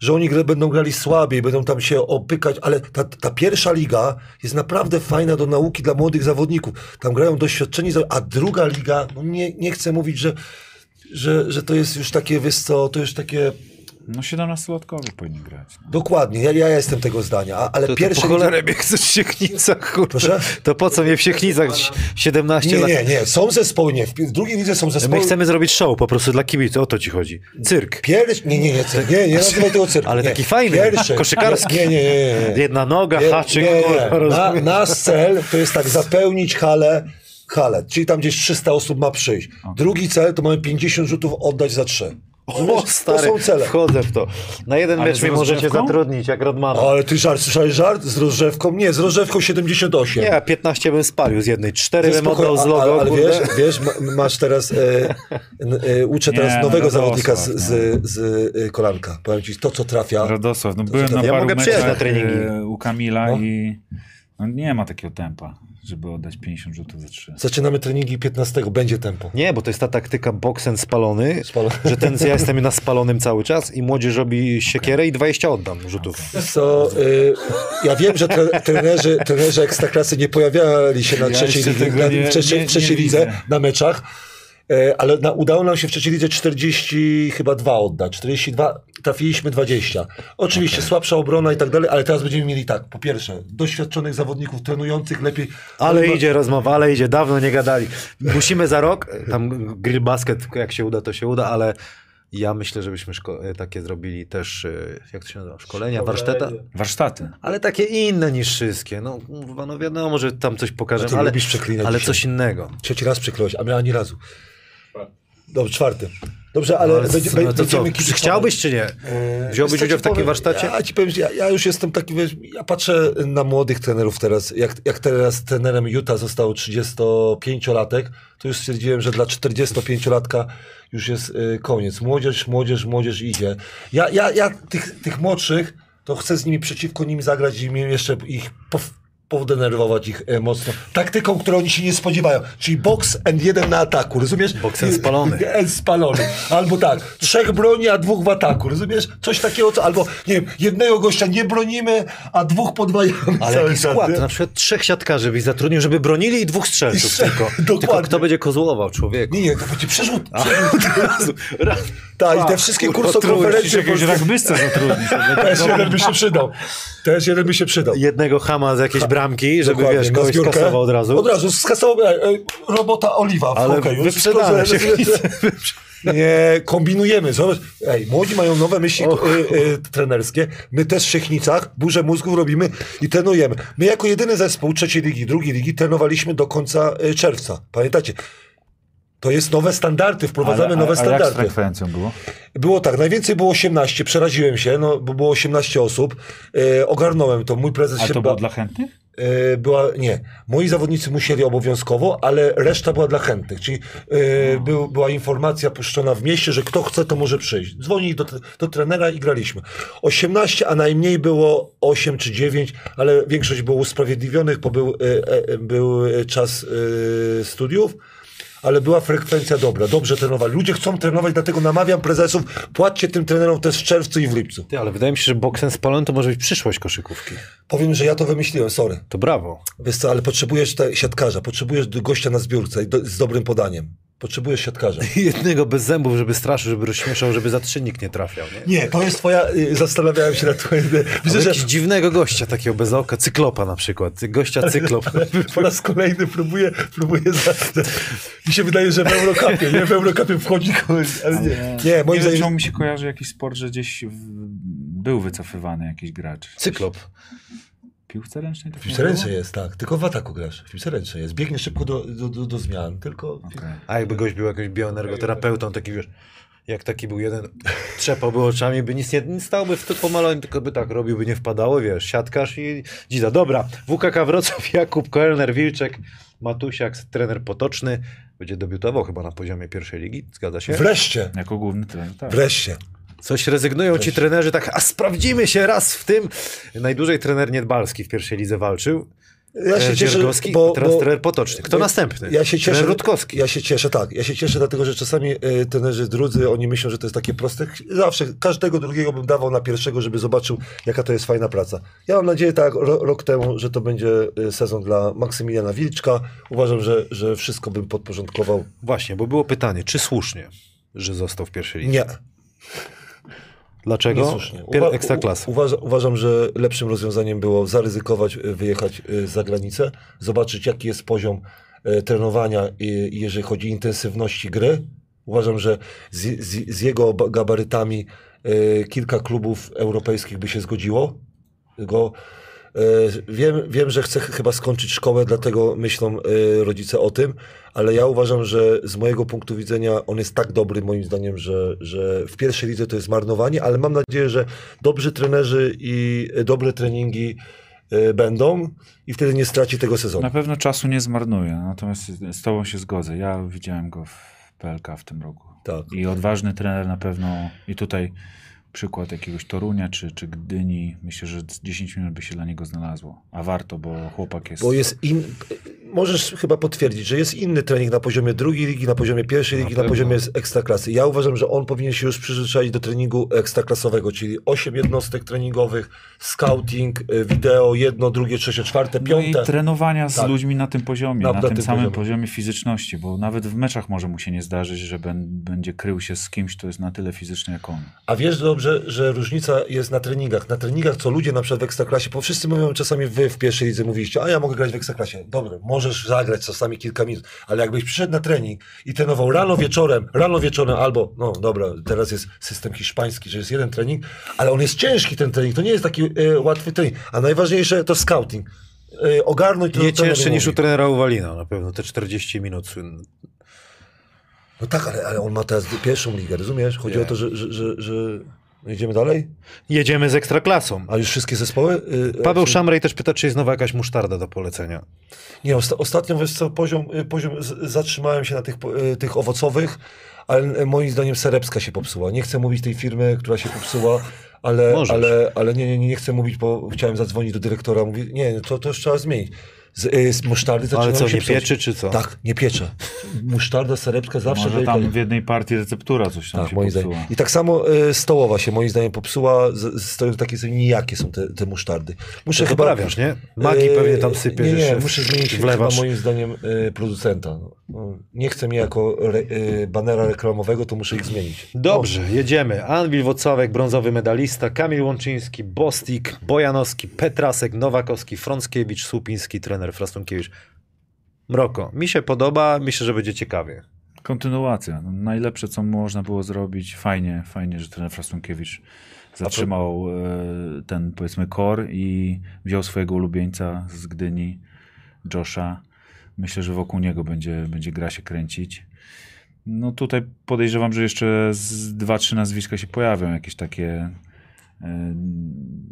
że oni będą grali słabiej, będą tam się opykać, ale ta, ta pierwsza liga jest naprawdę fajna do nauki dla młodych zawodników. Tam grają doświadczeni, a druga liga, no nie, nie chcę mówić, że, że, że to jest już takie, wiesz co, to już takie, no 17-latkowie powinni grać. No. dokładnie, ja, ja jestem tego zdania, a, ale To, to pierwsze... po cholerę mnie chcesz w Siechnicach, kurde. Proszę? To po co mnie w Siechnicach 17 Nie, lat? nie, nie, są zespoły, nie, w drugiej lidze są My zespoły... chcemy zrobić show po prostu dla kibiców, o to ci chodzi. Cyrk. Pierwszy, nie, nie, nie, cyrk, nie, nie nazywaj tego cyrku. Ale nie. taki fajny, Pierwszy, koszykarski. Nie, nie, nie, nie. nie. Jedna noga, Nie, haczyk, nie, nie. Na, nasz cel to jest tak, zapełnić halę, halę, czyli tam gdzieś 300 osób ma przyjść. Drugi cel to mamy 50 rzutów oddać za 3. O, stary, to są cele. wchodzę w to. Na jeden Ale mecz mnie możecie zatrudnić, jak Rodmana. Ale ty żart, słyszałeś żart? Z rozrzewką? Nie, z rozrzewką 78. Nie, ja 15 bym spalił z jednej, 4 Ze bym oddał z a- logo, ale, wiesz, wiesz, ma- masz teraz, e, e, uczę Nie, teraz no nowego Radosław, zawodnika z, z, z e, kolanka. Powiem ci, to co trafia, Radosław, no byłem na tam- Ja paru mogę przyjechać na treningi. e, u Kamila No. i no, nie ma takiego tempa. Żeby oddać 50 rzutów za 3. Zaczynamy treningi 15, będzie tempo. Nie, bo to jest ta taktyka boksen spalony, Spalony. że ten, ja jestem na spalonym cały czas i młodzież robi siekierę i 20 oddam rzutów. Co, y, ja wiem, że tre, trenerzy, trenerzy ekstraklasy nie pojawiali się na Ja trzeciej, na, nie- w trzeciej, nie- trzeciej nie lidze widzę. na meczach, e, ale na, udało nam się w trzeciej lidze 40 chyba 2 oddać, 42, trafiliśmy 20. Oczywiście słabsza obrona i tak dalej, ale teraz będziemy mieli tak, po pierwsze, doświadczonych zawodników, trenujących lepiej. Ale idzie rozmowa, ale idzie, dawno nie gadali. Musimy za rok, tam grill basket, jak się uda, to się uda, ale ja myślę, żebyśmy szko- takie zrobili też, e, jak to się nazywa, szkolenia, warsztata, Warsztaty. ale takie inne niż wszystkie. No, kurwa, no wiadomo, że tam coś pokażemy, ty ale, ale dzisiaj. coś innego. Trzeci raz przykryłeś, a my ani razu. Dobrze, czwarty. Dobrze, ale, Ale będzie, no to co, kibicować. chciałbyś czy nie? Eee, Wziąłbyś udział w takim powiem? warsztacie? Ja ci powiem, ja, ja już jestem taki, wiesz, ja patrzę na młodych trenerów teraz, jak, jak teraz trenerem Utah został 35-latek, to już stwierdziłem, że dla 45-latka już jest y, koniec. Młodzież, młodzież, młodzież idzie. Ja, ja, ja tych, tych młodszych, to chcę z nimi przeciwko nim zagrać i jeszcze ich podenerwować ich e, mocno. Taktyką, której oni się nie spodziewają. Czyli box and jeden na ataku, rozumiesz? Boks and spalony. And spalony. Albo tak, trzech broni, a dwóch w ataku, rozumiesz? Coś takiego, co, albo nie wiem, jednego gościa nie bronimy, a dwóch podwajamy Ale cały jaki czas, skład? nie? Na przykład trzech siatkarzy byś zatrudnił, żeby bronili i dwóch strzelców I tylko. dokładnie. Tylko kto będzie kozłował, człowieku? Nie, nie, to będzie przerzut. Razu, raz. Tak, i te wszystkie kurwa, Musisz kursokonferencje... jakiegoś ragbysca zatrudnić. Też jeden by się przydał. Też jeden by się przydał. Jednego hama z jakiejś bramki, żeby Dokładnie, wiesz, na kogoś skasował od razu. Od razu skasował, e, e, robota Oliwa w Ale hokeju. wyprzedane się Nie, kombinujemy. Zobacz, ej, młodzi mają nowe myśli Och. y, y, trenerskie. My też w Siechnicach burzę mózgów robimy i trenujemy. My jako jedyny zespół trzeciej ligi, drugiej ligi trenowaliśmy do końca y, czerwca. Pamiętacie? To jest nowe standardy, wprowadzamy Ale- nowe a, a jak z standardy. frekwencją było? Było tak, najwięcej było 18, przeraziłem się, no, bo było 18 osób. Ogarnąłem to, mój prezes A się to ba- było dla chętnych? E, była, nie, moi zawodnicy musieli obowiązkowo, ale reszta była dla chętnych, czyli e, był, była informacja puszczona w mieście, że kto chce, to może przyjść. Dzwonili do, do trenera i graliśmy. 18, a najmniej było 8 czy 9, ale większość było usprawiedliwionych, bo był, e, e, był czas studiów. Ale była frekwencja dobra, dobrze trenowali. Ludzie chcą trenować, dlatego namawiam prezesów, płaccie tym trenerom też w czerwcu i w lipcu. Ty, ale wydaje mi się, że boksem spalony to może być przyszłość koszykówki. Powiem, że ja to wymyśliłem, sorry. To brawo. Wiesz co, ale potrzebujesz te, siatkarza, potrzebujesz gościa na zbiórce do, z dobrym podaniem. Potrzebujesz siatkarza. Jednego bez zębów, żeby straszył, żeby rozśmieszał, żeby za trzynik nie trafiał. Nie? Nie, to jest twoja, y, zastanawiałem się nad twoim... Widzę, że jakiś dziwnego gościa takiego bez oka, cyklopa na przykład. Gościa cyklop. po raz kolejny próbuję, próbuję za, mi się wydaje, że w Eurocupie, nie? W Eurocupie wchodzi kogoś, ale nie. Nie, moim Nie wiem, zdaniem... mi się kojarzy jakiś sport, że gdzieś w, był wycofywany jakiś gracz. Cyklop. W piłce ręcznej? Tak W piłce ręcznej jest, tak. Tylko w ataku grasz. W piłce ręcznej jest. Biegnie szybko do, do, do, do zmian, tylko... Okej. A jakby gość był jakimś bioenergoterapeutą, taki wiesz, jak taki był jeden, trzepałby oczami, by nic nie nie stałoby w to pomalowaniu, tylko by tak robił, by nie wpadało, wiesz, siatkarz i dzida. Dobra, WKK Wrocław, Jakub Koelner, Wilczek, Matusiak, trener Potoczny, będzie debiutował chyba na poziomie pierwszej ligi, zgadza się? Wreszcie, Jako główny trener, tak. wreszcie. Coś rezygnują ci trenerzy, tak, a sprawdzimy się raz w tym. Najdłużej trener Niedbalski w pierwszej lidze walczył. Ja się E, cieszę, bo, teraz bo, trener Potoczny. Kto ja- następny? Ja się cieszę. Trener Rutkowski. Ja się cieszę, tak. Ja się cieszę, dlatego że czasami y, trenerzy drudzy, oni myślą, że to jest takie proste. Zawsze każdego drugiego bym dawał na pierwszego, żeby zobaczył, jaka to jest fajna praca. Ja mam nadzieję, tak, ro, rok temu, że to będzie y, sezon dla Maksymiliana Wilczka. Uważam, że, że wszystko bym podporządkował. Właśnie, bo było pytanie, czy słusznie, że został w pierwszej lidze? Nie. Dlaczego? Niesłusznie. Pier- Uwa- Uważa, uważam, że lepszym rozwiązaniem było zaryzykować, y, wyjechać y, za granicę, zobaczyć jaki jest poziom y, trenowania, jeżeli chodzi o intensywności gry. Uważam, że z, z, z jego ba- gabarytami kilka klubów europejskich by się zgodziło. Go, wiem, wiem, że chce ch- chyba skończyć szkołę, dlatego myślą y, rodzice o tym, ale ja uważam, że z mojego punktu widzenia on jest tak dobry, moim zdaniem, że, że w pierwszej lidze to jest marnowanie, ale mam nadzieję, że dobrzy trenerzy i y, dobre treningi będą i wtedy nie straci tego sezonu. Na pewno czasu nie zmarnuje, natomiast z tobą się zgodzę. Ja widziałem go w PLK w tym roku. Tak. I odważny trener na pewno, i tutaj przykład jakiegoś Torunia czy, czy Gdyni, myślę, że z 10 minut by się dla niego znalazło. A warto, bo chłopak jest... Bo jest in... Możesz chyba potwierdzić, że jest inny trening na poziomie drugiej ligi, na poziomie pierwszej ligi, na, pewno. poziomie ekstraklasy. Ja uważam, że on powinien się już przyzwyczaić do treningu ekstraklasowego, czyli 8 jednostek treningowych, scouting, y, wideo, jedno, drugie, trzecie, czwarte, No i piąte. trenowania z Tak. ludźmi na tym poziomie, Na- na, na tym tym samym poziomie. poziomie. fizyczności, bo nawet w meczach może mu się nie zdarzyć, że ben, będzie krył się z kimś, kto jest na tyle fizyczny jak on. A wiesz dobrze, że różnica jest na treningach. Na treningach, co ludzie na przykład w ekstraklasie, bo wszyscy mówią, czasami wy w pierwszej lidze mówiliście, a ja mogę grać w ekstraklasie. Dobrze, możesz zagrać czasami kilka minut, ale jakbyś przyszedł na trening i trenował rano, wieczorem, rano, wieczorem, albo, no dobra, teraz jest system hiszpański, że jest jeden trening, ale on jest ciężki ten trening, to nie jest taki e, łatwy trening. A najważniejsze to scouting. E, ogarnąć to, Nie cięższy niż u trenera Uwalina na pewno, te 40 minut. No tak, ale, ale on ma teraz pierwszą ligę, rozumiesz? Chodzi Nie. o to, że, że, że, że... Idziemy dalej? Jedziemy z Ekstraklasą. A już wszystkie zespoły? Y, Paweł y, Szamrej też pyta, czy jest nowa jakaś musztarda do polecenia. Nie, osta- ostatnio wiesz co, poziom, y, poziom zatrzymałem się na tych, tych owocowych, ale moim zdaniem Serebska się popsuła. Nie chcę mówić tej firmy, która się popsuła, ale, Możesz. ale, ale nie, nie, nie, chcę mówić, bo chciałem zadzwonić do dyrektora. Mówi, nie, to, to już trzeba zmienić. Z, y, z musztardy Ale zaczynają co, się nie pieczy, czy co? Tak, nie piecze. Musztarda serebska zawsze Może tam w jednej partii receptura coś tam tak, się moim popsuła. zdaniem. I tak samo y, stołowa się moim zdaniem popsuła, z, z, takie sobie nijakie są te, te musztardy. Muszę To chyba... poprawiasz, nie? Magii Yy, pewnie tam sypiesz Nie, nie, muszę zmienić wlewasz. chyba moim zdaniem y, producenta. No. No, nie chcę mnie jako re, y, banera reklamowego, to muszę ich zmienić. Dobrze, jedziemy. Anwil Wocławek, brązowy medalista, Kamil Łączyński, Bostik, Bojanowski, Petrasek, Nowakowski, Frąckiewicz, Słupiński, trener Frastunkiewicz. Mroko, mi się podoba, myślę, że będzie ciekawie. Kontynuacja. No, najlepsze, co można było zrobić. Fajnie, fajnie, że trener Frastunkiewicz zatrzymał e, ten, powiedzmy, kor i wziął swojego ulubieńca z Gdyni, Josha. Myślę, że wokół niego będzie, będzie gra się kręcić. No tutaj podejrzewam, że jeszcze z dwa, trzy nazwiska się pojawią, jakieś takie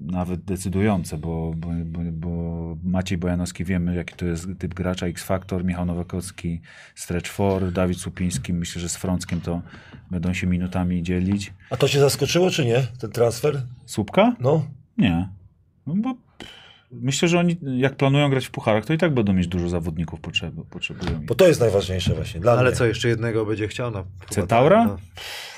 nawet decydujące, bo, bo, bo, bo Maciej Bojanowski wiemy, jaki to jest typ gracza, X-Factor, Michał Nowakowski, Stretch 4, Dawid Supiński, myślę, że z Frąckiem to będą się minutami dzielić. A to cię zaskoczyło, czy nie, ten transfer? Słupka? No, Nie. No bo myślę, że oni jak planują grać w pucharach, to i tak będą mieć dużo zawodników potrzeb, potrzebują. bo to jest najważniejsze właśnie dla Ale mnie. co, jeszcze jednego będzie chciał? No, chyba Centaura? tak,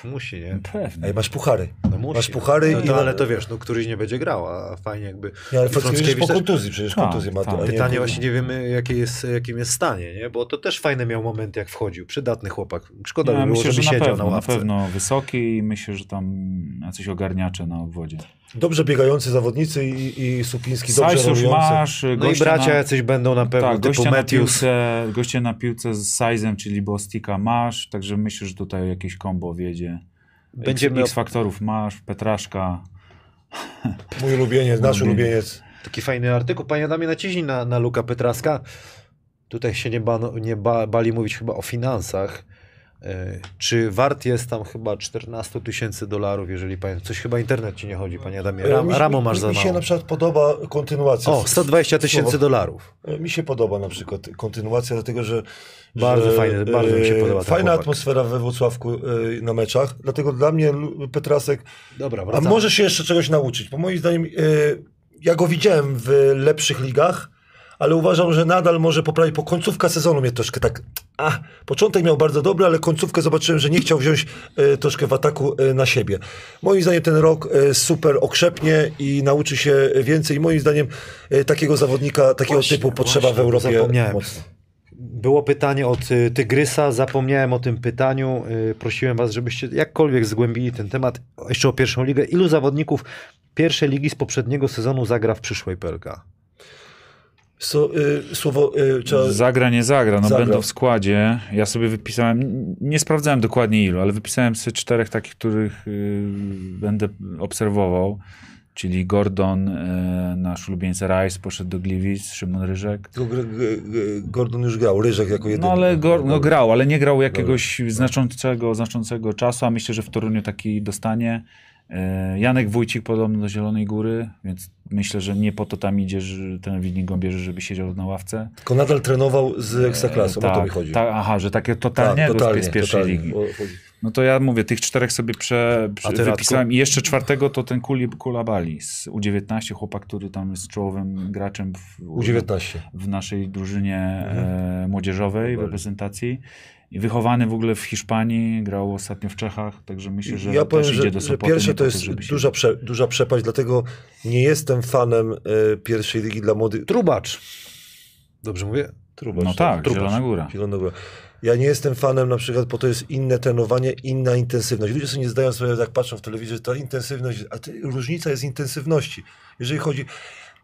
No, musi, nie? Pewnie. Ej, masz puchary. No musi. Masz puchary no, i- to, Ale to wiesz, no któryś nie będzie grał, a fajnie jakby... Nie, ale Frąckiewicz po kontuzji, przecież Tak, kontuzję ma. tak. a nie- Pytanie właśnie nie wiemy, jakie jest, jakim jest stanie, nie? Bo to też fajny miał moment, jak wchodził. Przydatny chłopak. Szkoda Ja by było, myślę, żeby że na siedział pewno, na na ławce. pewno wysoki i myślę, że tam jacyś ogarniacze na obwodzie. Dobrze biegający zawodnicy i, i Supiński dobrze Sajs już masz, No i bracia na... jacyś będą na pewno, Tak, typu goście na, piłce, goście na piłce z Sizem, czyli Bostika masz, także myślę, że tutaj jakieś kombo wiedzie. Będziemy X, X-faktorów masz, Petraszka. Mój ulubieniec, nasz Ulubieniec. Taki fajny artykuł. Panie Adamie, naciśnij na, na Luka Petraska. Tutaj się nie, bano, nie ba, bali mówić chyba o finansach. E, Czy wart jest tam chyba 14 tysięcy dolarów, jeżeli pamiętam. Coś chyba internet ci nie chodzi, panie Adamie. Ram, Mi ramo mi- masz za Mi się mało. na przykład podoba kontynuacja. O, 120 tysięcy dolarów. E, Mi się podoba na przykład kontynuacja, dlatego że. Bardzo że, fajne, bardzo mi się e, podoba Fajna chłopak. atmosfera we Wrocławku e, na meczach, dlatego dla mnie Petrasek. Dobra, A wracamy. może się jeszcze czegoś nauczyć, bo moim zdaniem e, ja go widziałem w lepszych ligach, ale uważam, że nadal może poprawić, bo końcówka sezonu mnie troszkę tak. A, początek miał bardzo dobry, ale końcówkę zobaczyłem, że nie chciał wziąć e, troszkę w ataku e, na siebie. Moim zdaniem ten rok e, super okrzepnie i nauczy się więcej. Moim zdaniem takiego zawodnika, takiego Właśnie, typu potrzeba właśnie, w Europie. zapomniałem. mocno. Było pytanie od Tygrysa, zapomniałem o tym pytaniu. Prosiłem was, żebyście jakkolwiek zgłębili ten temat. Jeszcze o pierwszą ligę. Ilu zawodników pierwszej ligi z poprzedniego sezonu zagra w przyszłej PLK? So, y, słowo y, trzeba. Zagra, nie zagra, no Zagra. będą w składzie. Ja sobie wypisałem, nie sprawdzałem dokładnie ilu, ale wypisałem sobie czterech takich, których y, będę obserwował. Czyli Gordon, y, nasz ulubieńca Rice, poszedł do Gliwic, Szymon Ryżek. Gordon już grał, Ryżek jako jedyny. No ale go, no, grał, ale nie grał jakiegoś znaczącego, znaczącego czasu, a myślę, że w Toruniu taki dostanie. E, Janek Wójcik podobno do Zielonej Góry, więc myślę, że nie po to tam idzie, że ten Widnik Gąbierzy, żeby siedział na ławce. Tylko nadal trenował z Ekstraklasą, o to tak, mi chodzi. Tak, aha, że takie totalnie, Tak, z- z pierwszej totalnie. ligi. No to ja mówię, tych czterech sobie prze, prze, wypisałem i jeszcze czwartego to ten Kuli, Kulabali z U19, chłopak, który tam jest czołowym graczem w, U19. w naszej drużynie Mhm. e, młodzieżowej, w reprezentacji. I wychowany w ogóle w Hiszpanii, grał ostatnio w Czechach, także myślę, że ja też powiem, idzie że, pierwsze to jest duża, prze, duża przepaść, dlatego nie jestem fanem e, pierwszej ligi dla młodych. Trubacz. Dobrze mówię? Trubacz, No tak, Trubacz. Zielona Góra. Zielona Góra. Ja nie jestem fanem na przykład, bo to jest inne trenowanie, inna intensywność. Ludzie sobie nie zdają sobie, jak patrzą w telewizję, że ta intensywność, a ty, różnica jest intensywności. Jeżeli chodzi,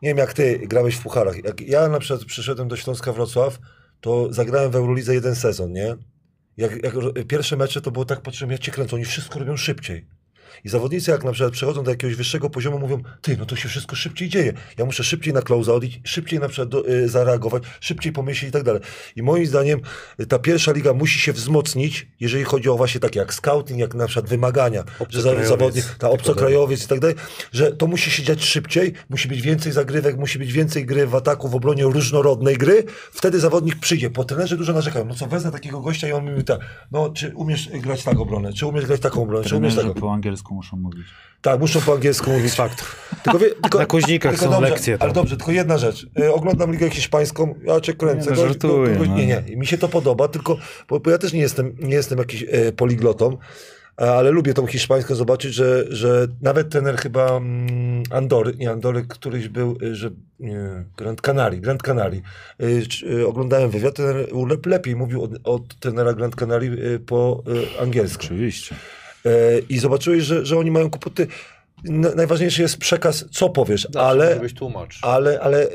nie wiem jak ty grałeś w pucharach. Jak ja na przykład przyszedłem do Śląska Wrocław, to zagrałem w Eurolidze jeden sezon, nie? Jak, jak pierwsze mecze to było tak, patrzyłem, ja cię kręcę, oni wszystko robią szybciej. I zawodnicy jak na przykład przechodzą do jakiegoś wyższego poziomu, mówią, ty, no to się wszystko szybciej dzieje. Ja muszę szybciej na close odejść, szybciej na przykład do, y, zareagować, szybciej pomyśleć i tak dalej. I moim zdaniem y, ta pierwsza liga musi się wzmocnić, jeżeli chodzi o właśnie takie jak scouting, jak na przykład wymagania, że za, zawodnik, ta obcokrajowiec i tak dalej, że to musi się dziać szybciej, musi być więcej zagrywek, musi być więcej gry w ataku, w obronie różnorodnej gry, wtedy zawodnik przyjdzie. Po trenerze dużo narzekają, no co wezmę takiego gościa i on mi mówi tak, no czy umiesz grać tak obronę, czy umiesz grać taką obronę, czy umiesz taką. po angielsku muszą mówić. Tak, muszą po angielsku mówić. Fakt. Tylko, wie, tylko, Na Kuźnikach tylko są dobrze, lekcje tam. Ale dobrze, tylko jedna rzecz. E, oglądam Ligę Hiszpańską, ja cię kręcę. Nie, no, żartuję, gość- no. nie, nie, mi się to podoba, tylko, bo, bo ja też nie jestem, nie jestem jakiś e, poliglotą, ale lubię tą hiszpańską zobaczyć, że, że nawet trener chyba mm, Andory, nie Andory, któryś był, e, że nie, Grand Canarii, Grand Canarii. E, oglądałem wywiad, Ulep lepiej mówił od, od trenera Grand Canarii e, po angielsku. Oczywiście. E, i zobaczyłeś, że, że oni mają kłopoty. Najważniejszy jest przekaz, co powiesz, ale, ale, ale e,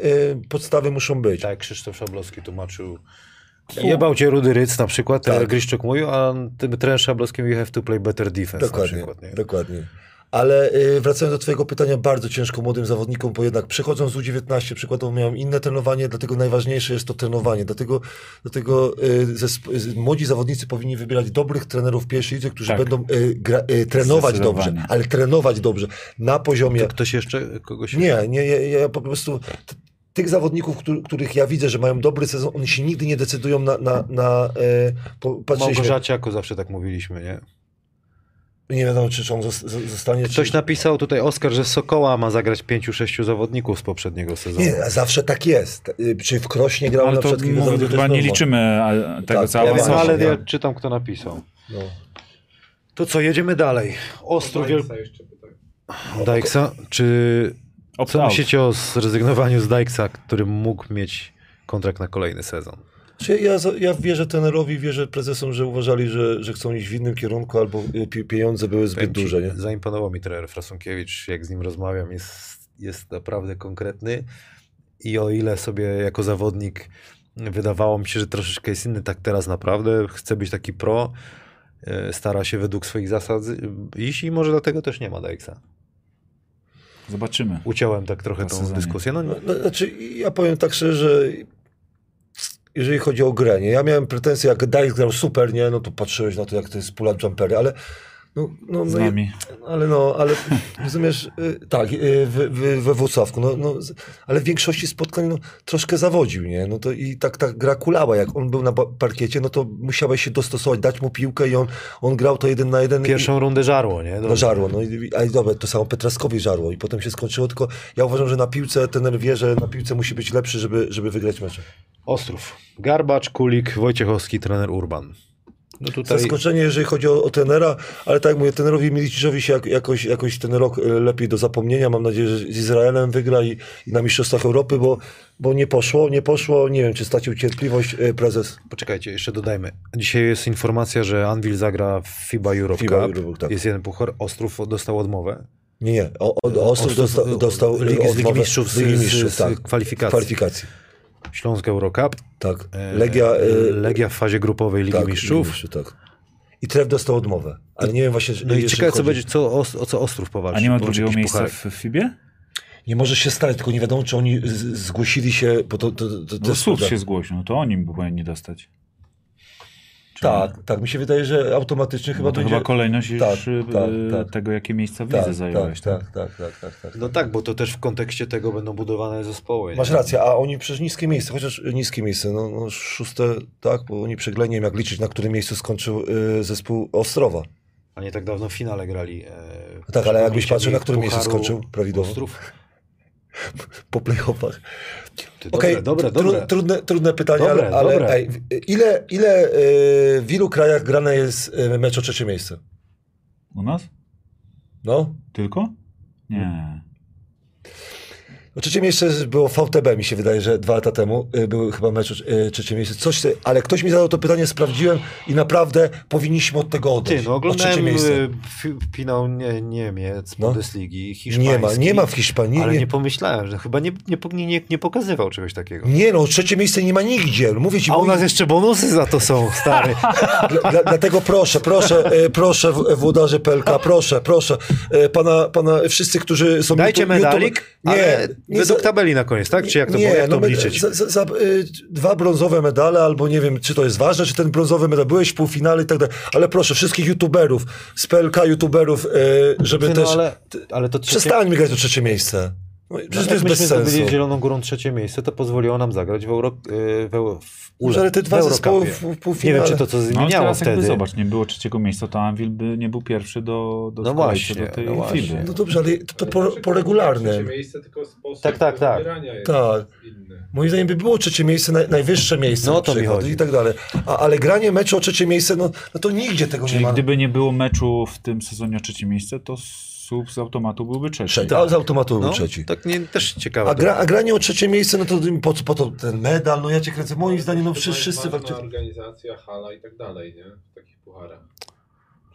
podstawy muszą być. Tak, Krzysztof Szablowski tłumaczył. Jebał cię Rudy Ryc na przykład, tak. Tak. Griszczuk mówił, a tym trener Szablowski mówił, you have to play better defense Dokładnie, na przykład. Nie? dokładnie. Ale y, wracając do twojego pytania, bardzo ciężko młodym zawodnikom, bo jednak przychodzą z U19, przykładowo miałem inne trenowanie, dlatego najważniejsze jest to trenowanie. Dlatego, dlatego y, zesp- młodzi zawodnicy powinni wybierać dobrych trenerów pierwszej lidze, którzy Tak. będą y, gra, trenować dobrze, ale trenować dobrze na poziomie... To ktoś jeszcze kogoś... Nie, nie, ja, ja po prostu tych zawodników, któ- których ja widzę, że mają dobry sezon, oni się nigdy nie decydują na, na, na e, po, patrzyliśmy, Małgorzaciaku zawsze tak mówiliśmy, nie? Nie wiadomo, czy on zostanie, Ktoś czy... napisał tutaj, Oskar, że Sokoła ma zagrać pięciu, sześciu zawodników z poprzedniego sezonu. Nie, zawsze tak jest. Y, Czy w Krośnie grał Ale na to przykład kilka mówię, zawodników, chyba nie liczymy tego, Tak, co ja wiem, no, ale ja- czytam, kto napisał. norma. To co, jedziemy dalej. Ostrów Wiel... Dajksa, czy... Co myślicie o zrezygnowaniu z Dajksa, który mógł mieć kontrakt na kolejny sezon? Czy ja, ja wierzę trenerowi, wierzę prezesom, że uważali, że, że chcą iść w innym kierunku, albo y, pi- pieniądze były zbyt Powiem ci, duże. Nie? Zaimponował mi trener Frasunkiewicz, jak z nim rozmawiam, jest, jest naprawdę konkretny i o ile sobie jako zawodnik wydawało mi się, że troszeczkę jest inny, tak teraz naprawdę chce być taki pro, e, stara się według swoich zasad iść i może dlatego też nie ma Dajksa. Zobaczymy. Uciąłem tak trochę tą dyskusję. No, No, no, znaczy, ja powiem tak szczerze, jeżeli chodzi o grę, nie? ja miałem pretensje, jak Dice grał super, nie? no to patrzyłeś na to, jak to jest pull-up jumpery, ale no, no, Z no, i- nami. ale no, ale rozumiesz, y, tak, y, w, w, we Włocławku, no, no, z- ale w większości spotkań no, troszkę zawodził, nie? No to i tak ta gra kulała, jak on był na parkiecie, no to musiałeś się dostosować, dać mu piłkę i on, on grał to jeden na jeden. pierwszą rundę żarło, nie? I, no żarło, no i, a i dobra, to samo Petraskowi żarło i potem się skończyło, tylko ja uważam, że na piłce ten wie, że na piłce musi być lepszy, żeby, żeby wygrać mecze. Ostrów. Garbacz, Kulik, Wojciechowski, trener Urban. No tutaj Zaskoczenie, jeżeli chodzi o, o tenera, ale tak jak mówię, tenerowi Miliciczowi się jak, jakoś, jakoś ten rok e, lepiej do zapomnienia. Mam nadzieję, że z Izraelem wygra i, i na Mistrzostwach Europy, bo, bo nie poszło, nie poszło. Nie wiem, czy stracił cierpliwość e, prezes. Poczekajcie, jeszcze dodajmy. Dzisiaj jest informacja, że Anvil zagra w FIBA Europe FIBA Cup. Europe, tak. Jest jeden puchar. Ostrów dostał odmowę. Nie, nie. O, o, Ostrów dostał, dostał Ligi, z Ligi odmowę Mistrzów, z, z Ligi z, tak. kwalifikacji. kwalifikacji. Śląsk Eurocup. Tak. E, Legia, e, Legia w fazie grupowej Ligi tak, Mistrzów. Ligi tak. I Tref dostał odmowę. Ale nie wiem właśnie, No i ciekawe, co będzie, co, o, o co Ostrów powalczy. A nie ma drugiego miejsca pucharek. w FIBie? Nie może się stać, tylko nie wiadomo, czy oni z, zgłosili się, bo to, to, to, to Bo jest się zgłosił, no to oni by powinni dostać. Tak, tak, mi się wydaje, że automatycznie chyba Chyba to będzie... chyba kolejność już Tak, y, tak, y, tak. tego, jakie miejsca w tak, lidze zająłeś. tak, tak, tak, tak, tak, tak. No tak, bo to też w kontekście tego będą budowane zespoły. Masz nie? rację, a oni przecież niskie miejsce, chociaż niskie miejsce, no, no szóste, tak, bo oni przegrali, nie wiem jak liczyć, na którym miejscu skończył y, zespół Ostrowa. A nie tak dawno w finale grali. E, Tak, ale jakbyś patrzył, na którym miejscu skończył prawidłowo? Ostrów. Po playoffach. Okej, dobre, tru-. Trudne, trudne pytanie, Dobre, ale, ale ej, w- ile, ile y, w ilu krajach grane jest y, mecz o trzecie miejsce? U nas? No? Tylko? Nie. O trzecie miejsce było VTB, mi się wydaje, że dwa lata temu y, był chyba mecz y, trzecie miejsce. Coś, ty- ale ktoś mi zadał to pytanie, sprawdziłem i naprawdę powinniśmy od tego Ty, odejść. no o trzecie oglądałem miejsce. fi- finał nie, Niemiec, No. Bundesligi, hiszpański. Nie ma, nie ma w Hiszpanii. Ale nie, nie pomyślałem, że chyba nie, nie, nie, nie pokazywał czegoś takiego. Nie no, trzecie miejsce nie ma nigdzie. Mówię ci, A u nas jeszcze bonusy za to są, stary. Dla, dla, dlatego proszę, proszę, e, proszę włodarze PLK, proszę, proszę, pana, pana, wszyscy, którzy są... Dajcie YouTube- medalik, YouTube- ale nie według za- tabeli na koniec, tak? Czy jak to, nie, jak to no? Za, za, za, y, dwa brązowe medale, albo nie wiem, czy to jest ważne, czy ten brązowy medal, byłeś w półfinale i tak dalej, ale proszę, wszystkich youtuberów, z PLK youtuberów, y, żeby Ty, też... no, ale, ale to trzecie... Przestańmy grać o trzecie miejsce. No, przecież Jak to jest bez myśmy sensu. zdobyli Zieloną Górą trzecie miejsce, to pozwoliło nam zagrać w, Euro, y, w, Euro, w Ule, ale te dwa w zespoły w- w półfinale- Nie wiem, czy to co No zmieniało jakby wtedy. zobacz, nie było trzeciego miejsca, to Anvil by nie był pierwszy do, do No właśnie, do tej no właśnie. No dobrze, ale to, to Ale po, po Trzecie regularnym. miejsce, tylko sposób Tak, tak, tak. Tak. inny. Moim zdaniem by było trzecie miejsce, naj, najwyższe miejsce No to mi chodzi. i tak dalej. A, ale granie meczu o trzecie miejsce, no, no to nigdzie tego Czyli nie ma. gdyby nie było meczu w tym sezonie o trzecie miejsce, to SUB z automatu byłby trzeci. Trzeci, a z automatu był No, trzeci. tak nie, też ciekawe. A, gra, a granie o trzecie miejsce, no to po co po to ten medal, no ja cię kręcę. Moim zdaniem, no To wszyscy, jest wszyscy organizacja, hala i tak dalej, nie? W takich pucharach.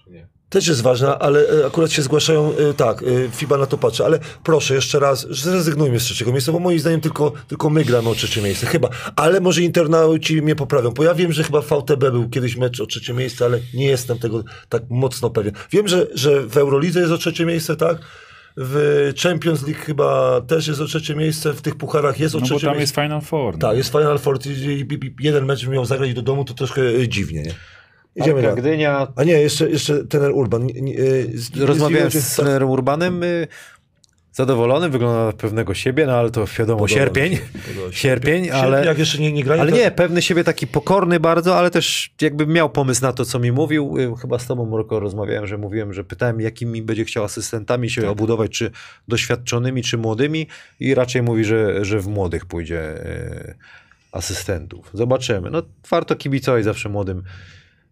Czy nie? Też jest ważna, ale e, akurat się zgłaszają, e, tak, e, FIBA na to patrzy, ale proszę jeszcze raz, zrezygnujmy z trzeciego miejsca, bo moim zdaniem tylko, tylko my gramy o trzecie miejsce, chyba. Ale może internauci mnie poprawią, bo ja wiem, że chyba VTB był kiedyś mecz o trzecie miejsce, ale nie jestem tego tak mocno pewien. Wiem, że, że w Eurolidze jest o trzecie miejsce, tak? W Champions League chyba też jest o trzecie miejsce, w tych pucharach jest o No bo trzecie tam miejsce. jest Final Four. no. Tak, jest Final Four i, jeden mecz miał zagrać do domu, to troszkę dziwnie, nie? Idziemy Arka. Gdynia. A nie, jeszcze, jeszcze trener Urban. E, Rozmawiałem z- z trenerem Urbanem. y, Zadowolony, wygląda na pewnego siebie, no ale to wiadomo, Podoba sierpień. się, podoba się. Sierpień, ale... Jak jeszcze nie, nie grają, Ale to- nie, pewny siebie taki pokorny bardzo, ale też jakby miał pomysł na to, co mi mówił. Y, Chyba z tobą, Mroko, rozmawiałem, że mówiłem, że pytałem, jakimi będzie chciał asystentami się obudować, czy doświadczonymi, czy młodymi i raczej mówi, że, że w młodych pójdzie y, asystentów. Zobaczymy. No warto kibicować zawsze młodym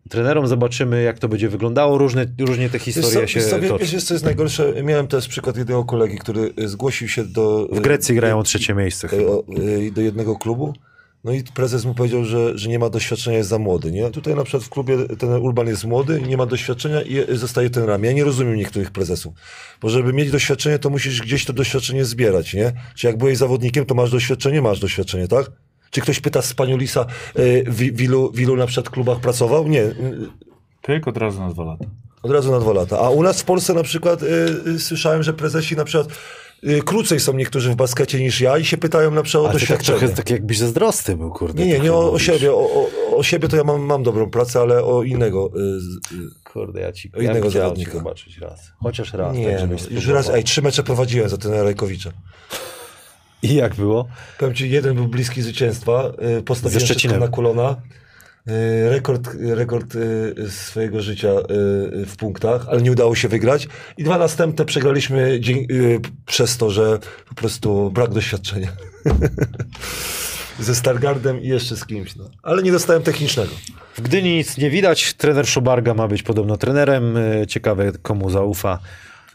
trenerom, zobaczymy jak to będzie wyglądało. Różne, różnie te historie się wiesz toczą. wiesz, co jest najgorsze? Miałem też przykład jednego kolegi, który y, zgłosił się do... W Grecji grają trzecie miejsce y, do jednego klubu. No i prezes mu powiedział, że, że nie ma doświadczenia, jest za młody. Nie? Tutaj na przykład w klubie ten Urban jest młody, nie ma doświadczenia i zostaje ten ramię. Ja nie rozumiem niektórych prezesów. Bo żeby mieć doświadczenie, to musisz gdzieś to doświadczenie zbierać. Nie? Czy jak byłeś zawodnikiem, to masz doświadczenie? Masz doświadczenie, tak? Czy ktoś pyta z Paniulisa, y, w, w, ilu, w ilu na przykład klubach pracował? Nie. Pyk od razu na dwa lata. Od razu na dwa lata. A u nas w Polsce na przykład y, y, słyszałem, że prezesi na przykład y, krócej są niektórzy w baskecie niż ja i się pytają na przykład o tak doświadczenie. trochę tak jakbyś zazdrosny był, kurde. nie, nie, nie o, o siebie. O, o, o siebie to ja mam, mam dobrą pracę, ale o innego. Y, y, Kurde, ja ci O ja innego chciał zawodnika. cię zobaczyć raz. Chociaż raz. nie, tak, no, już raz, ej, trzy mecze prowadziłem za tenera Rajkowicza. I jak było? Powiem ci, jeden był bliski zwycięstwa, y, postawiłem wszystko na kolana. Y, Rekord, rekord y, swojego życia w punktach, ale nie udało się wygrać. I dwa następne przegraliśmy przez to, że po prostu brak doświadczenia. Ze Stargardem i jeszcze z kimś. No. Ale nie dostałem technicznego. W Gdyni nic nie widać. Trener Szubarga ma być podobno trenerem. Ciekawe, komu zaufa.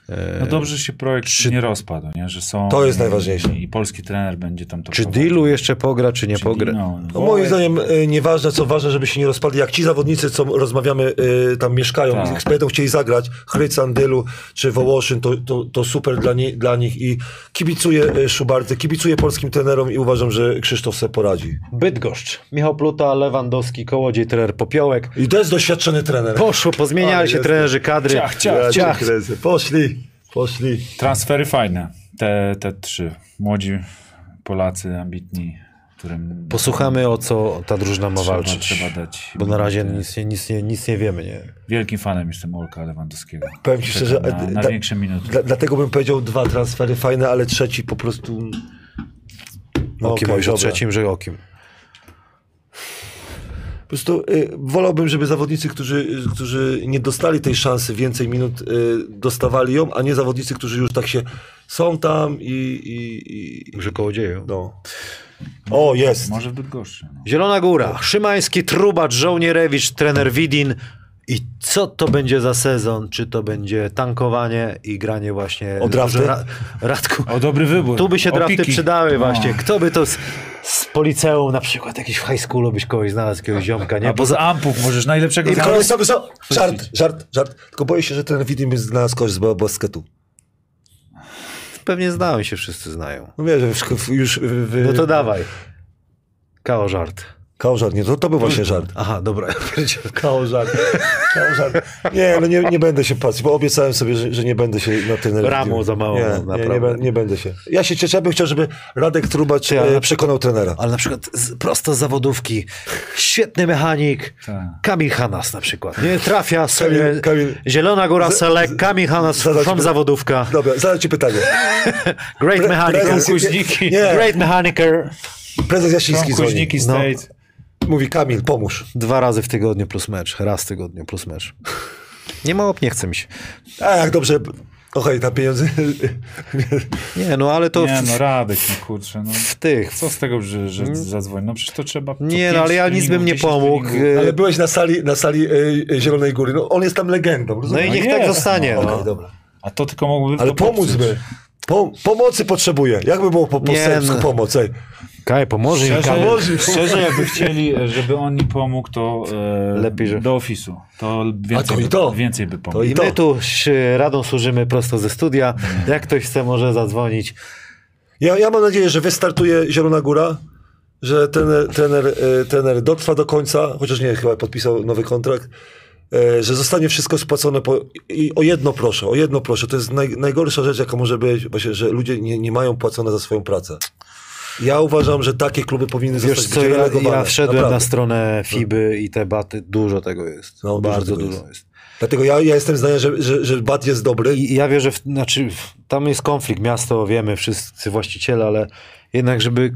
E, No dobrze, że się projekt nie rozpadł, nie? że są... To jest najważniejsze. I polski trener będzie tam to Czy prowadził. Dilu jeszcze pogra, czy nie Czy pogra? No, No, moim zdaniem y, nieważne, co ważne, żeby się nie rozpadli. Jak ci zawodnicy, co rozmawiamy, y, tam mieszkają Tak. i będą chcieli zagrać, Chrycan, Dylu czy Wołoszyn, to, to, to super dla, nie, dla nich i kibicuję y, Szubardze, kibicuję polskim trenerom i uważam, że Krzysztof sobie poradzi. Bydgoszcz. Michał Pluta, Lewandowski, Kołodziej, trener Popiołek. I to jest doświadczony trener. Poszło, pozmieniali się trenerzy kadry. Ciach, ciach, ciach. kręcę. Poszli, poszli. Transfery fajne, te, te trzy. Młodzi Polacy, ambitni. którym Posłuchamy o co ta drużyna ma trzeba, walczyć. trzeba dać. Bo na razie nic, nie- nic, nie, nic nie wiemy, nie? Wielkim fanem jestem Olka Lewandowskiego. Powiem ci szczerze, na, na da- większe minuty. Dla, dlatego bym powiedział dwa transfery fajne, ale trzeci po prostu... No O kim okej, mówisz o trzecim, że o kim? Po prostu y, wolałbym, żeby zawodnicy, którzy, którzy nie dostali tej szansy, więcej minut y, dostawali ją, a nie zawodnicy, którzy już tak się są tam i... i, i Że kołodzieju. no. O, jest. Może w Bydgoszczy. No. Zielona Góra, Szymański, Trubacz, Żołnierewicz, trener Widin. I co to będzie za sezon? Czy to będzie tankowanie i granie właśnie... O drafty? Ra, Radku, O, dobry wybór. tu by się drafty przydały No. właśnie. Kto by to z policeum, na przykład jakiś w high schoolu byś kogoś znalazł, jakiegoś ziomka, nie? Albo z ampów możesz najlepszego I znaleźć. sobie są... Żart, żart, żart. Tylko boję się, że ten Widim jest dla nas kogoś z ba- basketu. Pewnie znają się, wszyscy znają. No wiesz, że już... już w, No to dawaj. Kao żart. Kao żart, nie, to, to był właśnie żart. Aha, dobra. Kao żart. Kao żart. Nie, no nie, nie będę się patrzył, bo obiecałem sobie, że, że nie będę się na ten... Ramu za mało, Nie, nie, naprawdę. nie, bę- nie będę się. Ja się cieszę, ja bym chciał, żeby Radek Trubacz ale e, na przekonał trenera. Ale na przykład z, prosto z zawodówki. Świetny mechanik. Tak. Kamil Hanas na przykład. Nie trafia sobie. Kamil- Kamil- Zielona Góra Z- Selek, Kamil Hanas from zawodówka. Dobra, zadam ci pytanie. Great mechaniker. prezes- Kuźniki. Nie, Great mechaniker. prezes Jasiński dzwoni. Kuźniki No. Mówi Kamil, pomóż. Dwa razy w tygodniu plus mecz. Raz w tygodniu plus mecz. Nie ma op, nie chce mi się. A jak dobrze... Okej, tam pieniądze... Nie, no ale to Nie w, no, Radek, no kurczę. No. w tych. Co z tego, że, że zadzwoni? No przecież to trzeba... Nie, no ale ja nic bym nie pomógł. 10 treningów. Ale byłeś na sali, na sali e, Zielonej Góry. No, on jest tam legendą, No rozumiesz? i niech jest, tak zostanie. Okej, No. dobra. A to tylko mógłby Ale pomóżmy. Po, pomocy potrzebuję. Jakby było po, po Nie, no. pomoc? Ej. Kaj, pomoże mi Szczerze, Kamil. szczerze, jakby chcieli, żeby on mi pomógł, to e, Lepiej, że- do ofisu. To więcej, A to i by, to. więcej by pomógł. To i my tu radą służymy prosto ze studia. Jak ktoś chce, może zadzwonić. Ja, ja mam nadzieję, że wystartuje Zielona Góra, że trener, trener, e, trener dotrwa do końca, chociaż nie, chyba podpisał nowy kontrakt, e, że zostanie wszystko spłacone po, i o jedno proszę, o jedno proszę. To jest naj, najgorsza rzecz, jaka może być, właśnie, że ludzie nie, nie mają płacone za swoją pracę. Ja uważam, że takie kluby powinny Wiesz zostać co, ja, ja wszedłem Naprawdę. na stronę FIBY i te baty, dużo tego jest. No, dużo bardzo tego dużo jest. jest. Dlatego ja, ja jestem zdania, że, że, że Bat jest dobry. I ja wierzę, w, znaczy w- tam jest konflikt, miasto, wiemy, wszyscy właściciele, ale jednak, żeby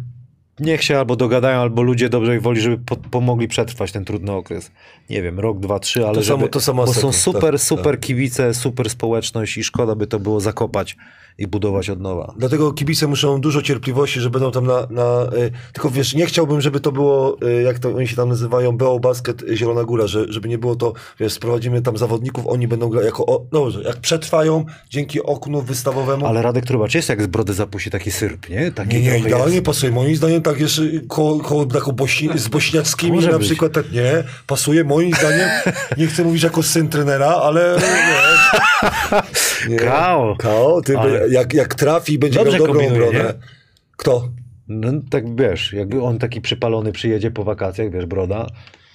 niech się albo dogadają, albo ludzie dobrej woli, żeby po, pomogli przetrwać ten trudny okres. Nie wiem, rok, dwa, trzy, ale To żeby, samo- to samo bo są sekund, super, tak, super kibice, super społeczność i szkoda by to było zakopać i budować od nowa. Dlatego kibice muszą dużo cierpliwości, że będą tam na... na y, tylko wiesz, nie chciałbym, żeby to było, y, jak to oni się tam nazywają, BO Basket Zielona Góra, że, żeby nie było to, wiesz, sprowadzimy tam zawodników, oni będą grać jako... O, dobrze, jak przetrwają dzięki oknu wystawowemu... Ale Radek Trubacz jest jak z brody zapuści taki syrp, nie? Taki Nie, nie, idealnie pasuje. Moim zdaniem tak jeszcze koło, koło taką bośni, z bośniackimi Może na być. przykład tak nie, pasuje moim zdaniem, nie chcę mówić jako syn trenera, ale nie. nie. Kao. Kao, ty Ale- jak, jak trafi, będzie Dobrze miał dobrą kombinuje, obronę. nie? Kto? No tak wiesz, jakby on taki przypalony przyjedzie po wakacjach, wiesz, broda.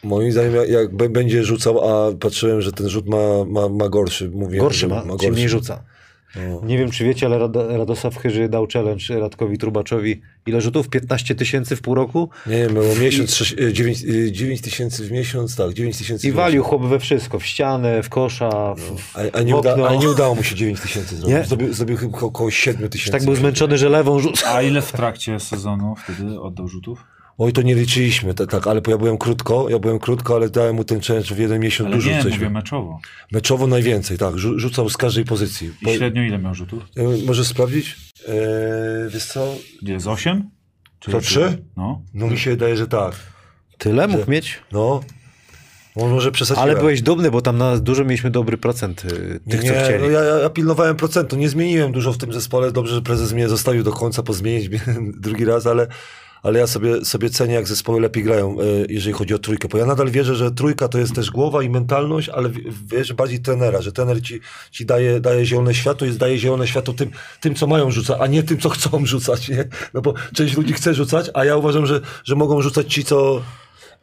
Moim zdaniem, jak, jak będzie rzucał, a patrzyłem, że ten rzut ma, ma, ma gorszy. Mówię, Gorszy że ma, czyli mniej rzuca. Nie wiem, czy wiecie, ale Rad- Radosław Chyży dał challenge Radkowi Trubaczowi. Ile rzutów? 15 tysięcy w pół roku? Nie wiem, było miesiąc, dziewięć- y, 9 tysięcy w miesiąc, tak, 9 tysięcy I walił chłop we wszystko. W ścianę, w kosza, w, w, A, a, nie w uda, a nie udało mu się 9 tysięcy Nie? zrobić. Zrobił, zrobił chyba około- około 7 tysięcy. Tak był zmęczony, że lewą rzucał. A ile w trakcie sezonu wtedy oddał rzutów? Oj, to nie liczyliśmy, tak, tak, ale ja byłem krótko, ja byłem krótko, ale dałem mu ten challenge w jeden miesiąc Ale dużo nie, coś. mówię meczowo. Meczowo najwięcej, tak, rzu- rzucał z każdej pozycji. I średnio ile miał rzutów? E, Możesz sprawdzić? Eee, wiesz co? Gdzie, z 8? Czy, To czy- trzy? No. No mi się wydaje, że tak. Tyle mógł mieć? No. Może przesadziłem. Ale byłeś dumny, bo tam na dużo mieliśmy dobry procent y, Nie, tych, co nie, chcieli. no ja, ja- pilnowałem procentu, nie zmieniłem dużo w tym zespole. Dobrze, że prezes mnie zostawił do końca, pozmienić mnie drugi raz, ale, ale ja sobie, sobie cenię, jak zespoły lepiej grają, e, jeżeli chodzi o trójkę. Bo ja nadal wierzę, że trójka to jest też głowa i mentalność, ale wierzę bardziej trenera, że trener ci, ci daje, daje zielone światło i daje zielone światło tym, tym, co mają rzucać, a nie tym, co chcą rzucać. Nie? No bo część ludzi chce rzucać, a ja uważam, że, że mogą rzucać ci, co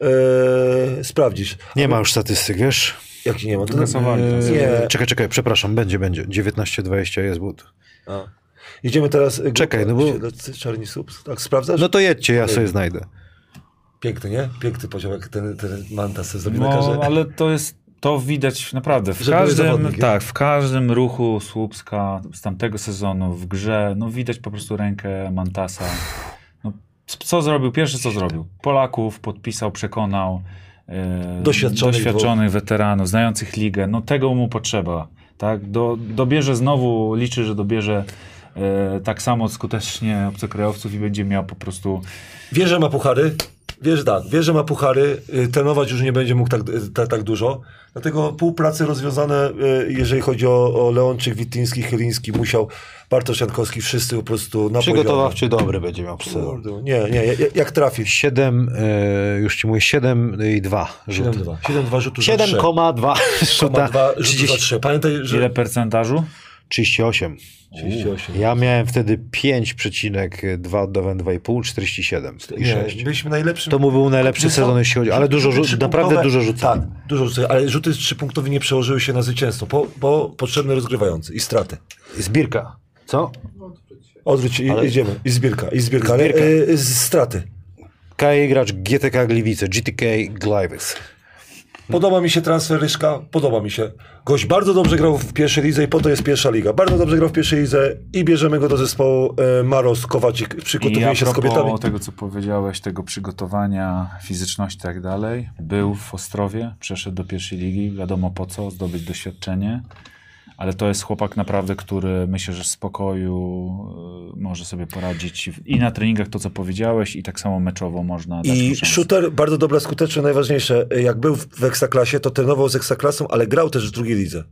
e, sprawdzisz. Nie ma już statystyk, wiesz? Jak ci nie ma? To, to. nie. E, Czekaj, czekaj, przepraszam, będzie, będzie. 19-20 jest but. A. Idziemy teraz... y, Czekaj, no bo- Czarni Subs. Tak, sprawdzasz? No to jedźcie, ja sobie znajdę. Piękny, nie? Piękny poziom, jak ten, ten Mantas sobie zrobił na No, karze. ale to jest, to widać naprawdę w Że każdym, tak, w każdym ruchu Słupska z tamtego sezonu w grze, no widać po prostu rękę Mantasa. No, co zrobił? Pierwsze co zrobił? Polaków podpisał, przekonał. e, Doświadczonych doświadczonych weteranów, znających ligę. No tego mu potrzeba. Tak? Do, dobierze znowu, liczy, że dobierze e, tak samo skutecznie obcokrajowców i będzie miał po prostu Wie, że ma puchary. Wiesz, tak, wie, że ma puchary, y, trenować już nie będzie mógł tak, tak, tak dużo. Dlatego pół pracy rozwiązane, y, jeżeli chodzi o, o Leonczyk, Wittyński, Chyliński, Musiał, Bartosz Jankowski, wszyscy po prostu na Przygotowawczy dobry będzie miał poziomie. Kurde, Nie, nie, jak, jak trafisz. 7, e, już ci mówię, 7 i 2 rzuty. 7-2. 7-2 rzutów za trzy. 7,2 rzuta. 7,2 rzutów za 30, 3. Pamiętaj, że... ile percentażu? 38. 38. Ja miałem wtedy 5,2, oddawałem 2,5, 47 i Nie, 6. byliśmy najlepszym. To mu był najlepszy sezon, jeśli chodzi, ale dużo, rzut, naprawdę dużo rzucałem. Tak, dużo rzucałem, ale rzuty trzypunktowe nie przełożyły się na zwycięstwo, bo, bo potrzebny rozgrywający i straty. Zbirka. Co? Odwróć, i- Ale- idziemy. I zbierka, i zbierka, ale Zbierka. y, z straty. KJ gracz GTK Gliwice, GTK Gliwice. Podoba mi się transfer Ryszka, podoba mi się. Gość bardzo dobrze grał w pierwszej lidze i po to jest pierwsza liga. Bardzo dobrze grał w pierwszej lidze i bierzemy go do zespołu e, Maros Kowacik. Przygotowuje się z kobietami. tego, co powiedziałeś, tego przygotowania, fizyczności i tak dalej, był w Ostrowie, przeszedł do pierwszej ligi, wiadomo po co, zdobyć doświadczenie, ale to jest chłopak naprawdę, który myślę, że w spokoju y, może sobie poradzić i na treningach to, co powiedziałeś i tak samo meczowo można I shooter bardzo dobra, skuteczny, najważniejsze. Jak był w, w Ekstraklasie, to trenował z Ekstraklasą, ale grał też w drugiej lidze.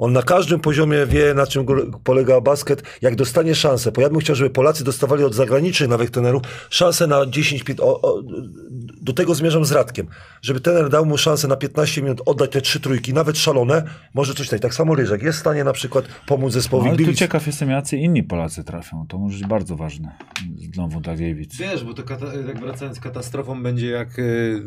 On na każdym poziomie wie, na czym polega basket. Jak dostanie szansę, bo ja bym chciał, żeby Polacy dostawali od zagranicznych nawet trenerów szansę na 10 pit- o, o, Do tego zmierzam z Radkiem. Żeby trener dał mu szansę na 15 minut oddać te trzy trójki, nawet szalone, może coś tak. Tak samo Ryżek jest w stanie na przykład pomóc No, zespołowi ale tu ciekaw jestem, jacy inni Polacy trafią. To może być bardzo ważne znowu dla Gliwic. Wiesz, bo to kata- tak wracając, katastrofą będzie jak... y,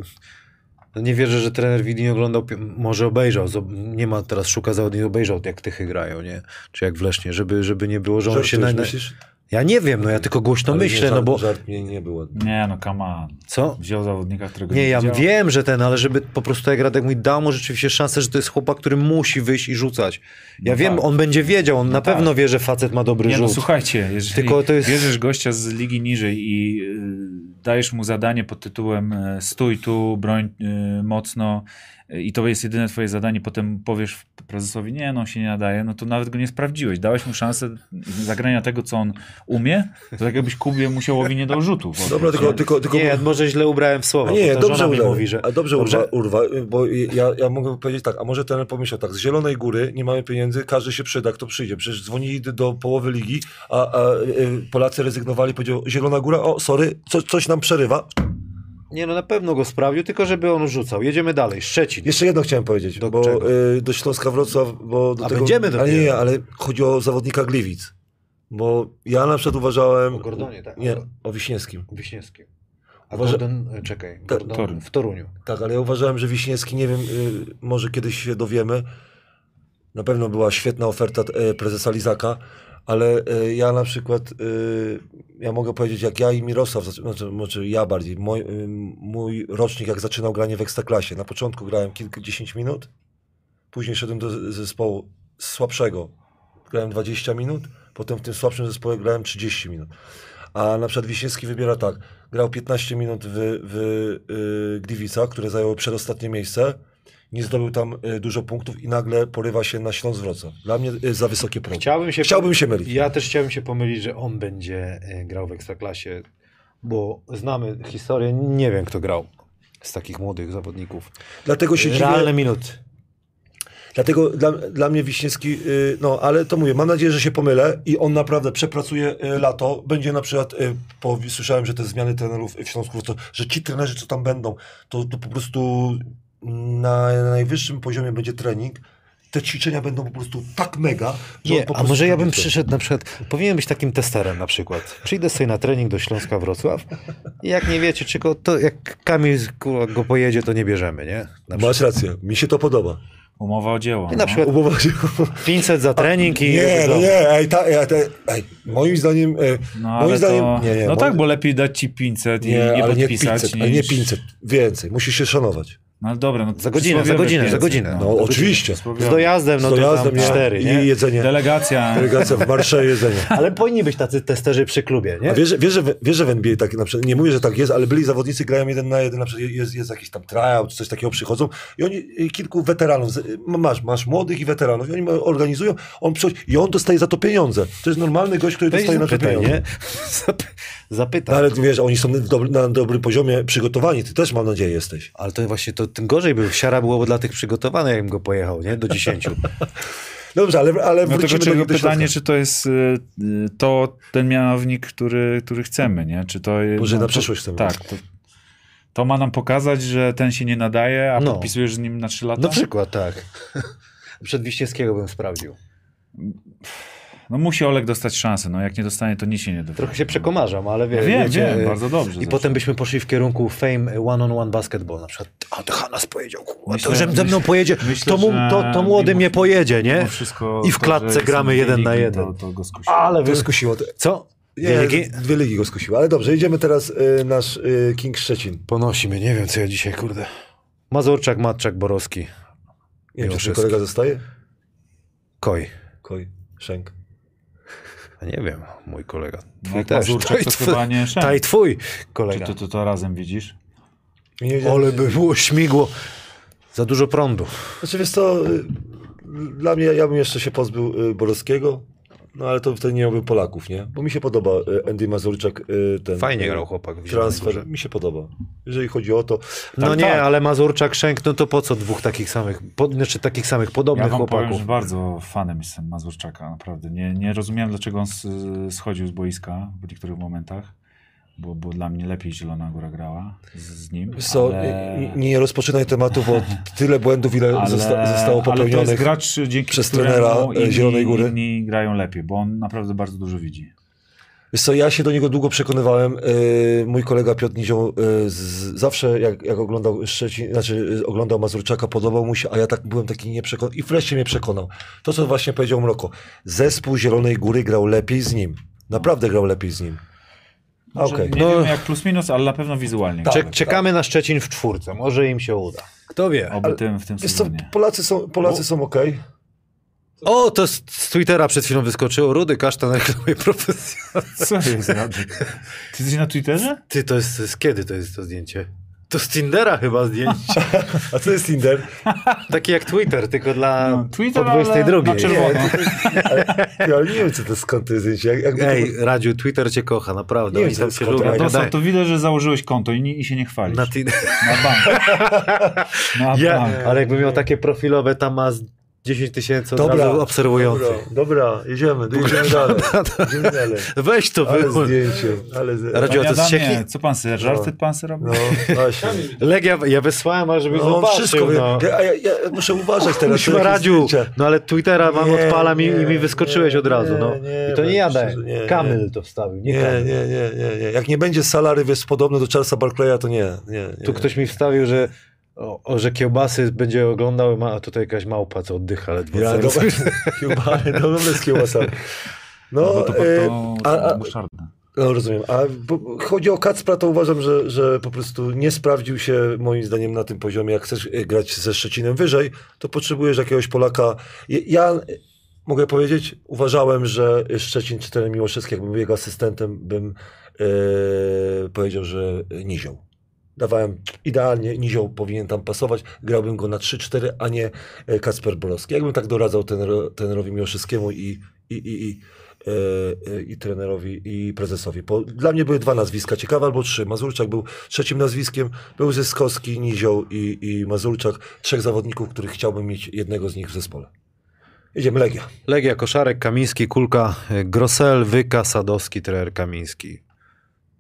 no nie wierzę, że trener Widi nie oglądał, może obejrzał, nie ma teraz szuka zawodników, obejrzał jak Tychy grają, nie? Czy jak w Lesznie, żeby, żeby nie było, że on się... Na, myślisz? Ja nie wiem, no ja tylko głośno Ale nie, myślę, żart, no bo... Żart mnie nie był ładny. Nie no, come on. Co? Wziął zawodnika, którego nie, Nie, ja widział. wiem, że ten, ale żeby po prostu jak Radek mówi, dał mu rzeczywiście szansę, że to jest chłopak, który musi wyjść i rzucać. Ja No wiem, tak. on będzie wiedział, on na tak. pewno wie, że facet ma dobry Nie, no rzut. słuchajcie, jeżeli Tylko to jest- bierzesz gościa z ligi niżej i y, dajesz mu zadanie pod tytułem y, stój tu, broń y, mocno y, i to jest jedyne twoje zadanie, potem powiesz prezesowi, nie, no on się nie nadaje, no to nawet go nie sprawdziłeś. Dałeś mu szansę zagrania tego, co on umie, to tak jakbyś Kubie Musiałowi nie dał rzutów. Dobra, tylko, tylko, tylko Nie, może źle ubrałem w słowa. A nie, dobrze urwa, mówi, że... a dobrze, Dobrze? Urwa, urwa, bo ja, ja mogę powiedzieć tak, a może ten pomyślał tak, z Zielonej Góry nie mamy pieniędzy, każdy się przyda, kto przyjdzie. Przecież dzwonili do- połowy ligi, a, a Polacy rezygnowali, powiedział Zielona Góra, o sorry, co, coś nam przerywa. Nie, no na pewno go sprawdził, tylko żeby on rzucał. Jedziemy dalej. Szczecin. Jeszcze jedno chciałem powiedzieć, Do bo czego? y, do Śląska Wrocław, bo do A tego... będziemy ale dopiero. nie, ale chodzi o zawodnika Gliwic. Bo ja na przykład uważałem... O Gordonie, tak? Nie, o Wiśniewskim. Wiśniewskim. A Uważa- Gordon, e, czekaj, Ta- Gordon w Toruniu. Tak, ale ja uważałem, że Wiśniewski, nie wiem, y, może kiedyś się dowiemy. Na pewno była świetna oferta e, prezesa Lizaka, ale e, ja na przykład, y, ja mogę powiedzieć, jak ja i Mirosław, znaczy, znaczy ja bardziej, mój, y, mój rocznik, jak zaczynał granie w Ekstraklasie. Na początku grałem kilkadziesiąt minut, później szedłem do zespołu słabszego, grałem 20 minut, potem w tym słabszym zespole grałem 30 minut. A na przykład Wiśniewski wybiera tak, grał 15 minut w, w Gliwicach, które zajęło przedostatnie miejsce, nie zdobył tam y, dużo punktów i nagle porywa się na Śląsk Wrocław. Dla mnie y, za wysokie progi. Chciałbym się, Chciałbym się mylić. Ja też chciałbym się pomylić, że on będzie e, grał w Ekstraklasie, bo znamy historię, nie wiem kto grał z takich młodych zawodników. Dlatego się dziwię, Realne minuty. dlatego dla, dla mnie Wiśniewski, no ale to mówię, mam nadzieję, że się pomylę i on naprawdę przepracuje lato, będzie na przykład, po, słyszałem, że te zmiany trenerów w Śląsku, że ci trenerzy, co tam będą, to, to po prostu na najwyższym poziomie będzie trening, te ćwiczenia będą po prostu tak mega, że on Nie, a może ja bym przyszedł na przykład, powinien być takim testerem na przykład. Przyjdę sobie na trening do Śląska Wrocław i jak nie wiecie, czy go, to jak Kamil go pojedzie, to nie bierzemy, nie? Na Masz rację, mi się to podoba. Umowa o dzieło. I na no. przykład Umowa się... 500 za trening i... Nie, no nie, ej, ta, ej, te, ej, moim zdaniem, e, No, moim zdaniem, to, nie, nie, no moim, tak, bo lepiej dać ci 500 i nie, nie, ale nie podpisać 500, niż... ale nie 500, więcej, musisz się szanować. No ale dobra, no Za godzinę, za godzinę, za 500, godzinę. No, oczywiście. Z dojazdem, no Z to dojazdem, tam nie? cztery, nie? I jedzenie, Delegacja. delegacja w marsze jedzenie. Ale powinni być tacy testerzy przy klubie, nie? A wiesz, wiesz, wiesz, że w NBA tak na przykład, nie mówię, że tak jest, ale byli zawodnicy, grają jeden na jeden, na przykład jest, jest jakiś tam tryout, czy coś takiego przychodzą i oni, y, kilku weteranów, masz, masz młodych i weteranów i oni organizują, on przychodzi i on dostaje za to pieniądze. To jest normalny gość, który Weź dostaje na to pieniądze. nie? Zap- Zapytaj. No, ale wiesz, oni są na dobrym poziomie przygotowani, ty też mam nadzieję jesteś. Ale to właśnie to tym gorzej był. Siara było dla tych przygotowanych, jakbym go pojechał, nie? Do 10. Dobrze, ale, ale No tylko wrócimy do, czego do pytanie, czy to jest y, to ten mianownik, który, który chcemy, nie? Czy to jest, Może na to- przyszłość chcemy. Tak. To, to ma nam pokazać, że ten się nie nadaje, a No. podpisujesz z nim na 3 lata? Na przykład, tak. Przed Wiśniewskiego bym sprawdził. No musi Olek dostać szansę, no jak nie dostanie, to nic się nie dowie. Trochę się przekomarzam, ale wie, Ja wiem, wiecie, wiem, bardzo dobrze. I zresztą. potem byśmy poszli w kierunku fame one-on-one basketball. Na przykład, a to Hanas powiedział, kurwa, Myślę- to że ze mną pojedzie, myślę, to, mu, to, to młody mnie pojedzie, nie? I w to, klatce że gramy jeden na jeden. To, to go skusiło. Ale To wy... skusiło. To, Co? nie, ligi? dwie ligi go skusiły. Ale dobrze, idziemy teraz y, nasz y, King Szczecin. Ponosi mnie, nie wiem co ja dzisiaj, kurde. Mazurczak, Matczak, Borowski, Nie wiem, czy kolega zostaje? Koj. Koj, Szenk. A nie wiem, mój kolega. No Twój jak też. Mazurczak, to twój- chyba nie Szenk. Ta i twój Czy kolega. to, to, to razem widzisz? Że- by było śmigło. Za dużo prądu. Znaczy wiesz co, y, dla mnie, ja bym jeszcze się pozbył y, Borowskiego, no ale to wtedy nie miałbym Polaków, nie? Bo mi się podoba y, Andy Mazurczak, y, ten... Fajnie y, grał chłopak w. Transfer, mi się podoba. Jeżeli chodzi o to... No tak, nie, tak. ale Mazurczak, Szenk, no to po co dwóch takich samych, po, znaczy takich samych Ja podobnych wam powiem, chłopaków? że bardzo fanem jestem Mazurczaka, naprawdę. Nie, nie rozumiałem, dlaczego on schodził z boiska w niektórych momentach, bo, bo dla mnie lepiej Zielona Góra grała z, z nim. Co, ale, nie, rozpoczynaj tematu, bo tyle błędów, ile ale, zosta- zostało ale to jest popełnionych. gracz, dzięki przez trenera, e, inni, Zielonej Góry. inni grają lepiej, bo on naprawdę bardzo dużo widzi. Wiesz co, ja się do niego długo przekonywałem. Yy, mój kolega Piotr Nizioł z, zawsze jak, jak oglądał Szczecin, znaczy oglądał Mazurczaka, podobał mu się, a ja tak byłem taki nieprzekonany i wreszcie mnie przekonał. To, co właśnie powiedział Mroko. Zespół Zielonej Góry grał lepiej z nim. Naprawdę grał lepiej z nim. Okej. Nie No- wiem jak plus minus, ale na pewno wizualnie. Tak. Czek, czekamy na Szczecin w czwórce, może im się uda. Kto wie? Oby tym, w tym co. Polacy są, Polacy są okej. O, to z, z Twittera przed chwilą wyskoczyło. Rudy Kasztan reklamuje profesjonalnie. Co jest? Ty jesteś na Twitterze? Ty, to jest, z kiedy to jest to zdjęcie? To z Tindera chyba zdjęcie. A co jest Tinder? Takie jak Twitter, tylko dla No, Twitter, po 22. ale na czerwono. Ja ale nie wiem, co to skąd to jest zdjęcie. Jak, jakby Ej, Radziu, Twitter cię kocha, naprawdę. Nie Oni wiem, tam co się lubią. konto. To, to widać, że założyłeś konto i, nie, i się nie chwalisz. Na Na, tin... bank. Na ja, bank. ale jakby miał takie profilowe, tam ma 10 tysięcy Dobra, obserwujących. Dobra, dobra, jedziemy, jedziemy dalej. Jedziemy dalej. Weź to Ale wyłącz. zdjęcie, ale... z- Radziu, a to? Adamie, co pan sobie, żarty pan sobie robi? No, właśnie. Legia, ja wysłałem, ale żeby No, zobaczył. wszystko no. Ja, ja, ja muszę uważać teraz. Musimy Radziu, no ale Twittera mam Nie, odpalam i, nie, i mi wyskoczyłeś nie, od razu, no. nie, nie, I to nie weź, jadę. szczerze, nie, Kamil nie. to wstawił, nie, Nie, Kamil. nie, nie, nie, nie. Jak nie będzie salary, wiesz, podobny do Charlesa Barclaya, to nie, nie, nie. Tu ktoś mi wstawił, że, o, o, że kiełbasy będzie oglądał, a tutaj jakaś małpa, co oddycha ledwo. Ja, dobra, chyba, no z kiełbasami. No, No, to, to, e, to, a, no rozumiem. A bo, chodzi o Kacpra, to uważam, że, że po prostu nie sprawdził się moim zdaniem na tym poziomie. Jak chcesz e, grać ze Szczecinem wyżej, to potrzebujesz jakiegoś Polaka. Ja, mogę powiedzieć, uważałem, że Szczecin czy ten Miłoszewski, jakbym był jego asystentem, bym e, powiedział, że Nizioł. Dawałem idealnie, Nizioł powinien tam pasować, grałbym go na 3-4, a nie e, Kacper Borowski. Jakbym tak doradzał tenero, trenerowi Miłoszewskiemu i, i, i, i, e, e, i trenerowi i prezesowi. Dla mnie były dwa nazwiska, ciekawe albo trzy. Mazurczak był trzecim nazwiskiem, był Zyskowski, Nizioł i, i Mazurczak. Trzech zawodników, których chciałbym mieć jednego z nich w zespole. Jedziemy, Legia. Legia, Koszarek, Kamiński, Kulka, Grosel, Wyka, Sadowski, trener Kamiński.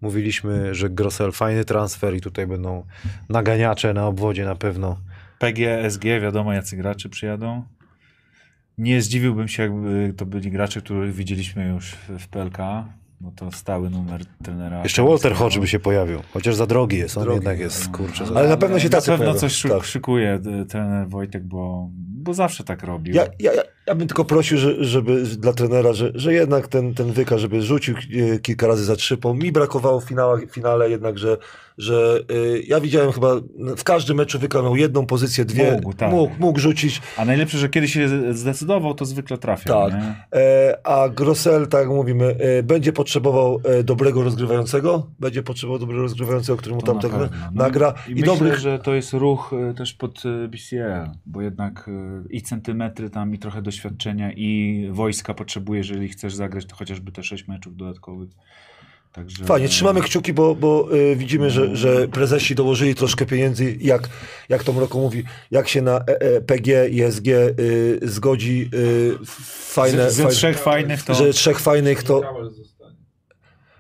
Mówiliśmy, że Grosel fajny transfer i tutaj będą naganiacze na obwodzie na pewno. PG, SG, wiadomo jacy gracze przyjadą. Nie zdziwiłbym się, jakby to byli gracze, których widzieliśmy już w PLK, bo to stały numer trenera. Jeszcze Walter Hodge by się pojawił, chociaż za drogi jest, on Drogi, jednak jest, kurczę. za- Ale na pewno się tacy Na pewno pojawią, coś tak. szykuje e, trener Wojtek, bo bo zawsze tak robił. Ja, ja, ja, ja bym tylko prosił, że, żeby dla trenera, że, że jednak ten, ten wyka, żeby rzucił e, kilka razy zatrzymał. Mi brakowało w finałach, finale jednak, że, że e, ja widziałem chyba w każdym meczu wyka miał jedną pozycję, dwie. Mógł, tak. mógł, mógł rzucić. A najlepsze, że kiedy się zdecydował, to zwykle trafiał. Tak. E, a Grossel, tak jak mówimy, e, będzie potrzebował e, dobrego rozgrywającego. Będzie potrzebował dobrego rozgrywającego, który mu To tam na tak no. nagra. I, I, myślę, dobrych. że to jest ruch też pod BCL, bo jednak i centymetry tam, i trochę doświadczenia, i wojska potrzebuje, jeżeli chcesz zagrać, to chociażby te sześć meczów dodatkowych. Także... Fajnie, trzymamy kciuki, bo, bo y, widzimy, że, że prezesi dołożyli troszkę pieniędzy, jak, jak to Mroko mówi, jak się na e, e, PG i SG y, zgodzi y, fajne, Ze, ze fajne trzech fajnych to... że trzech fajnych to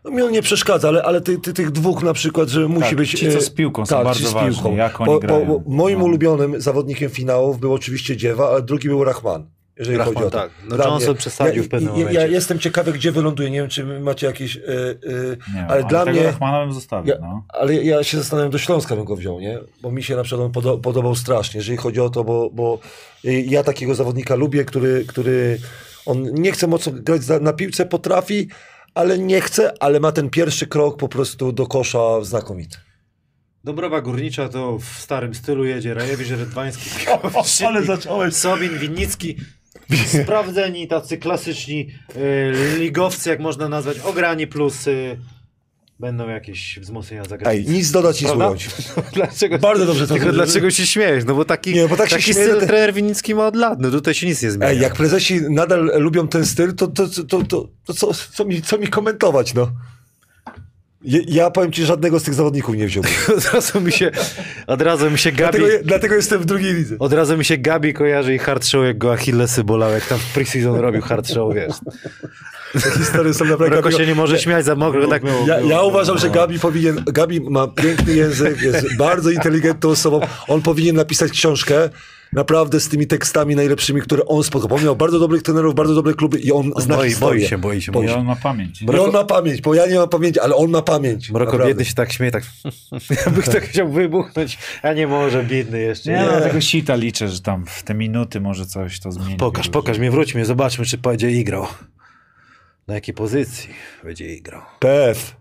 no, mi on nie przeszkadza, ale, ale ty, ty, tych dwóch na przykład, że musi Tak, być... ci, co z piłką tak, bardzo z piłką. Bo, bo, moim No. ulubionym zawodnikiem finałów był oczywiście Dziewa, ale drugi był Rahman. Jeżeli chodzi o to. tak. No Dla Johnson mnie. przesadził ja, w pewnym ja, ja momencie. jestem ciekawy, gdzie wyląduje. Nie wiem, czy macie jakieś... Y, y, Nie, ale dla mnie... Rachmana bym zostawił, Ja, no. Ale ja się zastanawiam, do Śląska bym go wziął, nie? Bo mi się na przykład on podo- podobał strasznie, jeżeli chodzi o to, bo, bo ja takiego zawodnika lubię, który, który on nie chce mocno grać za- na piłce, potrafi, ale nie chce, ale ma ten pierwszy krok po prostu do kosza znakomity. Dobrowa Górnicza to w starym stylu jedzie. Rajewicz, Redwański, Ale zacząłeś. Sobin, Winnicki. Sprawdzeni, tacy klasyczni y, ligowcy, jak można nazwać, ograni plus y, będą jakieś wzmocnienia Ej, zagraniczne. nic dodać, nic Prawda? ująć. Dlaczego, Bardzo dobrze to Tylko zrobiłeś. dlaczego się śmiejesz? No bo taki, Nie, bo tak się taki śmieję, styl to- trener Winnicki ma od lat. No tutaj się nic nie zmienia. Ej, jak prezesi nadal lubią ten styl, to, to, to, to, to, to co, co, mi, co mi komentować, no? Ja, ja powiem ci, żadnego z tych zawodników nie wziąłbym. Od razu mi się, od razu mi się Gabi, Dlatego, dlatego jestem w drugiej lidze. od razu mi się Gabi kojarzy i hard show, jak go Achillesy bolał, jak tam w preseason robił hard show, wiesz. Historie są naprawdę... Roko się nie może śmiać za mokro, tak Ja, ja uważam, że Gabi powinien. Gabi ma piękny język, jest bardzo inteligentną osobą. On powinien napisać książkę naprawdę z tymi tekstami najlepszymi, które on spotkał. On miał bardzo dobrych trenerów, bardzo dobre kluby i on zna boi, historię. boi się, boi się, Bo boi się. on ma pamięć. I on ma pamięć, bo ja nie mam pamięci, ale on ma pamięć. Mroko biedny się tak śmieje, tak jakby ktoś chciał wybuchnąć, a nie może, biedny jeszcze. Nie, Nie. no, tego sita liczę, że tam w te minuty może coś to zmieni. Pokaż, pokaż mnie, wróć mnie, zobaczmy, czy będzie igrał. Na jakiej pozycji będzie igrał. PF.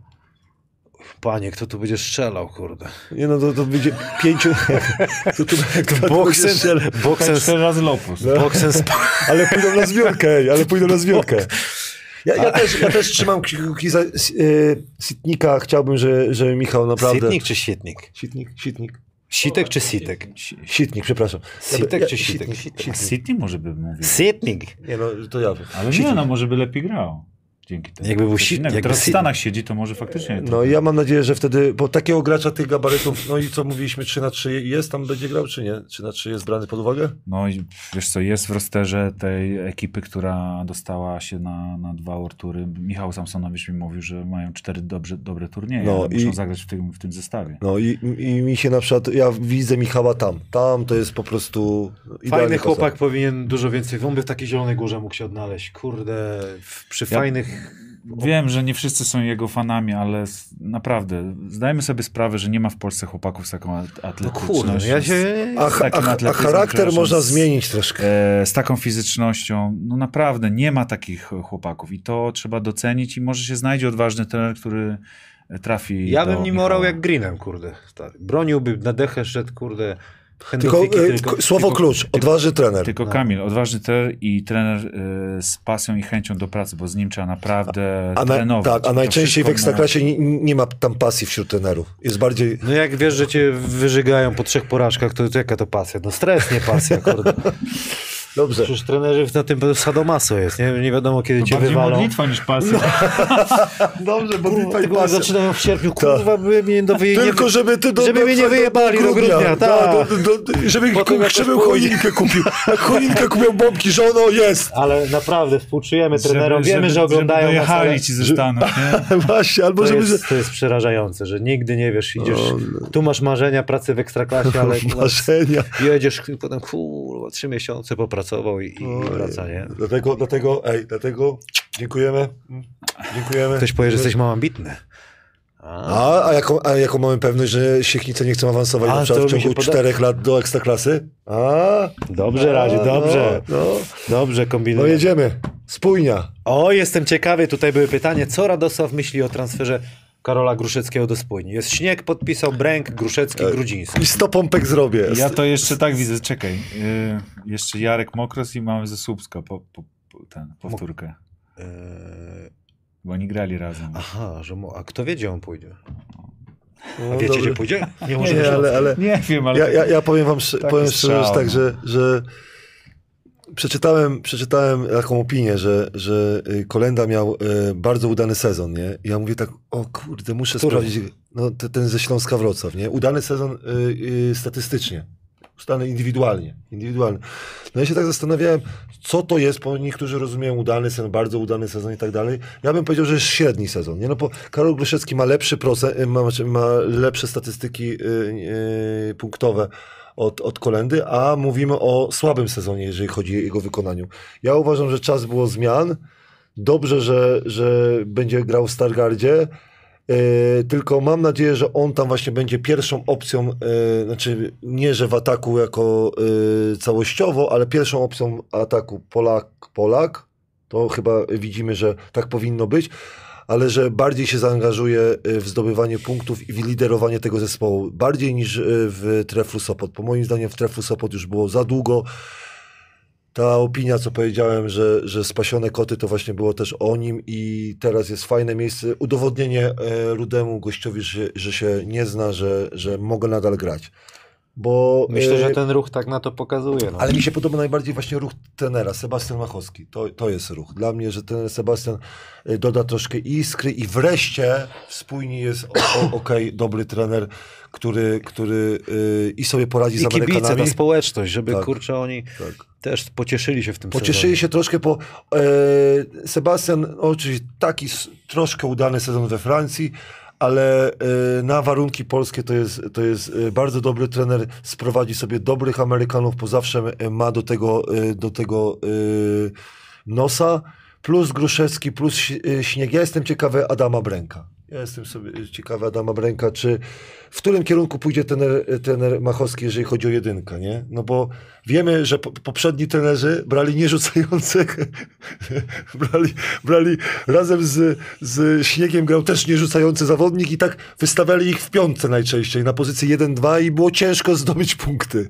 Panie, kto tu będzie strzelał, kurde. Nie no, to, to będzie pięciu... to, to, to, to Boksen, boksen, Cztery razy Lopus. boksen, sp- Ale pójdą na zbiórkę, ej, ale pójdą na zbiórkę. Ja, ja, też, ja też trzymam kciuki za y, Sitnika. Chciałbym, że, że Michał naprawdę... Sitnik czy Sitnik? Sitnik? Sitnik. Sitek czy Sitek? Sitnik, przepraszam. Sitek Ja- czy Sitek? Sitnik, Sitnik. Może by mówił. Sitnik. Nie no, to ja. Ale Sitnik. nie, no może by lepiej grał. Dzięki temu. Jakby był innego. jakby Teraz w Stanach siedzi, to może faktycznie... No ja mam nadzieję, że wtedy, bo takiego gracza tych gabarytów, no i co mówiliśmy, 3 na 3 jest, tam będzie grał, czy nie? 3 na 3 jest brany pod uwagę? No i wiesz co, jest w rosterze tej ekipy, która dostała się na, na dwa ortury. Michał Samsonowicz mi mówił, że mają cztery dobrze, dobre turnieje, No i- muszą zagrać w tym, w tym zestawie. No i, i mi się na przykład, ja widzę Michała tam. Tam to jest po prostu Fajny chłopak powinien dużo więcej. On by w takiej zielonej górze mógł się odnaleźć. Kurde, w, przy Ja- fajnych. Wiem, że nie wszyscy są jego fanami, ale naprawdę, zdajmy sobie sprawę, że nie ma w Polsce chłopaków z taką at- No atletycznością. kurde, ja się. A, a, a, charakter można zmienić troszkę. e, z taką fizycznością. No naprawdę, nie ma takich chłopaków i to trzeba docenić i może się znajdzie odważny trener, który trafi Ja bym nim Michała. orał jak Greenem, kurde. Broniłby na dechę, szedł, kurde. Tylko, Händofiki e, słowo tylko- klucz, odważny trener. No. Tylko Kamil, odważny trener i trener e, z pasją i chęcią do pracy, bo z nim trzeba naprawdę A, na, trenować. tak, a najczęściej w Ekstraklasie nie, nie ma tam pasji wśród trenerów. Jest bardziej... No jak wiesz, że cię wyżygają po trzech porażkach, to, to jaka to pasja? No stres, nie pasja, kurde. Dobrze. Przecież trenerzy na tym sadomaso jest, nie? Nie wiadomo kiedy To cię bardziej wywalą. modlitwa niż pasja. Dobrze, bo Kurwa, tego zaczynają w sierpniu, kurwa, by mnie do wyje... Tylko żeby ty do, żeby mnie nie do- wyjebali do grudnia, tak. do, do, do, żeby pójdzie. choinkę kupił. Jak choinkę kupił bombki, żono, jest. Ale naprawdę współczujemy trenerom, Żeby- wiemy, żeby- że oglądają żeby dojechali ci ze Stanów, nie? Właśnie, albo to żeby... jest, to jest przerażające, że nigdy nie wiesz, idziesz, No, tu masz marzenia pracy w Ekstraklasie, ale Marzenia. jedziesz, potem kurwa, trzy miesiące popracował i, i wraca, nie? Dlatego, dlatego, ej, dlatego dziękujemy. Dziękujemy. Ktoś powie, że jesteś mało ambitny. A, a, jaką, a jaką mamy pewność, że Siechnice nie chcą awansować A, na przykład w ciągu czterech lat do Ekstraklasy? A, Dobrze, Radzie, a, dobrze. No, no. Dobrze no kombinuję. jedziemy. Spójnia. O, jestem ciekawy, tutaj były pytanie, co Radosław myśli o transferze Karola Gruszeckiego do spójni? Jest śnieg, podpisał Bręk, Gruszecki, Grudziński. I sto pompek zrobię. Ja to jeszcze tak widzę, czekaj. Yy, jeszcze Jarek Mokros i mamy ze Słupska po, po, po, ten, powtórkę. Eee, Bo oni grali razem. aha, że mo- a kto wie, gdzie on pójdzie? No, A wiecie, dobry. gdzie pójdzie? Nie Nie, może nie, ale, ale Nie wiem, ale... ja, ja, ja powiem wam Taki powiem szczerze, że tak, no. że, że przeczytałem, przeczytałem taką opinię, że, że y, Kolenda miał y, bardzo udany sezon, nie? I ja mówię tak, o kurde, muszę Który? sprawdzić, no te, ten ze Śląska Wrocław, nie? Udany sezon y, y, statystycznie, udany indywidualnie, indywidualny. No ja się tak zastanawiałem, co to jest, bo niektórzy rozumieją udany sezon, bardzo udany sezon i tak dalej. Ja bym powiedział, że jest średni sezon, nie? No bo Karol Gryszewski ma lepszy procent, y, ma, ma lepsze statystyki y, punktowe od, od Kolendy, a mówimy o słabym sezonie, jeżeli chodzi o jego wykonaniu. Ja uważam, że czas było zmian. Dobrze, że, że będzie grał w Stargardzie. E, tylko mam nadzieję, że on tam właśnie będzie pierwszą opcją, e, znaczy nie, że w ataku jako e, całościowo, ale pierwszą opcją ataku Polak-Polak. To chyba widzimy, że tak powinno być, ale że bardziej się zaangażuje e, w zdobywanie punktów i w liderowanie tego zespołu. Bardziej niż e, w Treflu Sopot. Po moim zdaniem w Treflu Sopot już było za długo. Ta opinia, co powiedziałem, że, że spasione koty to właśnie było też o nim i teraz jest fajne miejsce, udowodnienie e, rudemu gościowi, że, że się nie zna, że, że mogę nadal grać. Bo, Myślę, e, że ten ruch tak na to pokazuje. No. ale mi się podoba najbardziej właśnie ruch trenera, Sebastian Machowski. To, to jest ruch. Dla mnie, że ten Sebastian y, doda troszkę iskry i wreszcie spójni jest okej, dobry trener, który, który y, i sobie poradzi z I kibice, Amerykanami. ta społeczność, żeby Tak. kurczę oni Tak. też pocieszyli się w tym Pocieszyli sezonie. się troszkę, bo e, Sebastian, oczywiście taki troszkę udany sezon we Francji, ale e, na warunki polskie to jest, to jest e, bardzo dobry trener, sprowadzi sobie dobrych Amerykanów, bo zawsze e, ma do tego, do tego nosa, plus Gruszewski, plus Śnieg. Ja jestem ciekawy Adama Bręka. Ja jestem sobie ciekawy Adama Bręka, czy w którym kierunku pójdzie trener, trener Machowski, jeżeli chodzi o jedynkę, nie? No bo wiemy, że po, poprzedni trenerzy brali nierzucających, brali, brali razem z, z Śniegiem grał też nierzucający zawodnik i tak wystawiali ich w piątce najczęściej, na pozycji 1-2 i było ciężko zdobyć punkty.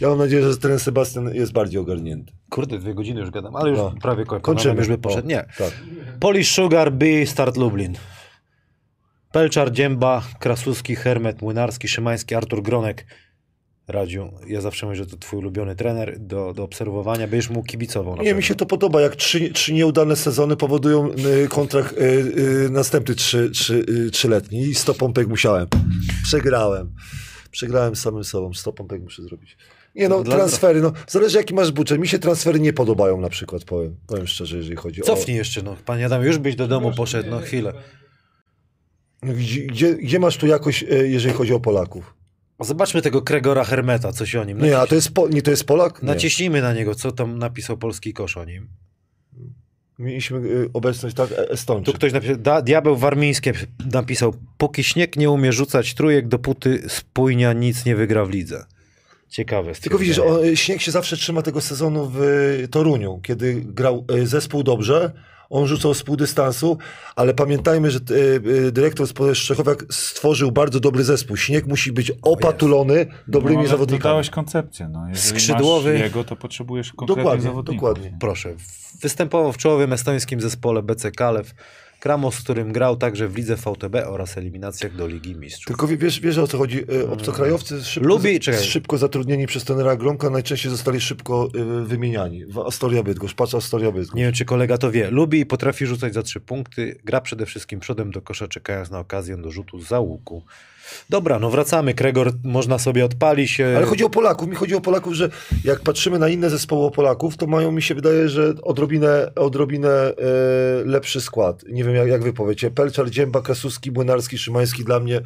Ja mam nadzieję, że ten Sebastian jest bardziej ogarnięty. Kurde, dwie godziny już gadam, ale już No. prawie kończymy. Kończymy. Już by poszedł. Nie. Tak. Polish Sugar, B, Start Lublin. Pelczar, Dzięba, Krasuski, Hermet, Młynarski, Szymański, Artur Gronek. Radziu, ja zawsze mówię, że to twój ulubiony trener do, do obserwowania. Będziesz mu kibicował. Nie, mi się to podoba, jak trzy, trzy nieudane sezony powodują y, kontrakt y, y, następny trzy, trzy, y, trzyletni i 100 pompek musiałem. Przegrałem. Przegrałem samym sobą, 100 pompek muszę zrobić. Nie no, Dla- transfery, no, zależy jaki masz budżet. Mi się transfery nie podobają na przykład, powiem, powiem szczerze, jeżeli chodzi Cofnij jeszcze, no. Panie Adam, już byś do domu poszedł, no chwilę. Gdzie, gdzie, masz tu jakoś, y, jeżeli chodzi o Polaków? Zobaczmy tego Kregora Hermeta, coś o nim. Nie, a to jest, po, nie, to jest Polak? Nie. Naciśnijmy na niego, co tam napisał polski kosz o nim. Mieliśmy y, obecność, tak, e- Tu Estończyk. ktoś napisał, da, diabeł warmiński napisał, póki śnieg nie umie rzucać trójek, dopóty spójnia nic nie wygra w lidze. Ciekawe. Tylko widzisz, on, Śnieg się zawsze trzyma tego sezonu w y, Toruniu, kiedy grał y, zespół dobrze, on rzucał z pół dystansu, ale pamiętajmy, że y, y, dyrektor z Szczechowiak stworzył bardzo dobry zespół. Śnieg musi być opatulony dobrymi no, ale zawodnikami. Dodałeś koncepcję. No. Jeżeli Skrzydłowy. masz jego, to potrzebujesz konkretnych Dokładnie, zawodników. dokładnie. Proszę. Występował w czołowym estońskim zespole BC Kalew. Kramos, z którym grał także w lidze VTB oraz eliminacjach do Ligi Mistrzów. Tylko wie- wiesz, wiesz o co chodzi. Y, Obcokrajowcy szybko, Lubi- czekaj. szybko zatrudnieni przez trenera Gromka najczęściej zostali szybko y, wymieniani. Astoria Bydgoszcz, patrz Astoria Bydgoszcz. Nie wiem, czy kolega to wie. Lubi i potrafi rzucać za trzy punkty. Gra przede wszystkim przodem do kosza, czekając na okazję do rzutu za łuku. Dobra, no wracamy. Kregor można sobie odpalić. e, Ale chodzi o Polaków. Mi chodzi o Polaków, że jak patrzymy na inne zespoły Polaków, to mają, mi się wydaje, że odrobinę, odrobinę e, lepszy skład. Nie wiem, jak, jak wy powiecie. Pelczar, Dzięba, Krasuski, Młynarski, Szymański dla mnie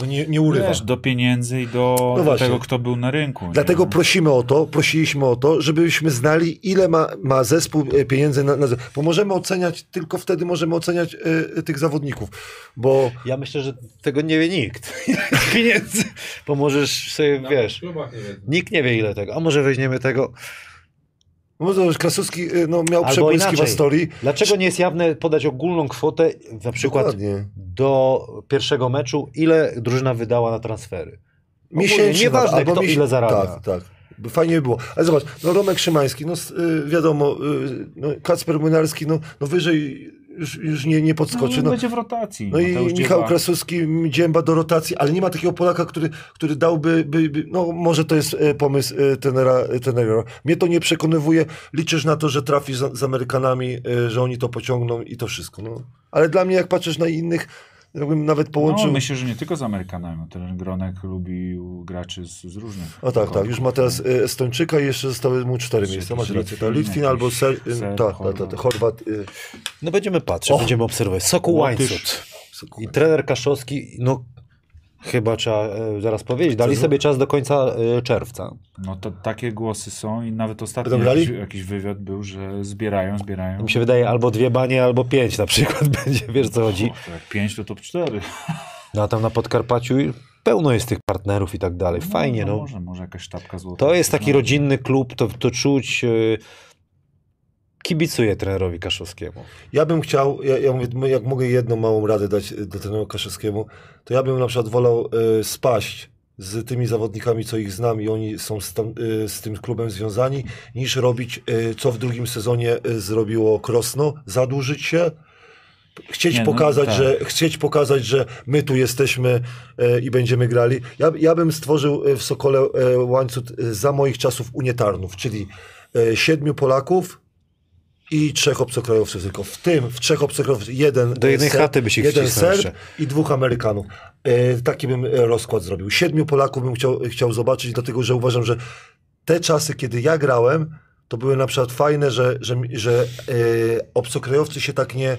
no nie, nie urywa. Wiesz, do pieniędzy i do, No do tego, kto był na rynku. nie? Dlatego prosimy o to, prosiliśmy o to, żebyśmy znali, ile ma, ma zespół e, pieniędzy na, na Bo możemy oceniać, tylko wtedy możemy oceniać e, tych zawodników. Bo Ja myślę, że tego nie wie nikt. Pieniędzy. Bo możesz sobie, Nawet wiesz, nie nikt nie wie ile tego. A może weźmiemy tego. Może Krasuski e, no, miał Albo przebłyski w inaczej. historii. Dlaczego nie jest jawne podać ogólną kwotę, na przykład Dokładnie. do pierwszego meczu, ile drużyna wydała na transfery? Miesięcznie. nieważne, albo kto miesię- ile zarabia. Tak, tak. Fajnie by było. Ale zobacz, no Romek Szymański, no y, wiadomo, y, no, Kacper Młynarski, no, no wyżej już, już nie, nie podskoczy. no, No, będzie w rotacji. No i Mateusz Michał Dzieba. Krasuski, Dzięba do rotacji, ale nie ma takiego Polaka, który, który dałby, by, by, no może to jest e, pomysł e, tenera, e, tenera. Mnie to nie przekonywuje, liczysz na to, że trafisz z, z Amerykanami, że oni to pociągną i to wszystko. No. Ale dla mnie, jak patrzysz na innych, jakbym nawet połączył... No, myślę, że nie tylko z Amerykanami. Ten Gronek lubił graczy z, z różnych. O tak, tak. Już ma teraz e, Estończyka i jeszcze zostały mu cztery miejsca. Masz rację. Litwin, Tak, Litwin albo Ser, Serb, tak, tak, tak, tak, Chorwat. e, No będziemy patrzeć, będziemy obserwować. Sokół Łotysz. Łańcut. I trener Kaszowski, no chyba trzeba e, zaraz powiedzieć, dali sobie czas do końca e, czerwca. No to takie głosy są i nawet ostatnio Będą grali? jakiś, jakiś wywiad był, że zbierają, zbierają. Mi się wydaje albo dwie banie, albo pięć na przykład będzie, wiesz co chodzi. O, to jak pięć to top cztery. No a tam na Podkarpaciu pełno jest tych partnerów i tak dalej. Fajnie, no. Może, może jakaś sztabka złota. To jest taki No. rodzinny klub, to, to czuć. e, Kibicuję trenerowi Kaszowskiemu. Ja bym chciał, ja, ja mówię, no, jak mogę jedną małą radę dać y, do trenera Kaszewskiemu, to ja bym na przykład wolał y, spaść z tymi zawodnikami, co ich znam i oni są z, tam, y, z tym klubem związani, niż robić, y, co w drugim sezonie y, zrobiło Krosno, zadłużyć się, chcieć Nie, no, pokazać, tak. że chcieć pokazać, że my tu jesteśmy e, i będziemy grali. Ja, ja bym stworzył e, w Sokole e, łańcuch e, za moich czasów unietarnów, czyli e, siedmiu Polaków i trzech obcokrajowców tylko. W tym, w trzech obcokrajowców, jeden Do jednej Serb- chaty by się jeden Serb i dwóch Amerykanów. E, taki bym e, rozkład zrobił. Siedmiu Polaków bym chciał, chciał zobaczyć, dlatego że uważam, że te czasy, kiedy ja grałem, to były na przykład fajne, że, że, że e, obcokrajowcy się tak nie,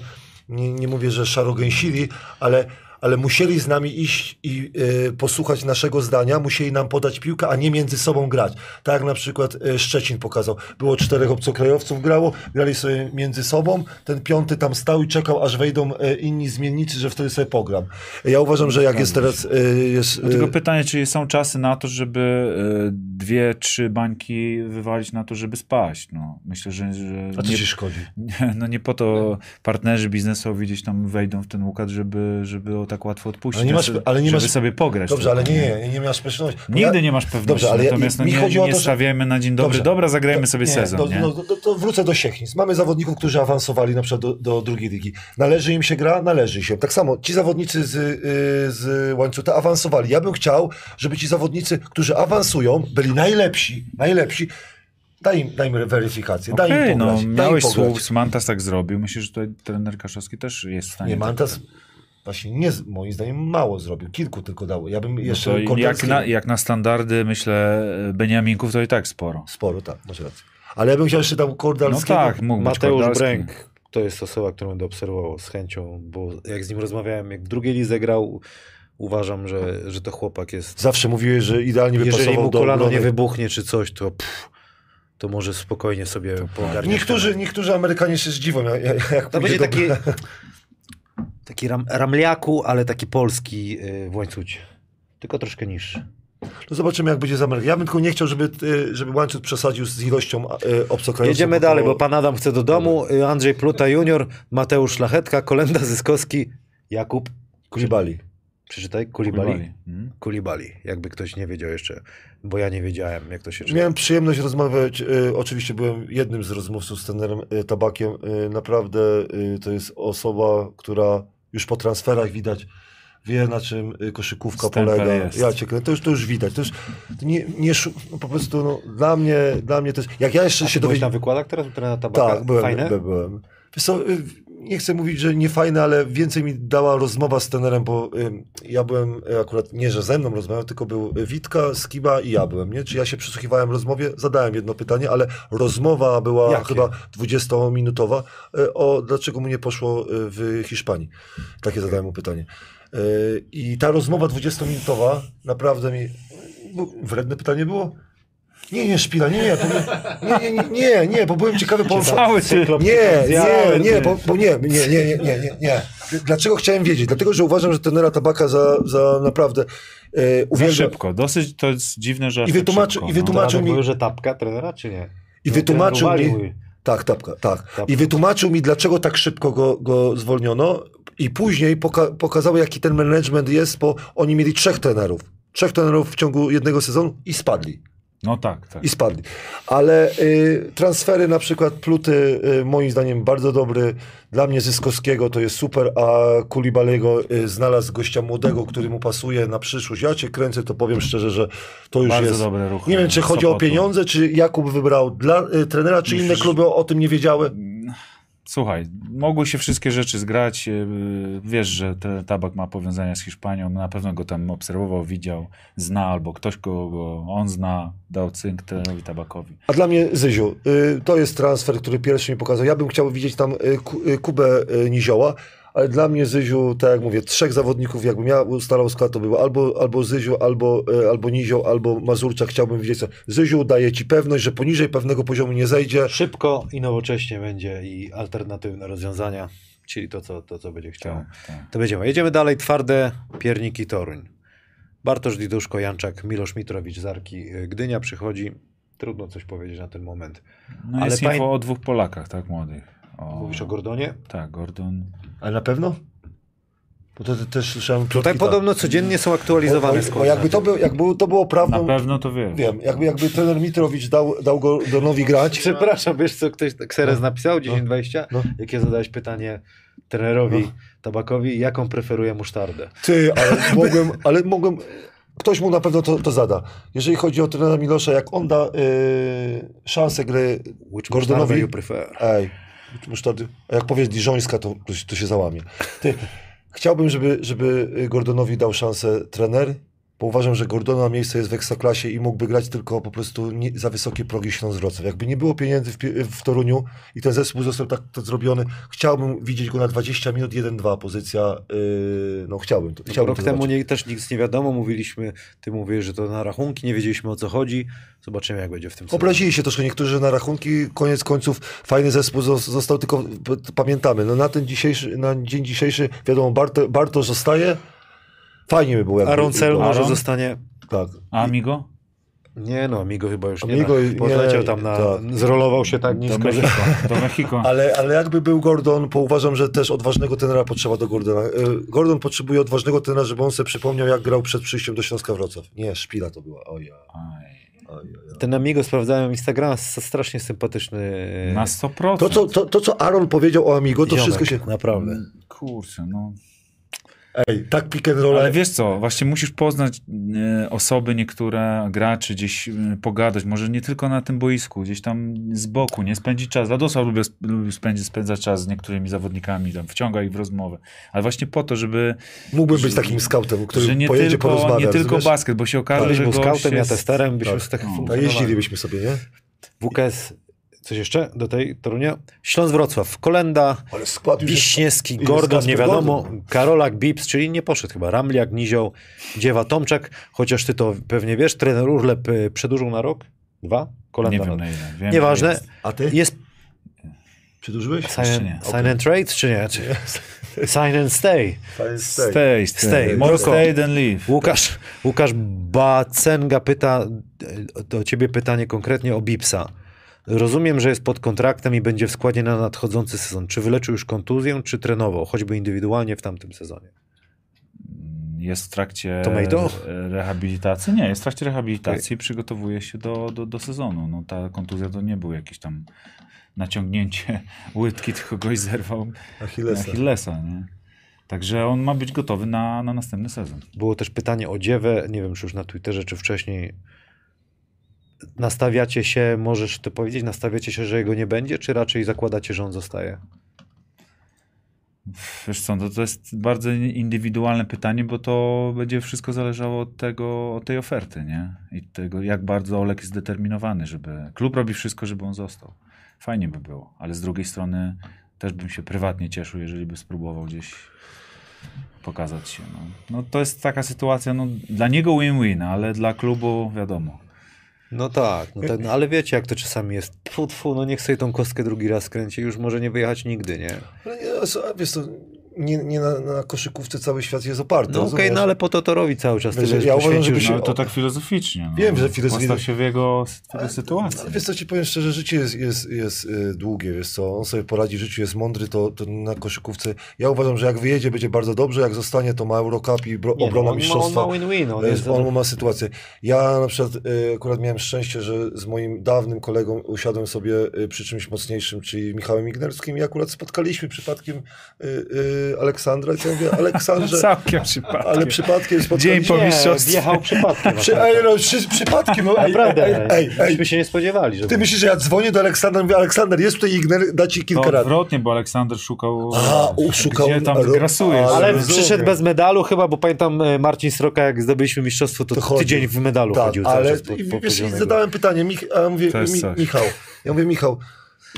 nie, nie mówię, że szarogęsili, ale, ale musieli z nami iść i e, posłuchać naszego zdania, musieli nam podać piłkę, a nie między sobą grać. Tak jak na przykład e, Szczecin pokazał. Było czterech obcokrajowców grało, grali sobie między sobą, ten piąty tam stał i czekał, aż wejdą e, inni zmiennicy, że wtedy sobie pogram. Ja uważam, że jak jest teraz... Jest, e, Tylko pytanie, czy są czasy na to, żeby dwie, trzy bańki wywalić na to, żeby spaść. No, myślę, że, że a co nie, ci szkodzi? nie, no nie po to partnerzy biznesowi gdzieś tam wejdą w ten układ, żeby, żeby o tak łatwo odpuścić. Ale nie masz- ale nie żeby masz- sobie pograć. Dobrze, tylko, ale nie, nie, nie masz pewności. Nigdy ja- nie masz pewności, Dobrze, ale ja- natomiast no, mi nie, chodzi o nie to, stawiajmy na dzień dobry. Dobrze. Dobra, zagrajmy sobie nie, sezon, to, nie? No, to, to wrócę do Siechnic. Mamy zawodników, którzy awansowali na przykład do, do drugiej ligi. Należy im się gra? Należy się. Tak samo ci zawodnicy z, y, z łańcucha awansowali. Ja bym chciał, żeby ci zawodnicy, którzy awansują, byli najlepsi, najlepsi. Daj im, daj im weryfikację, daj Okej, im no, pograć. daj im miałeś pograć. słów, Mantas tak zrobił. Myślę, że tutaj trener Kaszowski też jest w stanie. Nie, tak- Mantas właśnie nie, moim zdaniem mało zrobił. Kilku tylko dało. Ja bym No jeszcze to jak, na, jak na standardy, myślę, Beniaminków, to i tak sporo. Sporo, tak, masz rację. Ale ja bym chciał jeszcze tam No Kordalskiego. tak, mógł Mateusz. Bręk to jest osoba, którą będę obserwował z chęcią, bo jak z nim rozmawiałem, jak w drugiej lidze grał, uważam, że, że to chłopak jest. Zawsze mówiłeś, że idealnie Jeżeli wypasował mu do kolano nie wybuchnie czy coś, to pff, to może spokojnie sobie poogarniać. Niektórzy, niektórzy Amerykanie się zdziwią, jak, jak To będzie do- taki, taki ram, ramliaku, ale taki polski y, w łańcucie. Tylko troszkę niższy. No zobaczymy, jak będzie z Ameryką. Ja bym tylko nie chciał, żeby, y, żeby łańcuch przesadził z ilością y, obcokrajowców. Jedziemy dalej, bo pan Adam chce do domu, Andrzej Pluta junior, Mateusz Szlachetka, Kolenda Zyskowski, Jakub, Kulibali. Przeczytaj, Kulibali. Kulibali. Kulibali, jakby ktoś nie wiedział jeszcze, bo ja nie wiedziałem, jak to się czyta. Miałem przyjemność rozmawiać, y, oczywiście byłem jednym z rozmówców z trenerem y, Tabakiem. Y, naprawdę to jest osoba, która już po transferach widać, wie na czym koszykówka polega. jest. Ja cię to już, to już widać. To już to nie, nie szu- no, po prostu no, dla mnie, dla mnie to jest, jak ja jeszcze A się byłeś na dowiedziałem, wykładach teraz u trenera Tabaka? tak, byłem, Fajne? by, byłem. Wiesz co, nie chcę mówić, że nie fajne, ale więcej mi dała rozmowa z trenerem, bo ja byłem y, akurat nie, że ze mną rozmawiał, tylko był Witka, Skiba i ja byłem, nie? Czy ja się przysłuchiwałem rozmowie, zadałem jedno pytanie, ale rozmowa była Jakie? chyba 20-minutowa y, o dlaczego mu nie poszło y, w Hiszpanii. Takie zadałem mu pytanie. Y, I ta rozmowa 20-minutowa naprawdę mi... bu- Wredne pytanie było? Nie, nie, szpila, nie, nie, bo, nie, nie, nie, nie, nie, bo byłem ciekawy, bo... Cały. Nie, nie, nie, bo, bo nie, nie, nie, nie, nie, nie, nie. Dlaczego chciałem wiedzieć? Dlatego, że uważam, że trenera Tabaka za, za naprawdę e, Za uwielbia... szybko. Dosyć to jest dziwne, że I tak wytłumaczy- szybko, i no. wytłumaczył Tłumaczył mi- że tapka trenera, czy nie? I No, wytłumaczył mi... Tak, tapka, tak. Tapka. I wytłumaczył mi, dlaczego tak szybko go, go zwolniono i później poka pokazało, jaki ten management jest, bo oni mieli trzech trenerów. Trzech trenerów w ciągu jednego sezonu i spadli. No tak, tak. i spadli. Ale y, transfery na przykład Pluty y, moim zdaniem bardzo dobry. Dla mnie Zyskowskiego to jest super, a Kulibalego y, znalazł gościa młodego, który mu pasuje na przyszłość. Ja cię kręcę, to powiem szczerze, że to już Bardzo jest... dobre ruchy. Nie wiem, czy chodzi o Sopotu. pieniądze, czy Jakub wybrał dla y, trenera, czy inne Musisz- kluby o, o tym nie wiedziały. Słuchaj, mogły się wszystkie rzeczy zgrać. yy, Wiesz, że te, tabak ma powiązania z Hiszpanią. Na pewno go tam obserwował, widział, zna, albo ktoś go, go on zna, dał cynk trenerowi tabakowi. A dla mnie Zyziu, y, to jest transfer, który pierwszy mi pokazał. Ja bym chciał widzieć tam y, y, Kubę Nizioła, ale dla mnie Zyziu, tak jak mówię, trzech zawodników, jakbym ja ustalał skład, to było albo, albo Zyziu, albo, y, albo Nizioł, albo Mazurczak. Chciałbym widzieć, co. Zyziu daje ci pewność, że poniżej pewnego poziomu nie zejdzie. Szybko i nowocześnie będzie i alternatywne rozwiązania, czyli to, co, to, co będzie chciał. Tak, tak. To będziemy. Jedziemy dalej. Twarde pierniki Toruń. Bartosz Diduszko, Janczak, Milosz Mitrowicz, Zarki, y, Gdynia przychodzi. Trudno coś powiedzieć na ten moment. No Ale jest info o dwóch Polakach, tak, młodych. O, Mówisz o Gordonie? Tak, Gordon. Ale na pewno? Bo to, to też słyszałem... Tutaj tak. podobno codziennie są Bo, aktualizowane bo, składy. bo jakby, to był, jakby to było Na prawdą... pewno to wiem. Wiem, jakby, jakby trener Mitrowicz dał, dał go Donowi grać... Przepraszam, wiesz co ktoś Kseres No. napisał 10-20? No. Jakie zadałeś pytanie trenerowi No. Tabakowi, jaką preferuje musztardę? Ty, ale mogłem, ale mogłem. Ktoś mu na pewno to, to zada. Jeżeli chodzi o trenera Milosza, jak on da y, szansę gry Which Gordonowi- musztardę you prefer? Ej, musztardy. A jak powiesz Diżońska, to, to, się- załamie. Ty, chciałbym, żeby, żeby Gordonowi dał szansę trener, bo uważam, że Gordona miejsce jest w ekstraklasie i mógłby grać tylko po prostu nie, za wysokie progi Śląsk Wrocław. Jakby nie było pieniędzy w, w Toruniu i ten zespół został tak to zrobiony, chciałbym widzieć go na 20 minut, 1-2 pozycja. Y, no chciałbym to. Chciałbym Rok to temu nie, też nic nie wiadomo, mówiliśmy, ty mówisz, że to na rachunki, nie wiedzieliśmy o co chodzi. Zobaczymy jak będzie w tym. Obrazili się troszkę niektórzy na rachunki, koniec końców fajny zespół zos- został, tylko pamiętamy, no na ten dzisiejszy, na dzień dzisiejszy, wiadomo, Barto, Bartosz zostaje, fajnie by było. Jakby, Aaron Cel może Aaron? zostanie... Tak. A Amigo? Nie no, Amigo chyba już nie. Amigo nie, Podleciał tam na... tak. Zrolował się tak nisko. Mexico. Do Mexico. Ale, ale jakby był Gordon, bo uważam, że też odważnego trenera potrzeba do Gordona. Y, Gordon potrzebuje odważnego trenera, żeby on sobie przypomniał, jak grał przed przyjściem do Śląska Wrocław. Nie, szpila to była. Oja, oja. Ten Amigo sprawdzałem Instagrama, strasznie sympatyczny. Na 100%. To co, to, to, co Aaron powiedział o Amigo, to ziomek, wszystko się... Naprawdę. Kurczę, no. Ej, tak pick and roll. Ale wiesz co, właśnie musisz poznać e, osoby niektóre, graczy, gdzieś e, pogadać, może nie tylko na tym boisku, gdzieś tam z boku, nie spędzić czas. Radosław lubi, lubi spędzić, spędzać czas z niektórymi zawodnikami, tam wciąga ich w rozmowę, ale właśnie po to, żeby, Mógłbym być takim scoutem, który że nie pojedzie tylko, porozmawia. nie tylko rozumiesz? basket, bo się okaże, Byś że był gość scoutem, ja testerem, byśmy tak, z tak no. Jeździlibyśmy sobie, nie? WKS, coś jeszcze do tej Torunia? Śląsk Wrocław, Kolenda, jest... Wiśniewski, jest Gordon, Kasper nie wiadomo, Gordon. Karolak, Bips, czyli nie poszedł chyba, Ramliak, Nizioł, Dziewa, Tomczak, chociaż ty to pewnie wiesz, trener Urlep y, przedłużył na rok? Dwa? Kolenda Nie wiem na... ile. Wiem, Nieważne, jest. A ty? jest Przedłużyłeś? sign, nie. sign and trade, czy nie? Czy... Sign and stay. Stay. Stay, stay. Stay. More stay than leave. Łukasz, Łukasz Bacenga pyta, do ciebie pytanie konkretnie o Bipsa. Rozumiem, że jest pod kontraktem i będzie w składzie na nadchodzący sezon. Czy wyleczył już kontuzję, czy trenował, choćby indywidualnie w tamtym sezonie? Jest w trakcie Tomato? rehabilitacji. Nie, jest w trakcie rehabilitacji i przygotowuje się do, do, do sezonu. No, ta kontuzja to nie był jakiś tam naciągnięcie łydki, tylko goś zerwał Achillesa. Achillesa. Nie? Także on ma być gotowy na, na następny sezon. Było też pytanie o Dziewę, nie wiem czy już na Twitterze, czy wcześniej. Nastawiacie się, możesz to powiedzieć, nastawiacie się, że jego nie będzie, czy raczej zakładacie, że on zostaje? Wiesz co, no to jest bardzo indywidualne pytanie, bo to będzie wszystko zależało od tego, od tej oferty, nie? I tego, jak bardzo Olek jest zdeterminowany, żeby... Klub robi wszystko, żeby on został. Fajnie by było, ale z drugiej strony też bym się prywatnie cieszył, jeżeli by spróbował gdzieś pokazać się. No, no to jest taka sytuacja, no dla niego win-win, ale dla klubu wiadomo. No tak, no tak, no ale wiecie jak to czasami jest. Tfu, tfu, no niech sobie tą kostkę drugi raz kręci, już może nie wyjechać nigdy, nie? Ale nie, Wiesz to nie, nie na, na koszykówce cały świat jest oparty. No okej, rozumiesz? no ale po to to robi cały czas. Wiesz, Tyle ja uważam, żeby że- się- No, to tak filozoficznie. No. Wiem, że filozoficznie- Postaw się w jego, sytuacji. Ale Wiesz co, ci powiem szczerze, życie jest, jest, jest y, długie, wiesz co, on sobie poradzi życiu, jest mądry, to, to na koszykówce, ja uważam, że jak wyjedzie, będzie bardzo dobrze, jak zostanie, to ma Eurocup i bro, Nie, no, obrona on mistrzostwa. On ma win-win, on To jest... jest, on ma sytuację. Ja na przykład y, akurat miałem szczęście, że z moim dawnym kolegą usiadłem sobie y, przy czymś mocniejszym, czyli Michałem Ignerskim i akurat spotkaliśmy przypadkiem y, y, Aleksandra i ja mówię, Aleksandrze, Całkiem przypadkiem. ale przypadkiem spotkaliśmy... Dzień po mistrzostwie. wjechał przypadkiem. Przy, ej, no, przy, przypadkiem, no, ej, Naprawdę, ej, ej, ej, myśmy się nie spodziewali, że Ty myślisz, że ja dzwonię do Aleksandra, mówię, Aleksander, jest tutaj Igner, da ci kilka rad. odwrotnie, bo Aleksander szukał, A, u, szukał- gdzie tam ro- grasujesz. ale przyszedł bez medalu chyba, bo pamiętam e, Marcin Sroka, jak zdobyliśmy mistrzostwo, to, To tydzień w medalu Tak, chodził ale po, i po wiesz, zadałem pytanie, Mich, a ja mówię, mi. Michał, ja mówię, Michał,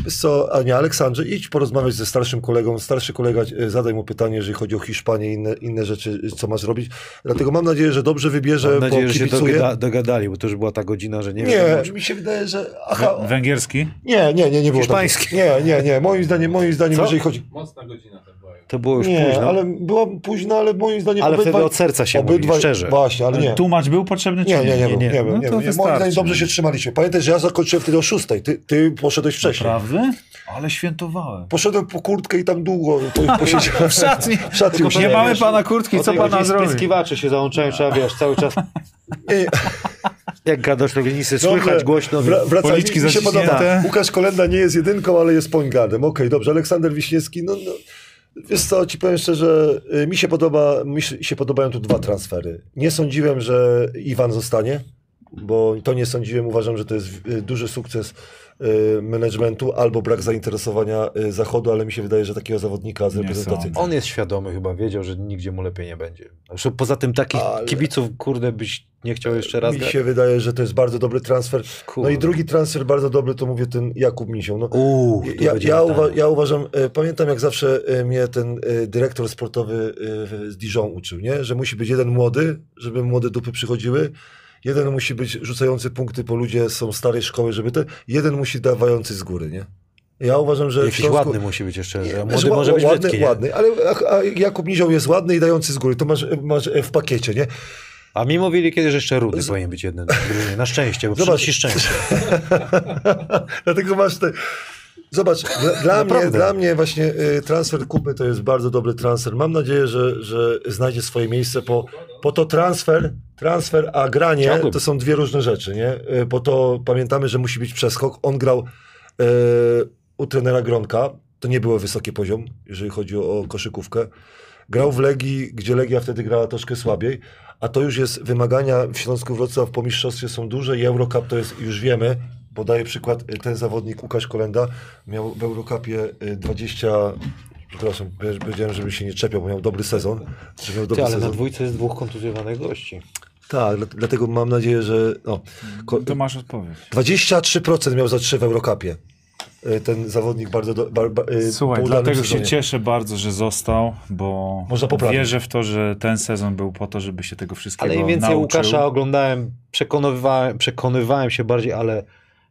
wiesz co, a nie, Aleksandrze, idź porozmawiać ze starszym kolegą, starszy kolega, e, zadaj mu pytanie, jeżeli chodzi o Hiszpanię i inne, inne rzeczy, e, co masz robić. Dlatego mam nadzieję, że dobrze wybierze, Mam bo nadzieję, że się kibicuje. dogada, dogadali, bo to już była ta godzina, że nie, wiem. Nie, mi się wydaje, że... Aha, Wę- Węgierski? nie, nie, nie, nie było Hiszpański. Nie, nie, nie, moim zdaniem, moim zdaniem, Co? jeżeli chodzi... Mocna godzina to była. To było już Nie, późno. ale była późno, ale moim zdaniem Ale obydwaj- wtedy od serca się mówi, szczerze. Właśnie, ale nie. Tłumacz był potrzebny czy Nie, nie, nie, nie, nie. nie, nie, No nie, nie, Moim zdaniem dobrze się trzymaliśmy. Pamiętaj, że ja zakończyłem wtedy o szóstej, ty, ty poszedłeś wcześniej. Prawda? Ale świętowałem. Poszedłem po kurtkę i tam długo po- posiedziałem. W szatni. W szatni Tylko Nie mamy pana kurtki, co pana zrobi? Spryskiwacze się załączają, trzeba wiesz, cały czas Nie, jak gadasz to nisy, dobrze. słychać głośno. Wra- wracaj, Policzki mi się zaciśnięte. podoba. Łukasz Kolenda nie jest jedynką, ale jest point guardem. Okej, dobrze. Aleksander Wiśniewski, no, no. Wiesz co, ci powiem szczerze, y, mi się, podoba, mi się podobają tu dwa transfery. Nie sądziłem, że Iwan zostanie, bo to nie sądziłem. Uważam, że to jest y, duży sukces managementu albo brak zainteresowania y, Zachodu, ale mi się wydaje, że takiego zawodnika z reprezentacji... On jest świadomy chyba, wiedział, że nigdzie mu lepiej nie będzie. Zresztą poza tym takich Ale- kibiców, kurde, byś nie chciał jeszcze raz Mi grać? się wydaje, że to jest bardzo dobry transfer. No Kurde. i drugi transfer bardzo dobry, to mówię ten Jakub Misią. No, Uuu, to ja, ja, uwa- ja uważam, e, pamiętam jak zawsze e, mnie ten e, dyrektor sportowy e, z Dijon uczył, nie? że musi być jeden młody, żeby młode dupy przychodziły, jeden musi być rzucający punkty, bo ludzie są starej szkoły, żeby te, jeden musi dawający z góry, nie? Ja uważam, że Jakiś Śląsku... ładny musi być jeszcze, że Nie, młody może być ładny, brzydki, ładny, ale a, a Jakub Nizioł jest ładny i dający z góry, to masz, masz e, w pakiecie, nie? A mi mówili kiedyś, że jeszcze Rudy powinien być jeden. Na szczęście, bo Zobacz. szczęście. Dlatego masz te... Zobacz, dla, dla, mnie, dla mnie właśnie y, transfer Kupy to jest bardzo dobry transfer. Mam nadzieję, że, że znajdzie swoje miejsce, po, po to transfer, transfer a granie Chciałbym. to są dwie różne rzeczy, nie? Y, Po to pamiętamy, że musi być przeskok. On grał y, u trenera Gronka, to nie było wysoki poziom, jeżeli chodzi o koszykówkę. Grał w Legii, gdzie Legia wtedy grała troszkę słabiej, a to już jest wymagania w Śląsku Wrocław po mistrzostwie są duże i Eurocup to jest, już wiemy, podaję przykład, y, ten zawodnik Łukasz Kolenda miał w Eurocupie y, 20, przepraszam, powiedzi- powiedziałem, żeby się nie czepiał, bo miał dobry sezon, miał dobry Ty, ale na sezon. dwójce jest dwóch kontuzjowanych gości. Tak, dla- dlatego mam nadzieję, że no, ko- To masz odpowiedź. 23% miał za 3 w Eurocupie. Y, Ten zawodnik bardzo... Do, bar, bar, y, Słuchaj, dlatego się sezonie. cieszę bardzo, że został, bo Można poprawić. wierzę w to, że ten sezon był po to, żeby się tego wszystkiego Ale im więcej nauczył. Łukasza oglądałem, przekonywałem, przekonywałem się bardziej, ale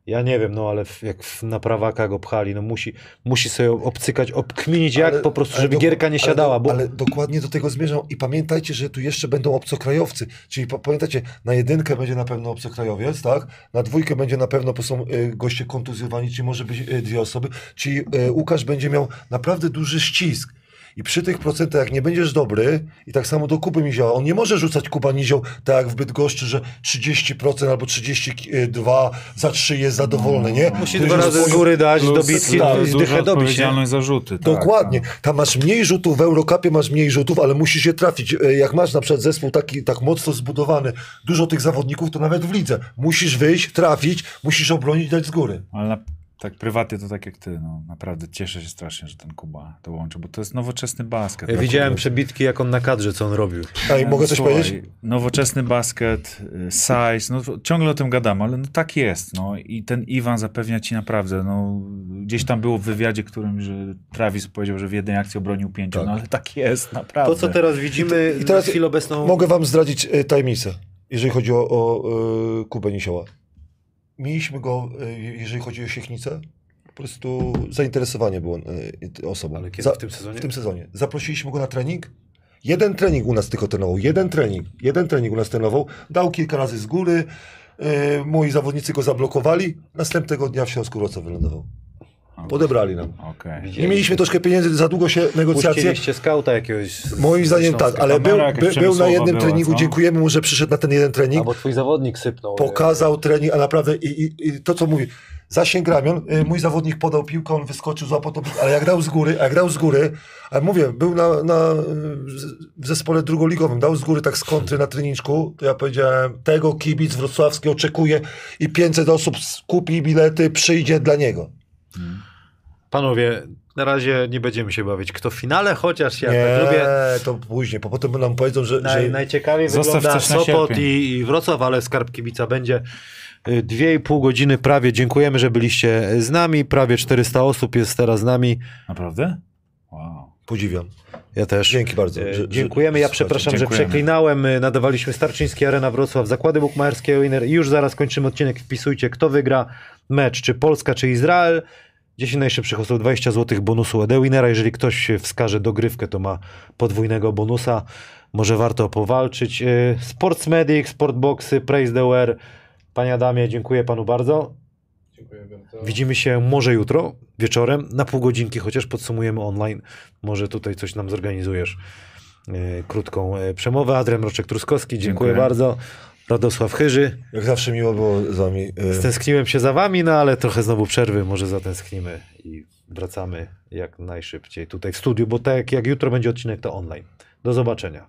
ja nie wiem, no ale w, jak w, na prawaka go pchali, no musi, musi sobie obcykać, obkminić jak Ale- po prostu, ale żeby do- gierka nie ale siadała, do- bo Ale dokładnie do tego zmierzam i pamiętajcie, że tu jeszcze będą obcokrajowcy, czyli pa- pamiętajcie, na jedynkę będzie na pewno obcokrajowiec, tak? Na dwójkę będzie na pewno, bo są y, goście kontuzjowani, czyli może być y, dwie osoby, czyli y, Łukasz będzie miał naprawdę duży ścisk. I przy tych procentach, jak nie będziesz dobry, i tak samo do Kuby Nizioła, on nie może rzucać Kuba Nizioł tak jak w Bydgoszczy, że 30% albo 32 za 3 jest zadowolony, nie? musi dwa razy z góry dać, Plus, dobitki tak, dychę dobić, odpowiedzialność za rzuty. Tak, Dokładnie. Tam masz mniej rzutów w Eurocupie, masz mniej rzutów, ale musisz je trafić. E, Jak masz na przykład zespół taki tak mocno zbudowany, dużo tych zawodników, to nawet w lidze. Musisz wyjść, trafić, musisz obronić, dać z góry. Ale na, tak prywatnie to tak jak ty, no naprawdę cieszę się strasznie, że ten Kuba dołączył, bo to jest nowoczesny basket. Ja widziałem kurde. przebitki, jak on na kadrze, co on robił. Ej, mogę coś Słuchaj, powiedzieć? Nowoczesny basket, y, size, no ciągle o tym gadamy, ale no tak jest, no i ten Iwan zapewnia ci naprawdę, no gdzieś tam było w wywiadzie, którym, że Travis powiedział, że w jednej akcji obronił pięciu, Tak. no ale tak jest, naprawdę. To, co teraz widzimy I teraz na chwilę obecną... Mogę wam zdradzić e, tajemnicę, jeżeli chodzi o, o e, Kubę Niesioła. Mieliśmy go, e, jeżeli chodzi o Siechnicę, po prostu zainteresowanie było e, osobą. Ale kiedy Za- w tym sezonie? W tym sezonie. Zaprosiliśmy go na trening. Jeden trening u nas tylko trenował. Jeden trening. Jeden trening u nas trenował. Dał kilka razy z góry. E, moi zawodnicy go zablokowali. Następnego dnia w Śląsku Wrocław wylądował. Podebrali nam. Okej. Nie mieliśmy troszkę pieniędzy, za długo się negocjacje. Puściliście skauta jakiegoś... Moim zdaniem tak, ale był, by, był na jednym była, treningu. co? Dziękujemy mu, że przyszedł na ten jeden trening. Albo twój zawodnik sypnął. Pokazał trening, a naprawdę i, i, i to, co mówi, zasięg ramion, y, mój zawodnik podał piłkę, on wyskoczył, złapał to, ale jak grał z góry, a jak grał z góry, ale mówię, był na, na, w zespole drugoligowym, dał z góry tak z kontry na treninczku, to ja powiedziałem, tego kibic wrocławski oczekuje i 500 osób kupi bilety, przyjdzie dla niego. Panowie, na razie nie będziemy się bawić. Kto w finale, chociaż ja Nie, tak lubię. to później, bo potem nam powiedzą, że... Naj, że najciekawiej wygląda Sopot i, i Wrocław, ale Skarb Kibica będzie. Y, Dwie i pół godziny prawie. Dziękujemy, że byliście z nami. Prawie 400 osób jest teraz z nami. Naprawdę? Wow. Podziwiam. Ja też. Dzięki bardzo. E, że- że- Dziękujemy. Ja przepraszam, że dziękujemy. przeklinałem. Y, Nadawaliśmy Starczyński Arena Wrocław, zakłady bukmacherskie Winner i już zaraz kończymy odcinek. Wpisujcie, kto wygra mecz, czy Polska, czy Izrael. 10 najszybszych osób 20 zł bonusu od Winera. Jeżeli ktoś wskaże dogrywkę, to ma podwójnego bonusa. Może warto powalczyć. Y, Sports Medic, Sportboxy, Praise the Wear. Panie Adamie, dziękuję panu bardzo. Dziękuję bardzo. Widzimy się może jutro wieczorem, na pół godzinki, chociaż podsumujemy online. Może tutaj coś nam zorganizujesz. Yy, krótką yy, przemowę. Adrian Mroczek-Truskowski, dziękuję, Dziękuję. bardzo. Radosław Chyży. Jak zawsze miło było z wami. e, Stęskniłem się za wami, no ale trochę znowu przerwy, może zatęsknimy i wracamy jak najszybciej tutaj w studiu, bo tak jak jutro będzie odcinek, to online. Do zobaczenia.